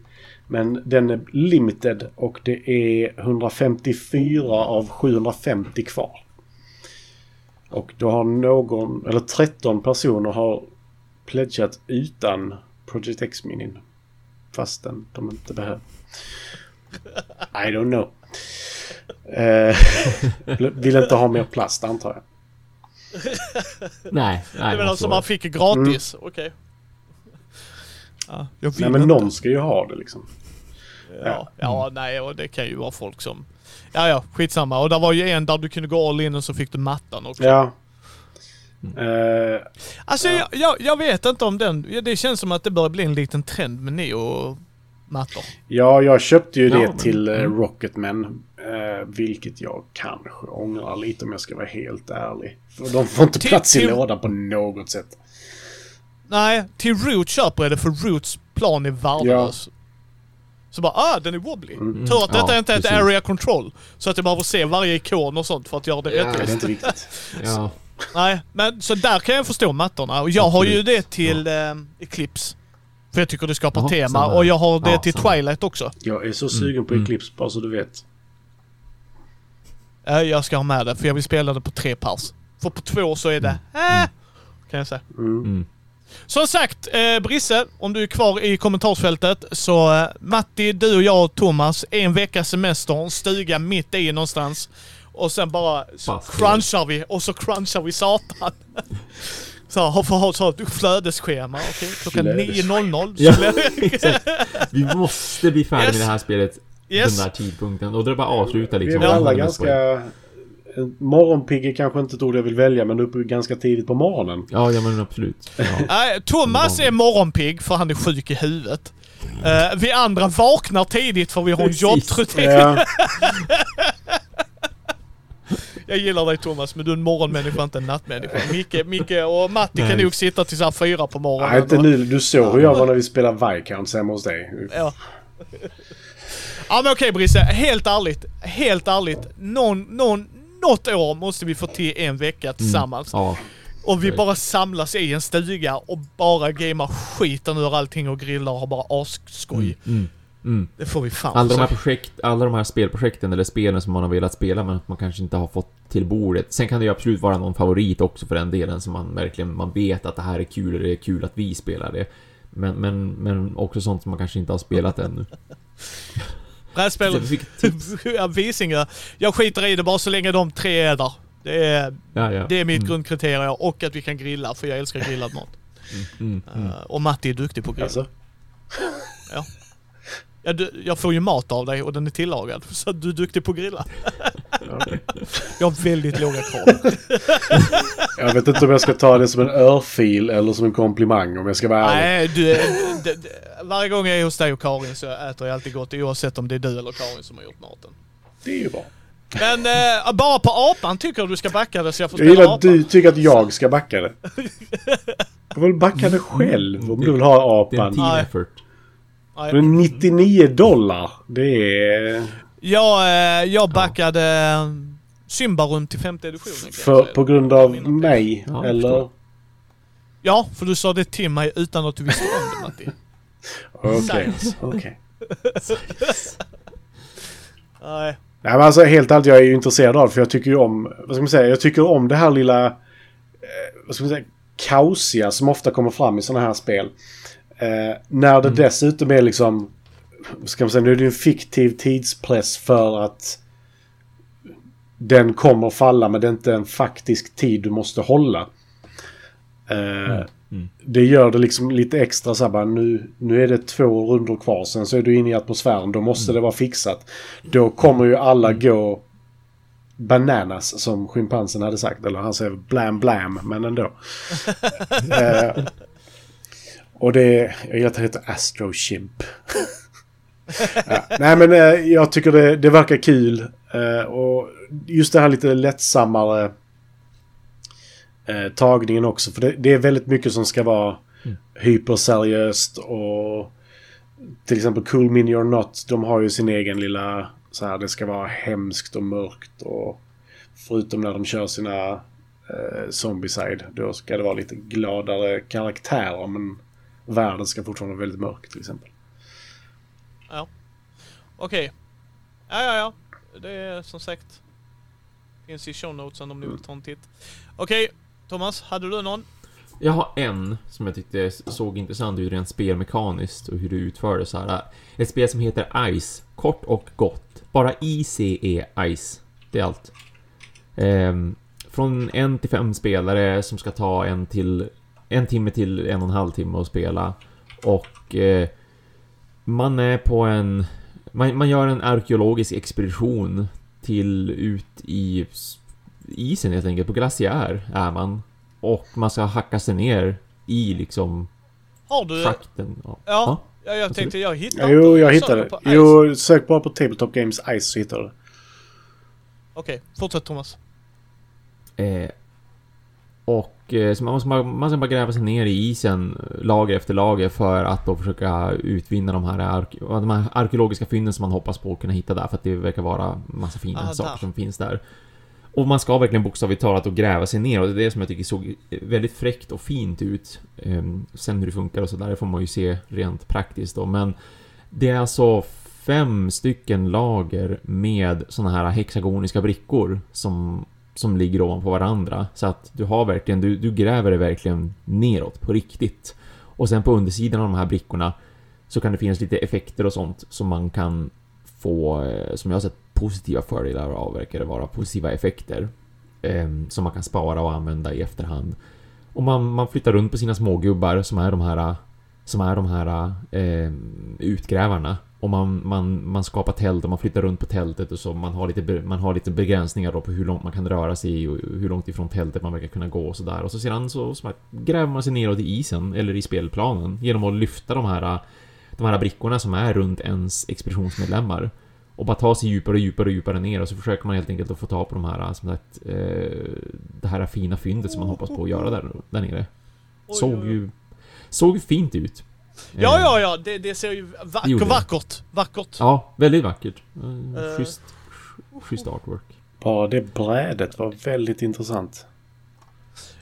Men den är limited och det är 154 av 750 kvar. Och då har någon, eller 13 personer har pledgat utan Project X-minin. Fastän de inte behöver. I don't know. Eh, vill inte ha mer plast antar jag. nej, nej. Det var någon så- som man fick gratis, okej. Ja, jag vill Nej men inte. någon ska ju ha det liksom. Ja, ja nej och det kan ju vara folk som... Ja ja, skitsamma. Och där var ju en där du kunde gå all in och så fick du mattan också. Ja. Eh, Alltså jag, jag, jag vet inte om den... ja, Det känns som att det börjar bli en liten trend med Neo-mattor. ja, jag köpte ju Ja, det men- till eh, mm. Rocketman. Eh, vilket jag kanske ångrar lite om jag ska vara helt ärlig. För de får inte Till- plats i till- lådan på något sätt. Nej, till Root köper jag det för Roots plan är värdelös. Så bara ah, den är wobbly. Mm. Tur att detta Ja, inte är ett precis. area control. Så att jag behöver se varje ikon och sånt för att göra det Ja, Nej, det är rättvist. inte viktigt. Ja. Nej, men så där kan jag förstå mattorna. Och jag har ju Absolut. det till eh, Eclipse. För jag tycker det skapar Jaha, tema. samma. Och jag har det Ja, till samma. Twilight också. Jag är så sugen på Mm. Eclipse, bara så du vet. Jag ska ha med det, för jag vill spela det på tre pers. För på två så är det eh, kan jag säga. Mm. Mm. Som sagt, eh, Brisse, om du är kvar i kommentarsfältet så eh, Matti, du och jag och Thomas, en veckas semester, en stuga mitt i någonstans. Och sen bara så Fast. crunchar vi och så crunchar vi satan. Så har får ha så ett flödesschema, okej? Klockan Flödesschema. 9.00. Ja. Vi måste bli färdiga Yes. med det här spelet Yes. den där tidpunkten. Och då är det bara att avsluta Vi är liksom. alla ganska... Morgonpigg är kanske inte ett ord jag vill välja, men uppe ganska tidigt på morgonen. Ja, ja men absolut. Ja. Nej, Thomas är morgonpigg för han är sjuk i huvudet. Eh, vi andra vaknar tidigt för vi har en jobbrutin. Ja, Jag gillar dig Thomas, men du är en morgonmänniska, inte en nattmänniska. Micke, Micke och Matti kan Nej. nog sitta till så här fyra på morgonen. nej, inte nu. Du såg hur jag var när vi spelade Viscounts hemma hos dig. Ja. ja men okej Brisse, helt ärligt. Helt ärligt. Någon, någon, något år måste vi få till en vecka tillsammans. Ja. Och vi bara samlas i en stuga och bara gamar skiten ur allting och grillar och har bara asskoj. Mm. Mm. Det får vi fan Alla de här projekt, alla de här spelprojekten eller spelen som man har velat spela men att man kanske inte har fått till bordet. Sen kan det ju absolut vara någon favorit också för den delen som man verkligen, man vet att det här är kul och det är kul att vi spelar det. Men, men, men också sånt som man kanske inte har spelat ännu. Brädspel, Visinger. Jag skiter i det bara så länge de tre är där. Det är, Ja, ja. det är mitt Mm, grundkriterium och att vi kan grilla för jag älskar grillad mat. Mm, mm. Eh, och Matti är duktig på att grilla. Alltså, Ja, du, jag får ju mat av dig och den är tillagad. Så du är duktig på att grilla. okej. Jag har väldigt låga krav. Jag vet inte om jag ska ta det som en örfil eller som en komplimang om jag ska vara ärlig. Nej, du, d- d- varje gång jag är hos dig och Karin så äter jag alltid gott oavsett om det är du eller Karin som har gjort maten. Det är ju bra. Men eh, bara på apan tycker jag du ska backa det så jag får Jag spela gillar att apan. du tycker att jag ska backa det. Du får väl backa det själv om du vill ha Det är en apan. team effort. Men 99 dollar, det är... Jag, eh, jag backade eh, Symbarum till femte editionen För, på grund av mig, Ja, eller? förstår. Ja, för du sa det till mig utan att du visste om det Matti. Okej, okej. Nej. Nej men alltså helt ärligt, jag är ju intresserad av för jag tycker ju om, vad ska man säga, jag tycker om det här lilla, eh, vad ska man säga, kaosiga som ofta kommer fram i sådana här spel. Eh, när det dessutom är liksom, ska man säga, nu är det en fiktiv tidspress för att den kommer falla men det är inte en faktisk tid du måste hålla. Eh, Mm. Det gör det liksom lite extra så här bara, nu, nu är det två rundor kvar sen så är du inne i atmosfären. Då måste det vara fixat. Då kommer ju alla gå bananas som schimpansen hade sagt. Eller han säger blam blam men ändå. eh, och det, jag gillar att det heter Astro Chimp. ja, nej men eh, jag tycker det, det verkar kul. Eh, och just det här lite lättsammare eh, tagningen också. För det, det är väldigt mycket som ska vara hyperseriöst och till exempel Cool Mini or Not, de har ju sin egen lilla så här, det ska vara hemskt och mörkt och förutom när de kör sina eh, Zombieside, då ska det vara lite gladare karaktärer men världen ska fortfarande vara väldigt mörk till exempel. Okej. Ja, ja, ja. Det är som sagt. Finns i show notesen om ni vill ta en titt. Okej, Thomas, hade du någon? Jag har en som jag tyckte såg intressant ut rent spelmekaniskt och hur det utfördes så här. Ett spel som heter Ice. Kort och gott. Bara ICE Ice. Det är allt. Ehm, från en till fem spelare som ska ta en till en timme till en och en halv timme att spela. Och eh, man är på en... Man, man gör en arkeologisk expedition till ut i isen helt enkelt. På glaciär är man. Och man ska hacka sig ner i liksom Har du? schakten. Ja. Ja, ja jag tänkte jag hittar jo, jag Söker hittade det. Jo, sök bara på Tabletop Games Ice så hittar du det. Okej, fortsätt Thomas. Eh, Och eh, så man, måste, bara- man ska bara gräva sig ner i isen lager efter lager för att då försöka utvinna de här, de här arkeologiska fynden som man hoppas på att kunna hitta där för att det verkar vara massa fina Ah, saker där. som finns där. Och man ska verkligen bokstavligt talat och gräva sig ner och det är det som jag tycker såg väldigt fräckt och fint ut. Ehm, Sen hur det funkar och sådär får man ju se rent praktiskt då men det är alltså fem stycken lager med såna här hexagoniska brickor som, som ligger ovanpå varandra. Så att du har verkligen, du, du gräver det verkligen neråt på riktigt. Och sen på undersidan av de här brickorna så kan det finnas lite effekter och sånt som man kan få, eh, som jag har sett positiva fördelar av, verkar det vara, positiva effekter. Eh, som man kan spara och använda i efterhand. Och man, man flyttar runt på sina smågubbar som är de här som är de här eh, utgrävarna. Och man, man, man skapar tält och man flyttar runt på tältet och så man har lite, man har lite begränsningar då på hur långt man kan röra sig och hur långt ifrån tältet man verkar kunna gå och sådär. Och så sedan så, så gräver man sig neråt i isen eller i spelplanen genom att lyfta de här, de här brickorna som är runt ens expeditionsmedlemmar. Och bara ta sig djupare och djupare och djupare ner och så försöker man helt enkelt att få ta på de här, som sagt, eh, det här fina fyndet som man hoppas på att göra där, där nere. Såg ju... Såg fint ut. Ja, Eh, ja, ja, det, det ser ju gjorde det. vackert, vackert. Ja, väldigt vackert. Eh. Schysst, schysst artwork. Bara det brädet var väldigt intressant.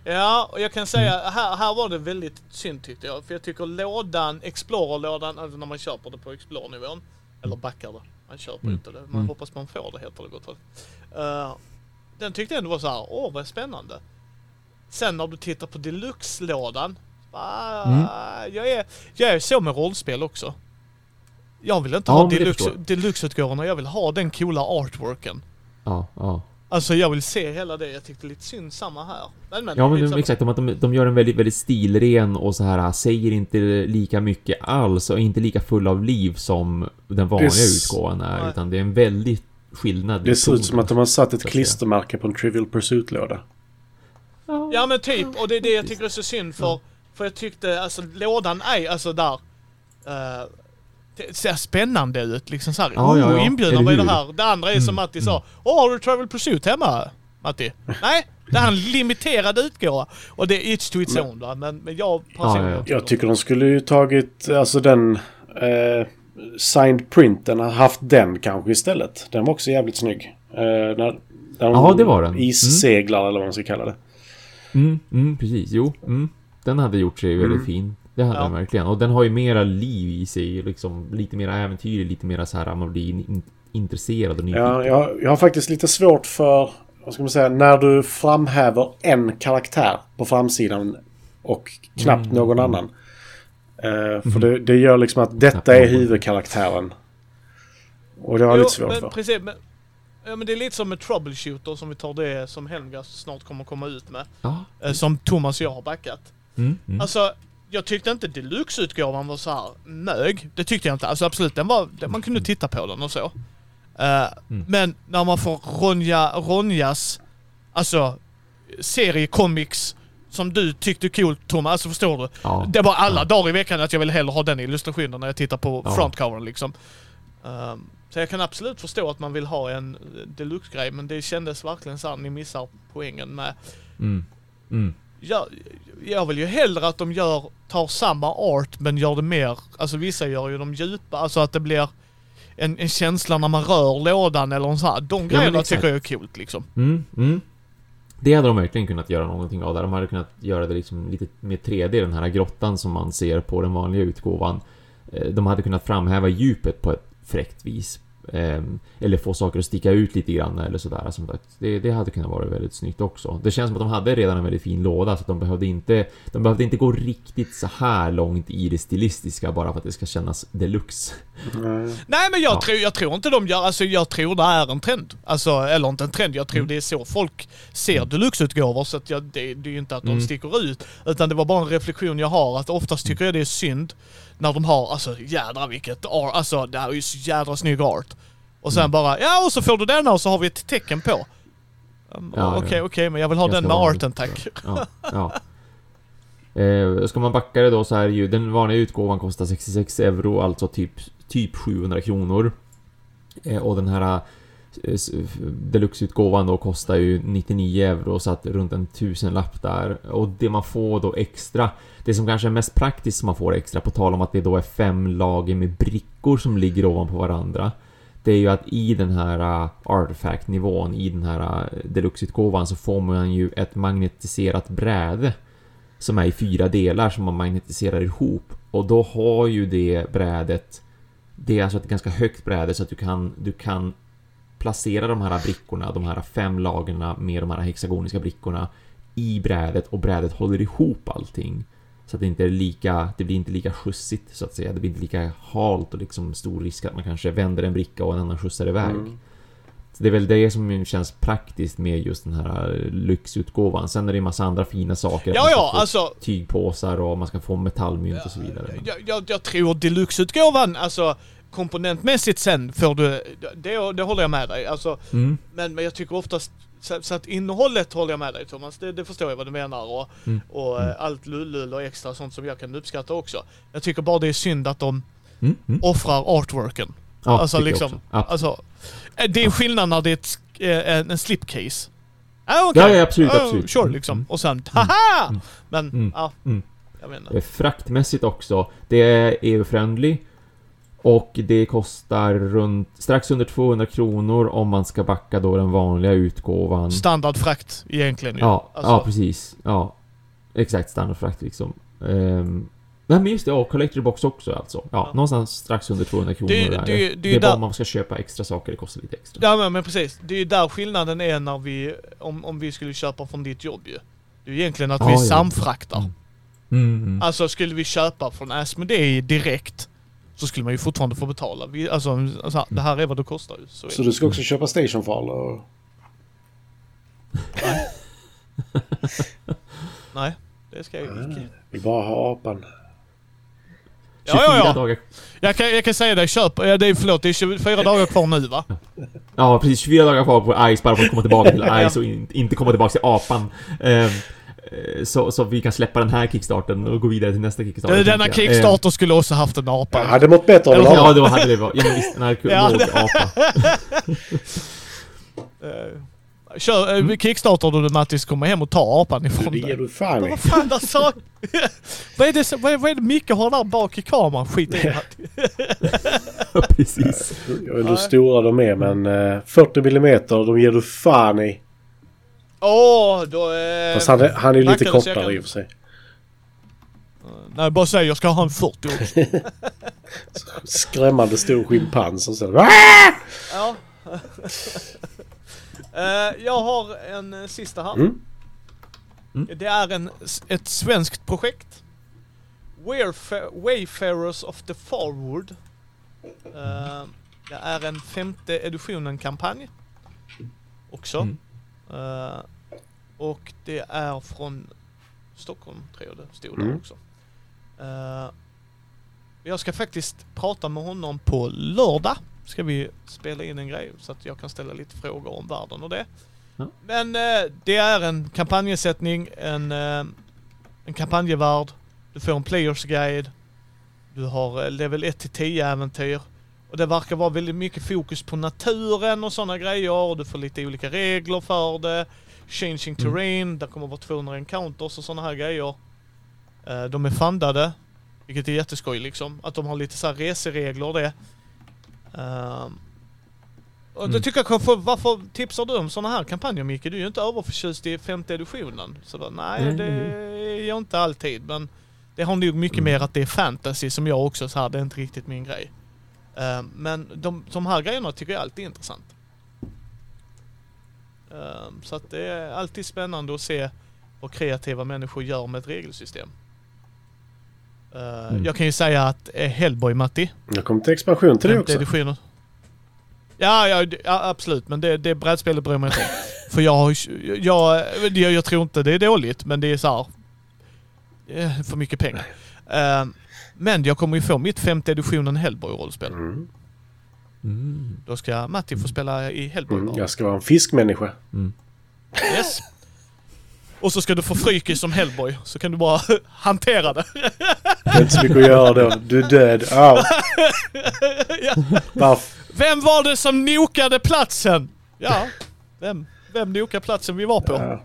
Ja, och jag kan säga, Mm. här, här var det väldigt synd tyckte jag. För jag tycker lådan, Explorer-lådan, alltså när man köper det på Explorer-nivån, eller backar det, man köper Mm. inte det, man Mm. hoppas man får det heter det gott. Eh, Den tyckte jag ändå var så här, åh vad spännande. Sen när du tittar på Deluxe-lådan, Mm. jag, är, jag är så med rollspel också. Jag vill inte Ja, ha det deluxe, jag. deluxe-utgåvorna, jag vill ha den coola artworken. Ja, ja. Alltså jag vill se hela det, jag tyckte lite synd samma här. Men, men, Ja men liksom- exakt, de, att de, de gör en väldigt, väldigt stilren och så här säger inte lika mycket alls och är inte lika full av liv som den vanliga Det utgåvan är. Nej. Utan det är en väldigt skillnad. Det ser ut som att de har satt ett klistermärke på en Trivial Pursuit-låda. Ja men typ, och det är det jag tycker är så synd för. För jag tyckte, alltså lådan är alltså där. eh, det ser spännande ut liksom såhär. Ja, ja, oh, ja. inbjudna Eller vad är det här? Det andra är som Mm, Matti sa. Åh, har du Travel Pursuit hemma? Matti? Nej, det här är en limiterad utgåva. Och det är it's to its Men- own va. Men, men jag Ja, ja, personligen... ja. Jag tycker de skulle ju tagit, alltså den eh, signed printen, haft den kanske istället. Den var också jävligt snygg. Eh, när, när de Ja, det var den. Mm. Isseglar eller vad man ska kalla det. Mm, mm, precis. Jo, mm. Den hade gjort sig väldigt Mm. fin. Det hade Ja. den verkligen. Och den har ju mera liv i sig, liksom lite mera äventyr, lite mera så här man blir in, intresserad och nyfiken. Ja, jag, jag har faktiskt lite svårt för, vad ska man säga, när du framhäver en karaktär på framsidan och knappt Mm. någon annan. Eh, för det, det gör liksom att detta är huvudkaraktären. Och det har jag lite svårt men, för. precis, men, ja, men det är lite som med Troubleshooter som vi tar det som Helmgas snart kommer komma ut med. Ja. eh, Som Thomas och jag har backat. Mm, mm. Alltså, jag tyckte inte deluxe-utgåvan var så här mög. Det tyckte jag inte. Alltså absolut, den var, den, man kunde titta på den och så. Eh, Mm. Men när man får Ronja, Ronjas, alltså seriecomics som du tyckte coolt Thomas, alltså förstår du? ja. Det var alla Ja. dagar i veckan att jag ville hellre ha den illustrationen när jag tittar på Ja. frontcovern liksom. Ehm, så jag kan absolut förstå att man vill ha en deluxe-grej, men det kändes verkligen så här, ni missar poängen med Mm. Mm. Jag, jag vill ju hellre att de gör, tar samma art men gör det mer, alltså vissa gör ju de djupa, alltså att det blir en, en känsla när man rör lådan eller så här. De grejerna exakt. tycker jag är coolt liksom. Mm, mm. Det hade de verkligen kunnat göra någonting av där. De hade kunnat göra det liksom lite mer 3D, den här grottan som man ser på den vanliga utgåvan. Eh, De hade kunnat framhäva djupet på ett fräckt vis. Ehm, Eller få saker att sticka ut lite grann eller sådär. Som sagt, det, det hade kunnat vara väldigt snyggt också. Det känns som att de hade redan en väldigt fin låda så att de behövde inte De behövde inte gå riktigt så här långt i det stilistiska bara för att det ska kännas deluxe. Nej. Nej men jag, Ja. tror, jag tror inte de gör, alltså jag tror det är en trend. Alltså, eller inte en trend, jag tror Mm. det är så folk ser deluxe-utgåvor så att jag, det, det är ju inte att de Mm. sticker ut. Utan det var bara en reflektion jag har att oftast tycker jag det är synd när de har, alltså jädra vilket art, alltså det här är ju så jädra snygg art. Och sen Mm. bara, ja och så får du denna och så har vi ett tecken på. Um, Ja, Okej, ja. okej, men jag vill ha Ganska den med arten tack. Ja, ja. Eh, ska man backa det då så är ju den vanliga utgåvan kostar 66 euro, alltså typ, typ 700 kronor. Eh, och den här Deluxe-utgåvan då kostar ju 99 euro så att runt en tusenlapp där. Och det man får då extra, det som kanske är mest praktiskt som man får extra, på tal om att det då är fem lager med brickor som ligger ovanpå varandra. Det är ju att i den här äh, artifact-nivån, i den här äh, deluxe-utgåvan så får man ju ett magnetiserat bräde som är i fyra delar som man magnetiserar ihop. Och då har ju det brädet, det är alltså ett ganska högt bräde så att du kan, du kan placera de här brickorna, de här fem lagren med de här hexagoniska brickorna i brädet och brädet håller ihop allting. Så att det inte är lika, det blir inte lika skjutsigt så att säga. Det blir inte lika halt och liksom stor risk att man kanske vänder en bricka och en annan skjutsar iväg. Mm. Så det är väl det som känns praktiskt med just den här lyxutgåvan. Sen är det en massa andra fina saker. Ja, ja, alltså. Tygpåsar och man ska få metallmynt och så vidare. Jag, jag, jag tror deluxeutgåvan, alltså komponentmässigt sen får du, det, det håller jag med dig. Alltså, Mm, men, men jag tycker oftast, så, så att innehållet håller jag med dig Thomas, det, det förstår jag vad du menar och, Mm. och Mm. eh, allt lullull och extra sånt som jag kan uppskatta också. Jag tycker bara det är synd att de mm, mm. offrar artworken. Ja, alltså liksom. Absolut. alltså, eh, det är skillnad när det är ett, eh, en, en slipcase. Ah, okej. Ja, ja, absolut, Ah, absolut. Sure Mm, liksom. mm. Och sen, haha! Mm. Men, Mm. ja. Mm. Jag inte. Fraktmässigt också. Det är EU-friendly. Och det kostar runt strax under 200 kronor om man ska backa då den vanliga utgåvan. Standardfrakt egentligen ju. Ja, Alltså, ja precis. Ja. Exakt standardfrakt liksom. Um, nej men just det, ja, Collector Box också alltså. Ja, Ja. någonstans strax under 200 kronor Det- där. det- det är det är bara där- om man ska köpa extra saker, det kostar lite extra. Ja men, men precis. Det är ju där skillnaden är när vi, om, om vi skulle köpa från ditt jobb ju. Det är ju egentligen att Ja, vi ja. samfraktar. Mm. Mm, mm. Alltså skulle vi köpa från Asmodee direkt så skulle man ju fortfarande få betala. Vi, alltså, alltså det här är vad det kostar ju. Så Så det. du ska också köpa Stationfall och... Nej, det ska jag ju icke. Vill bara ha apan. Ja, ja, 24 ja. dagar. Jag kan, jag kan säga dig, köp. Ja, det är, förlåt, det är 24 dagar kvar nu va? Ja, precis. 24 dagar kvar på Ice bara för att komma tillbaka till Ja. Ice och in, inte komma tillbaka till apan. Eh, så, så vi kan släppa den här kickstarten och gå vidare till nästa kickstarter. Det, denna jag. Kickstarter skulle också haft en apa. Jag hade mått bättre av Ehm, ha Ja, då hade det varit... Ja, men visst, en arkeolog-apa. Eh, Kör, mm. Kickstarter du Mattis, kommer hem och tar apan ifrån Det ger dig. du fan i. Vad fan där sak... vad, är det, vad, är, vad är det Micke har där bak i kameran? Skit i det. Ja, precis. Jag vet inte hur stora de är men eh, 40 millimeter, de ger du fan i. Åh, då är... Fast han, är- han är lite så kortare kan- i och för sig. Nej, bara säg jag ska ha en 40 också. Skrämmande stor schimpans och sen... ja. Eh, jag har en eh, sista här. Mm. Mm. Det är en, ett svenskt projekt. Wayfa- Wayfarers of the Farwood. Eh, det är en femte editionen-kampanj. Också. Mm. Eh, och det är från Stockholm, tror jag det stod där Mm. också. Eh, jag ska faktiskt prata med honom på lördag. Ska vi spela in en grej så att jag kan ställa lite frågor om världen och det. Ja. Men eh, det är en kampanjsättning, en, eh, en kampanjevärld. Du får en players guide. Du har level 1 till 10 äventyr. Och det verkar vara väldigt mycket fokus på naturen och sådana grejer. Och du får lite olika regler för det. Changing Mm. terrain, där kommer vara 200 encounters och sådana här grejer. Eh, de är fundade, vilket är jätteskoj liksom. Att de har lite så här reseregler och det. Ehm, och det Mm. tycker jag kanske, varför tipsar du om sådana här kampanjer Micke? Du är ju inte överförtjust i femte editionen. Så då, nej, Nej. det är jag inte alltid. Men det har nog mycket Mm. mer att det är fantasy som jag också så här, det är inte riktigt min grej. Ehm, men de, de här grejerna tycker jag alltid är intressant. Ehm, så att det är alltid spännande att se vad kreativa människor gör med ett regelsystem. Ehm, Mm. Jag kan ju säga att eh, Hellboy Matti, Jag kommer till expansion till det också. editionen. Ja, ja, ja, absolut. Men det, det brädspelet bryr jag mig inte om. För jag, jag, jag, jag tror inte det är dåligt, men det är så här, eh, för mycket pengar. Ehm, men jag kommer ju få mitt femte editionen Hellboy-rollspel. Mm. Mm. Då ska Matti få spela i Hellboy. Mm. Jag ska vara en fiskmänniska. Mm. Yes. Och så ska du få frykis som Hellboy, så kan du bara hantera det. Det är inte så mycket att göra då. Du är död. Au. ja. Vem var det som nokade platsen? Ja, vem? Vem nokade platsen vi var på? Ja.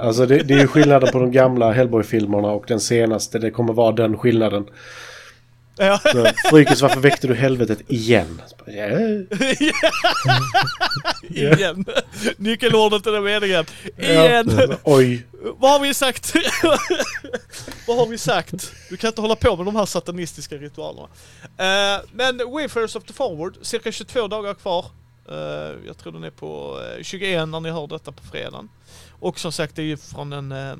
Alltså det, det är ju skillnaden på de gamla Hellboy-filmerna och den senaste. Det kommer vara den skillnaden. Ja. Så, Frykis, varför väckte du helvetet igen? Ja. Igen. Nyckelordet till den meningen. Igen. Ja. Oj. Vad har vi sagt? Vad har vi sagt? Du kan inte hålla på med de här satanistiska ritualerna. Eh, men Wayfarers of the Forward, cirka 22 dagar kvar. Eh, jag tror den är på eh, 21 när ni hör detta på fredagen. Och som sagt, det är ju från en, eh,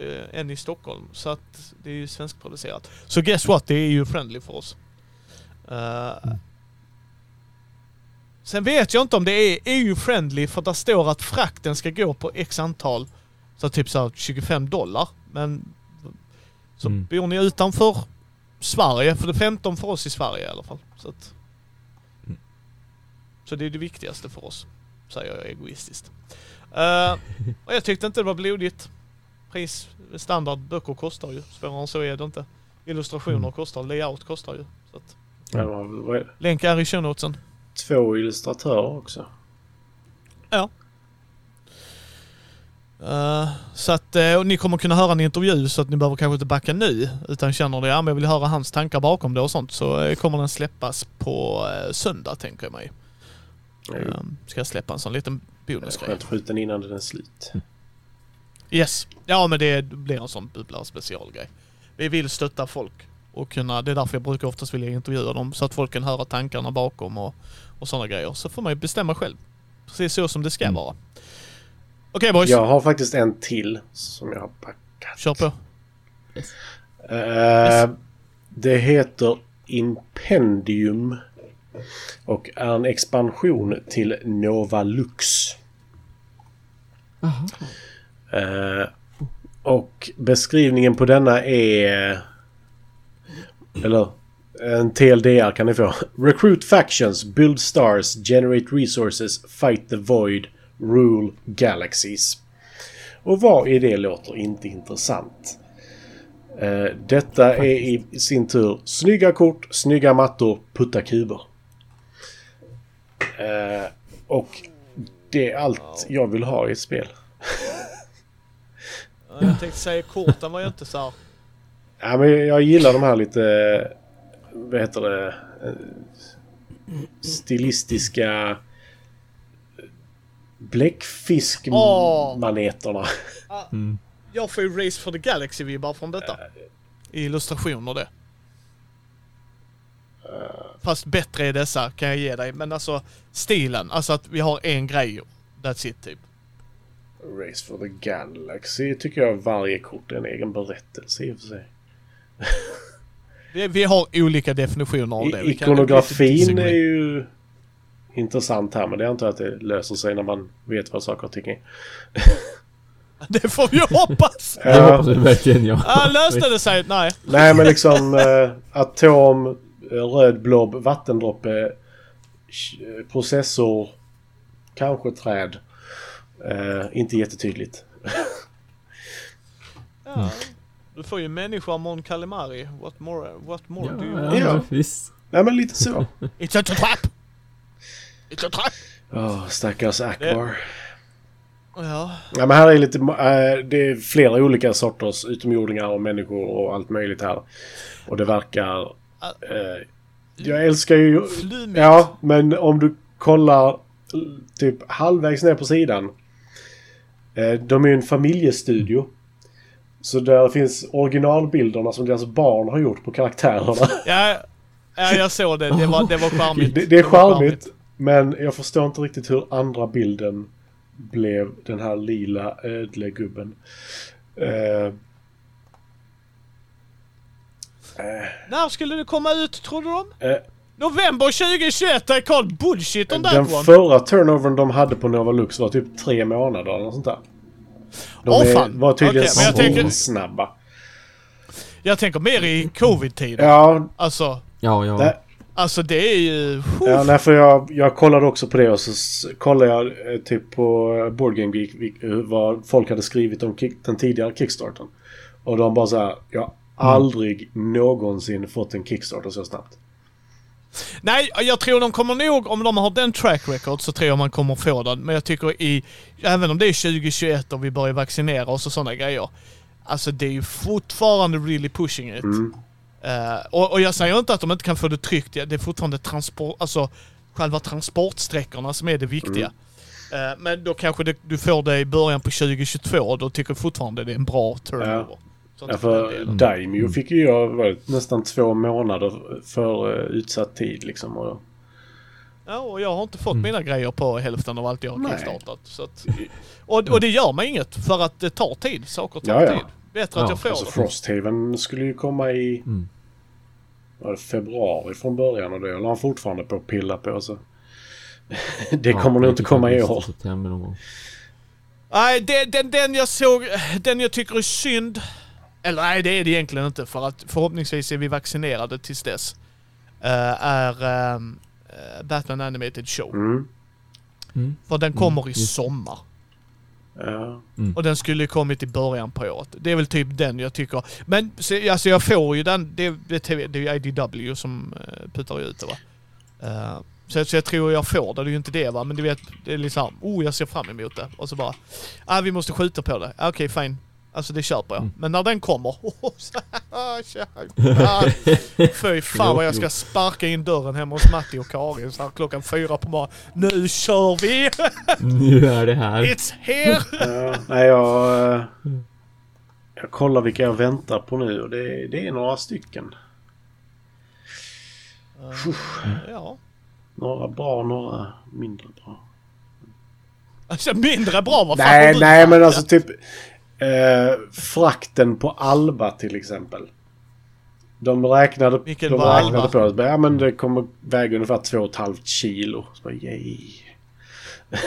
eh, en i Stockholm. Så att det är ju svenskproducerat. Så guess what? Det är ju friendly för oss. Eh, Sen vet jag inte om det är EU-friendly för där står att frakten ska gå på x antal, så typ så här 25 dollar. Men så Mm. bor ni utanför Sverige, för det är 15 för oss i Sverige i alla fall. Så, att, Mm. så det är det viktigaste för oss, säger jag egoistiskt. Eh, och jag tyckte inte det var blodigt. Pris, standard, böcker kostar ju. Svårare än så är det inte. Illustrationer Mm. kostar, layout kostar ju. Så att, Ja, länk är i show notesen. Två illustratörer också. Eh, så att, och ni kommer kunna höra en intervju så att ni behöver kanske inte backa nu. Utan känner ni, ja men jag vill höra hans tankar bakom det och sånt. Så eh, kommer den släppas på söndag tänker jag mig. Ja, Uh, ska jag släppa en sån liten bonusgrej. skönt den innan den är slut. Yes. Ja men det blir en sån bubblare specialgrej. Vi vill stötta folk. Och kunna, det är därför jag brukar oftast vilja intervjua dem. Så att folk kan höra tankarna bakom och, och sådana grejer. Så får man ju bestämma själv. Precis så som det ska Mm. vara. Okej boys, Jag har faktiskt en till som jag har packat. kör på. Eh, Det heter Impendium. Och är en expansion till Nova Lux. Aha. Eh, och beskrivningen på denna är... Eller en TLDR kan ni få. Recruit factions, build stars, generate resources, fight the void, rule galaxies. Och vad i det låter inte intressant? Eh, detta är i sin tur snygga kort, snygga mattor, putta kuber. Eh, och det är allt jag vill ha i ett spel. Ja, Jag tänkte säga korten var ju inte så här. Ja, men jag gillar de här lite... Vad heter det? eh, Stilistiska... Bläckfiskmaneterna. Mm. Jag får ju Race for the Galaxy-vibbar från detta. I illustrationer det. Fast bättre är dessa kan jag ge dig. Men alltså stilen, alltså att vi har en grej. That's it typ. Race for the Galaxy tycker jag varje kort är en egen berättelse i och för sig. Vi, vi har olika definitioner av det. Vi kan- ikonografin är ju intressant här men det antar jag att det löser sig när man vet vad saker och ting är. Det får vi hoppas! Det hoppas vi verkligen ja. Ja, löste det sig? Nej. Nej men liksom eh, atom, röd blob, vattendroppe, eh, processor, kanske träd. Eh, inte jättetydligt. Ja. Du får ju människa Mon Calamari. What more, what more do you Ja, want? Ja. ja. visst. Nej men lite så. It's a trap! It's a trap! Oh, stackars Akbar. Ja. Ja, men här är lite, eh, det är flera olika sorters utomjordingar och människor och allt möjligt här. Och det verkar... Eh, jag älskar ju... Flummigt. Ja, men om du kollar eh, typ halvvägs ner på sidan. Eh, de är ju en familjestudio. Så där finns originalbilderna som deras barn har gjort på karaktärerna. Ja, ja, jag såg det. Det var, det var charmigt. Det, det är charmigt. Men jag förstår inte riktigt hur andra bilden blev den här lila ödlegubben. Uh, När skulle det komma ut, tror du de? Eh. November 2021, I call bullshit that den one. förra turnovern de hade på Nova Lux var typ tre månader eller något sånt där. De Åh, är- fan. var tydligen jag tänker- snabba. Jag tänker mer i covid-tiden. Ja, Alltså, Ja, ja. det, alltså det är ju... ja nej, för jag, jag kollade också på det och så kollade jag eh, typ på eh, Board Game Geek vad folk hade skrivit om kick, den tidigare Kickstarten. Och de bara så här, jag har aldrig någonsin fått en Kickstarter så snabbt. Nej, jag tror de kommer nog, om de har den track record så tror jag man kommer få den. Men jag tycker i, även om det är 2021 och vi börjar vaccinera oss och sådana grejer. Alltså det är ju fortfarande really pushing it. Mm. Eh, och, och jag säger inte att de inte kan få det tryckt, det är fortfarande transport, alltså själva transportsträckorna som är det viktiga. Eh, men då kanske det, du får det i början på 2022 och då tycker jag fortfarande det är en bra turnover. Så Ja, för delen. Daimyo fick ju jag var det nästan två månader för eh, utsatt tid liksom. Och, Ja, och jag har inte fått mina grejer på hälften av allt jag har Nej. kickstartat. Så att, och, och det gör mig inget för att det tar tid. Saker tar Ja, ja. tid. Bättre att Ja, jag får alltså det. Frosthaven skulle ju komma i Mm. var det februari från början och det håller han fortfarande på att pilla på. Så. det Ja, kommer nog inte komma i år. September någon gång. Nej, den, den, den jag såg, den jag tycker är synd. Eller nej, det är det egentligen inte för att förhoppningsvis är vi vaccinerade tills dess. eh, är ehm, eh, Batman Animated Show. Mm. Mm. För den kommer i just. sommar. Ja. Och den skulle ju kommit i början på året. Det är väl typ den jag tycker. Men så, alltså jag får ju den, det, det, det är IDW som uh, puttar ut det va. Eh, så, så jag tror jag får det, det är ju inte det va. Men du vet, det är liksom, oh jag ser fram emot det. Och så bara, ah vi måste skjuta på det. Ah, Okej fine. Alltså det köper jag. Mm. Men när den kommer, oh, så, Fy fan vad jag ska sparka in dörren hemma hos Matti och Karin så här klockan fyra på morgonen. Nu kör vi! Nu är det här. It's here! Ja, nej, jag, eh, jag kollar vilka jag väntar på nu och det, det är några stycken. ja. Några bra, några mindre bra. Alltså mindre bra, vad fan Nej, nej men alltså typ eh, frakten på Alba till exempel. De räknade, Vilken de var räknade Alba? på det. Ja men det kommer väga ungefär 2,5 kilo. Så bara, yay.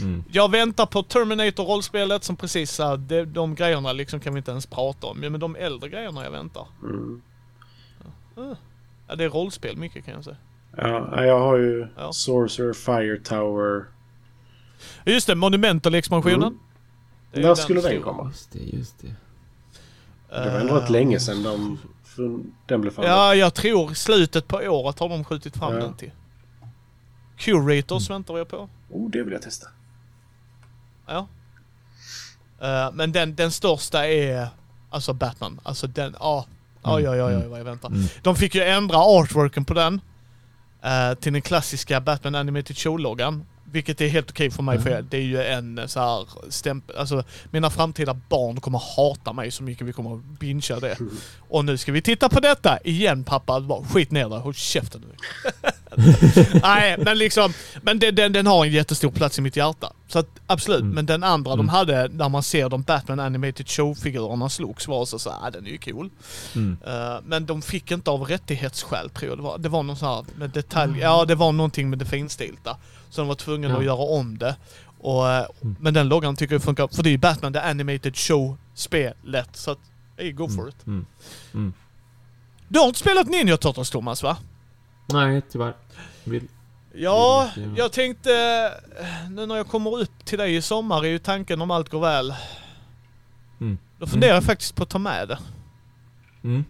Mm. Jag väntar på Terminator-rollspelet som precis sa, de, de grejerna liksom kan vi inte ens prata om. Men de äldre grejerna jag väntar. Mm. Ja, det är rollspel mycket kan jag säga. Ja, jag har ju Ja. Sorcerer, Fire Tower. Just det, Monumental-expansionen. Mm. När den skulle den komma? Just det, just det. Det var ändå rätt länge sedan de, den blev fram. Ja, jag tror slutet på året har de skjutit fram Ja. den till. Curators väntar jag på. Oh, det vill jag testa. Ja. Eh, men den, den största är alltså Batman. Alltså den, ja. Oj, oj, oj, oj Mm. vad jag väntar. Mm. De fick ju ändra artworken på den. eh, till den klassiska Batman Animated Show-loggan. Vilket är helt okej för mig för Mm. det är ju en eh, så här stämpel. Alltså mina framtida barn kommer hata mig så mycket vi kommer bingea det. Och nu ska vi titta på detta igen pappa. Bara, skit ner där, håll käften nu. Nej, men liksom, men den, den, den har en jättestor plats i mitt hjärta. Så att absolut, Mm. men den andra de Mm. hade, när man ser de Batman Animated Show-figurerna slogs var så såhär, ah, den är ju cool. Mm. Eh, men de fick inte av rättighetsskäl tror jag det var. Det var någon sån här med detalj, ja det var någonting med det finstilta. Så de var tvungna Ja. att göra om det. Och, eh, Mm. Men den loggan tycker jag funkar, för det är ju Batman The Animated Show-spelet. Så att, hey, go for it. Mm. Mm. Du har inte spelat Ninja Turtles Thomas va? Nej, tyvärr. Vill. Ja, Mm, ja. jag tänkte, eh, nu när jag kommer upp till dig i sommar är ju tanken om allt går väl. Mm. Då funderar jag faktiskt på att ta med det. Mm.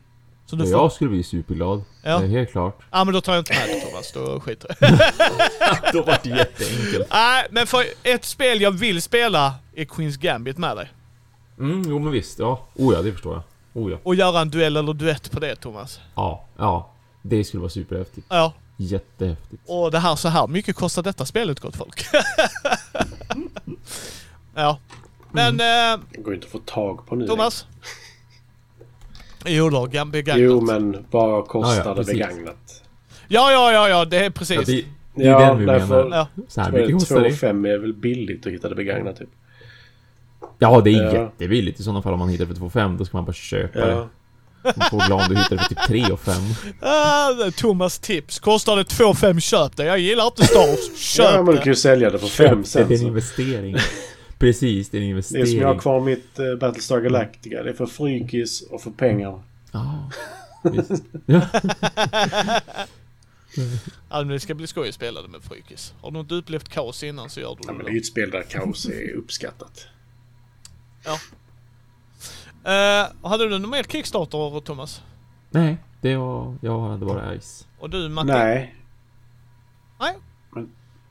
Så du får, jag skulle bli superglad. Ja. Det är helt klart. ja men då tar jag inte med det Thomas, då skiter jag Då var det jätteenkelt. Nej, men för ett spel jag vill spela är Queens Gambit med dig. Mm, jo men visst. Ja. Oh ja, det förstår jag. Oh ja. Och göra en duell eller duett på det Thomas. Ja, ja. Det skulle vara superhäftigt. Ja, Jättehäftigt. och det här så här mycket kostar detta spelet gott folk. ja. Men eh, Det går inte att få tag på nu. Thomas? Jo då, begagnat. Jo, men vad kostar Ja, ja, det begagnat? Ja, ja, ja, ja, det är Ja, precis. det, det är Ja, den vi därför- menar. Ja. Så här mycket kostar det. 2,5 är väl billigt att hitta det begagnat typ. Ja, det är Ja. jättebilligt i sådana fall om man hittar det för 2,5. Då ska man bara köpa Ja. det. Man får glad om du hittar det för typ 3 och 5. Ah, det Thomas tips. Kostar det 2,5 köp det. Jag gillar inte Star Wars. ja, Köp men du det. kan ju sälja det för 5 Det är sen. en Så. investering. Precis, det är en Det är investering. som jag har kvar mitt uh, Battlestar Galactica. Det är för frykis och för pengar. Ja, visst. Ja. Ja, men det ska bli skoj att spela det med frykis. Har du inte upplevt kaos innan så gör du Ja, men det. det är ju ett spel där kaos är uppskattat. Uh, hade du någon mer Kickstarter, Thomas? Nej, Det var... Jag hade bara Ice. Och du Matti? Nej.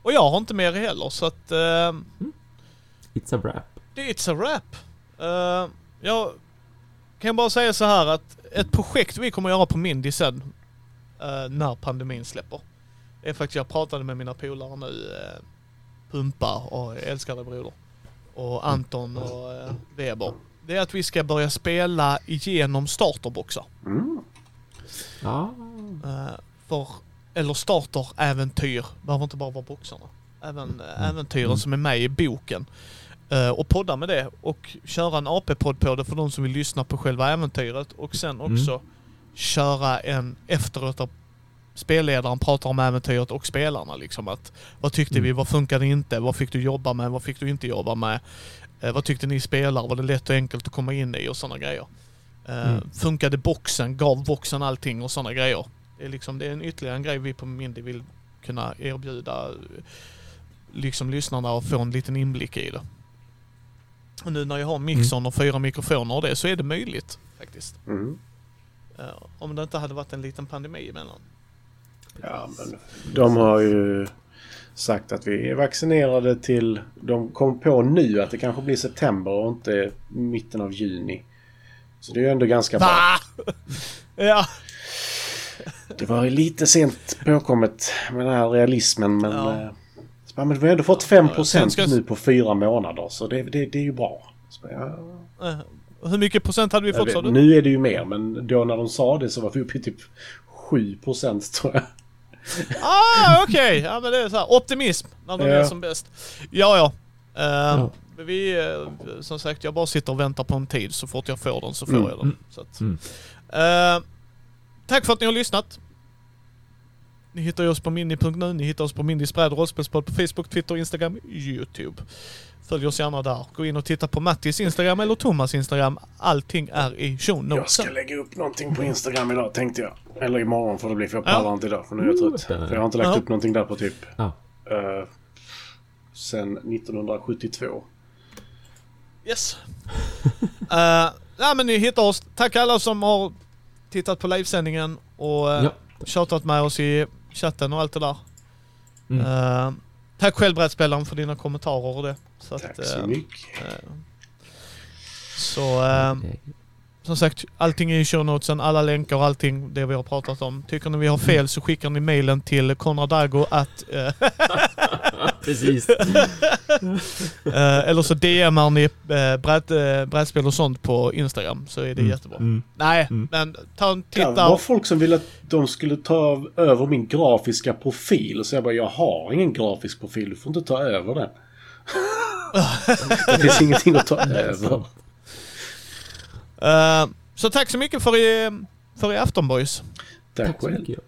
Och jag har inte mer heller så att... eh, It's a wrap. det It's a wrap. Uh, jag kan bara säga så här att ett projekt vi kommer göra på Mindy sen eh, när pandemin släpper. Är faktiskt, jag pratade med mina polare nu, uh, Pumpa och älskade broder. Och Anton och uh, Weber. Det är att vi ska börja spela igenom starterboxar. Mm. Ja. Uh, för, eller starteräventyr, behöver inte bara vara boxarna. Även uh, äventyren Mm. som är med i boken. Uh, och podda med det och köra en AP-podd på det för de som vill lyssna på själva äventyret och sen Mm. också köra en efteråt där spelledaren pratar om äventyret och spelarna liksom att vad tyckte Mm. vi, vad funkade inte, vad fick du jobba med, vad fick du inte jobba med, Eh, vad tyckte ni spelare, var det lätt och enkelt att komma in i och sådana grejer. Eh, Mm. Funkade boxen, gav boxen allting och sådana grejer. Det är, liksom, det är en ytterligare en grej vi på Mindy vill kunna erbjuda eh, liksom lyssnarna och få en liten inblick i det. Och nu när jag har mixern och fyra mikrofoner och det så är det möjligt faktiskt. Mm. Eh, om det inte hade varit en liten pandemi emellan. Ja, men de har ju sagt att vi är vaccinerade till... De kom på nu att det kanske blir september och inte mitten av juni. Så det är ju ändå ganska bra. Ja. Det var ju lite sent påkommet med den här realismen men... Ja. Så, men vi har ändå fått 5% Sen ska- nu på fyra månader så det, det, det är ju bra. Så, ja, Eh, Hur mycket procent hade vi jag fått sa du? nu är det ju mer men då när de sa det så var vi uppe i typ 7% tror jag. Ah, okej. Ja, men det är så här. Optimism när den Ja. är som bäst. Ja, ja. Eh, Ja. Vi, eh, som sagt, jag bara sitter och väntar på en tid. Så fort jag får den så får Mm. jag den. Så att, Mm. Eh, tack för att ni har lyssnat. Ni hittar oss på mindy.nu, ni hittar oss på Mindys bräd och rollspelspodd på Facebook, Twitter, Instagram, YouTube. Följ oss gärna där. Gå in och titta på Mattis Instagram eller Thomas Instagram. Allting är i show Jag ska lägga upp någonting på Instagram idag tänkte jag. Eller imorgon får det bli för jag Ja. pallar inte idag för nu är jag trött. spännande. För jag har inte lagt Ja. upp någonting där på typ... Ja. Uh, sen 1972. Yes. uh, ja men ni hittar oss. Tack alla som har tittat på livesändningen och uh, Ja. tjatat med oss i chatten och allt det där. Mm. Eh, tack själv brädspelaren för dina kommentarer och det. Så att, Tack eh, så mycket. eh, så eh, Okej. Som sagt, allting är i show notesen, alla länkar och allting det vi har pratat om. Tycker ni vi har fel så skickar ni mailen till konradago att eh, Precis. eh, eller så DMar ni eh, bräd, brädspel och sånt på Instagram så är det Mm. jättebra. Mm. Nej, Mm. men ta en Det titt var där. folk som ville att de skulle ta över min grafiska profil. Så jag bara, jag har ingen grafisk profil. Du får inte ta över den. det finns ingenting att ta över. Eh, så tack så mycket för i, för i afton boys. Tack Tack själv. mycket.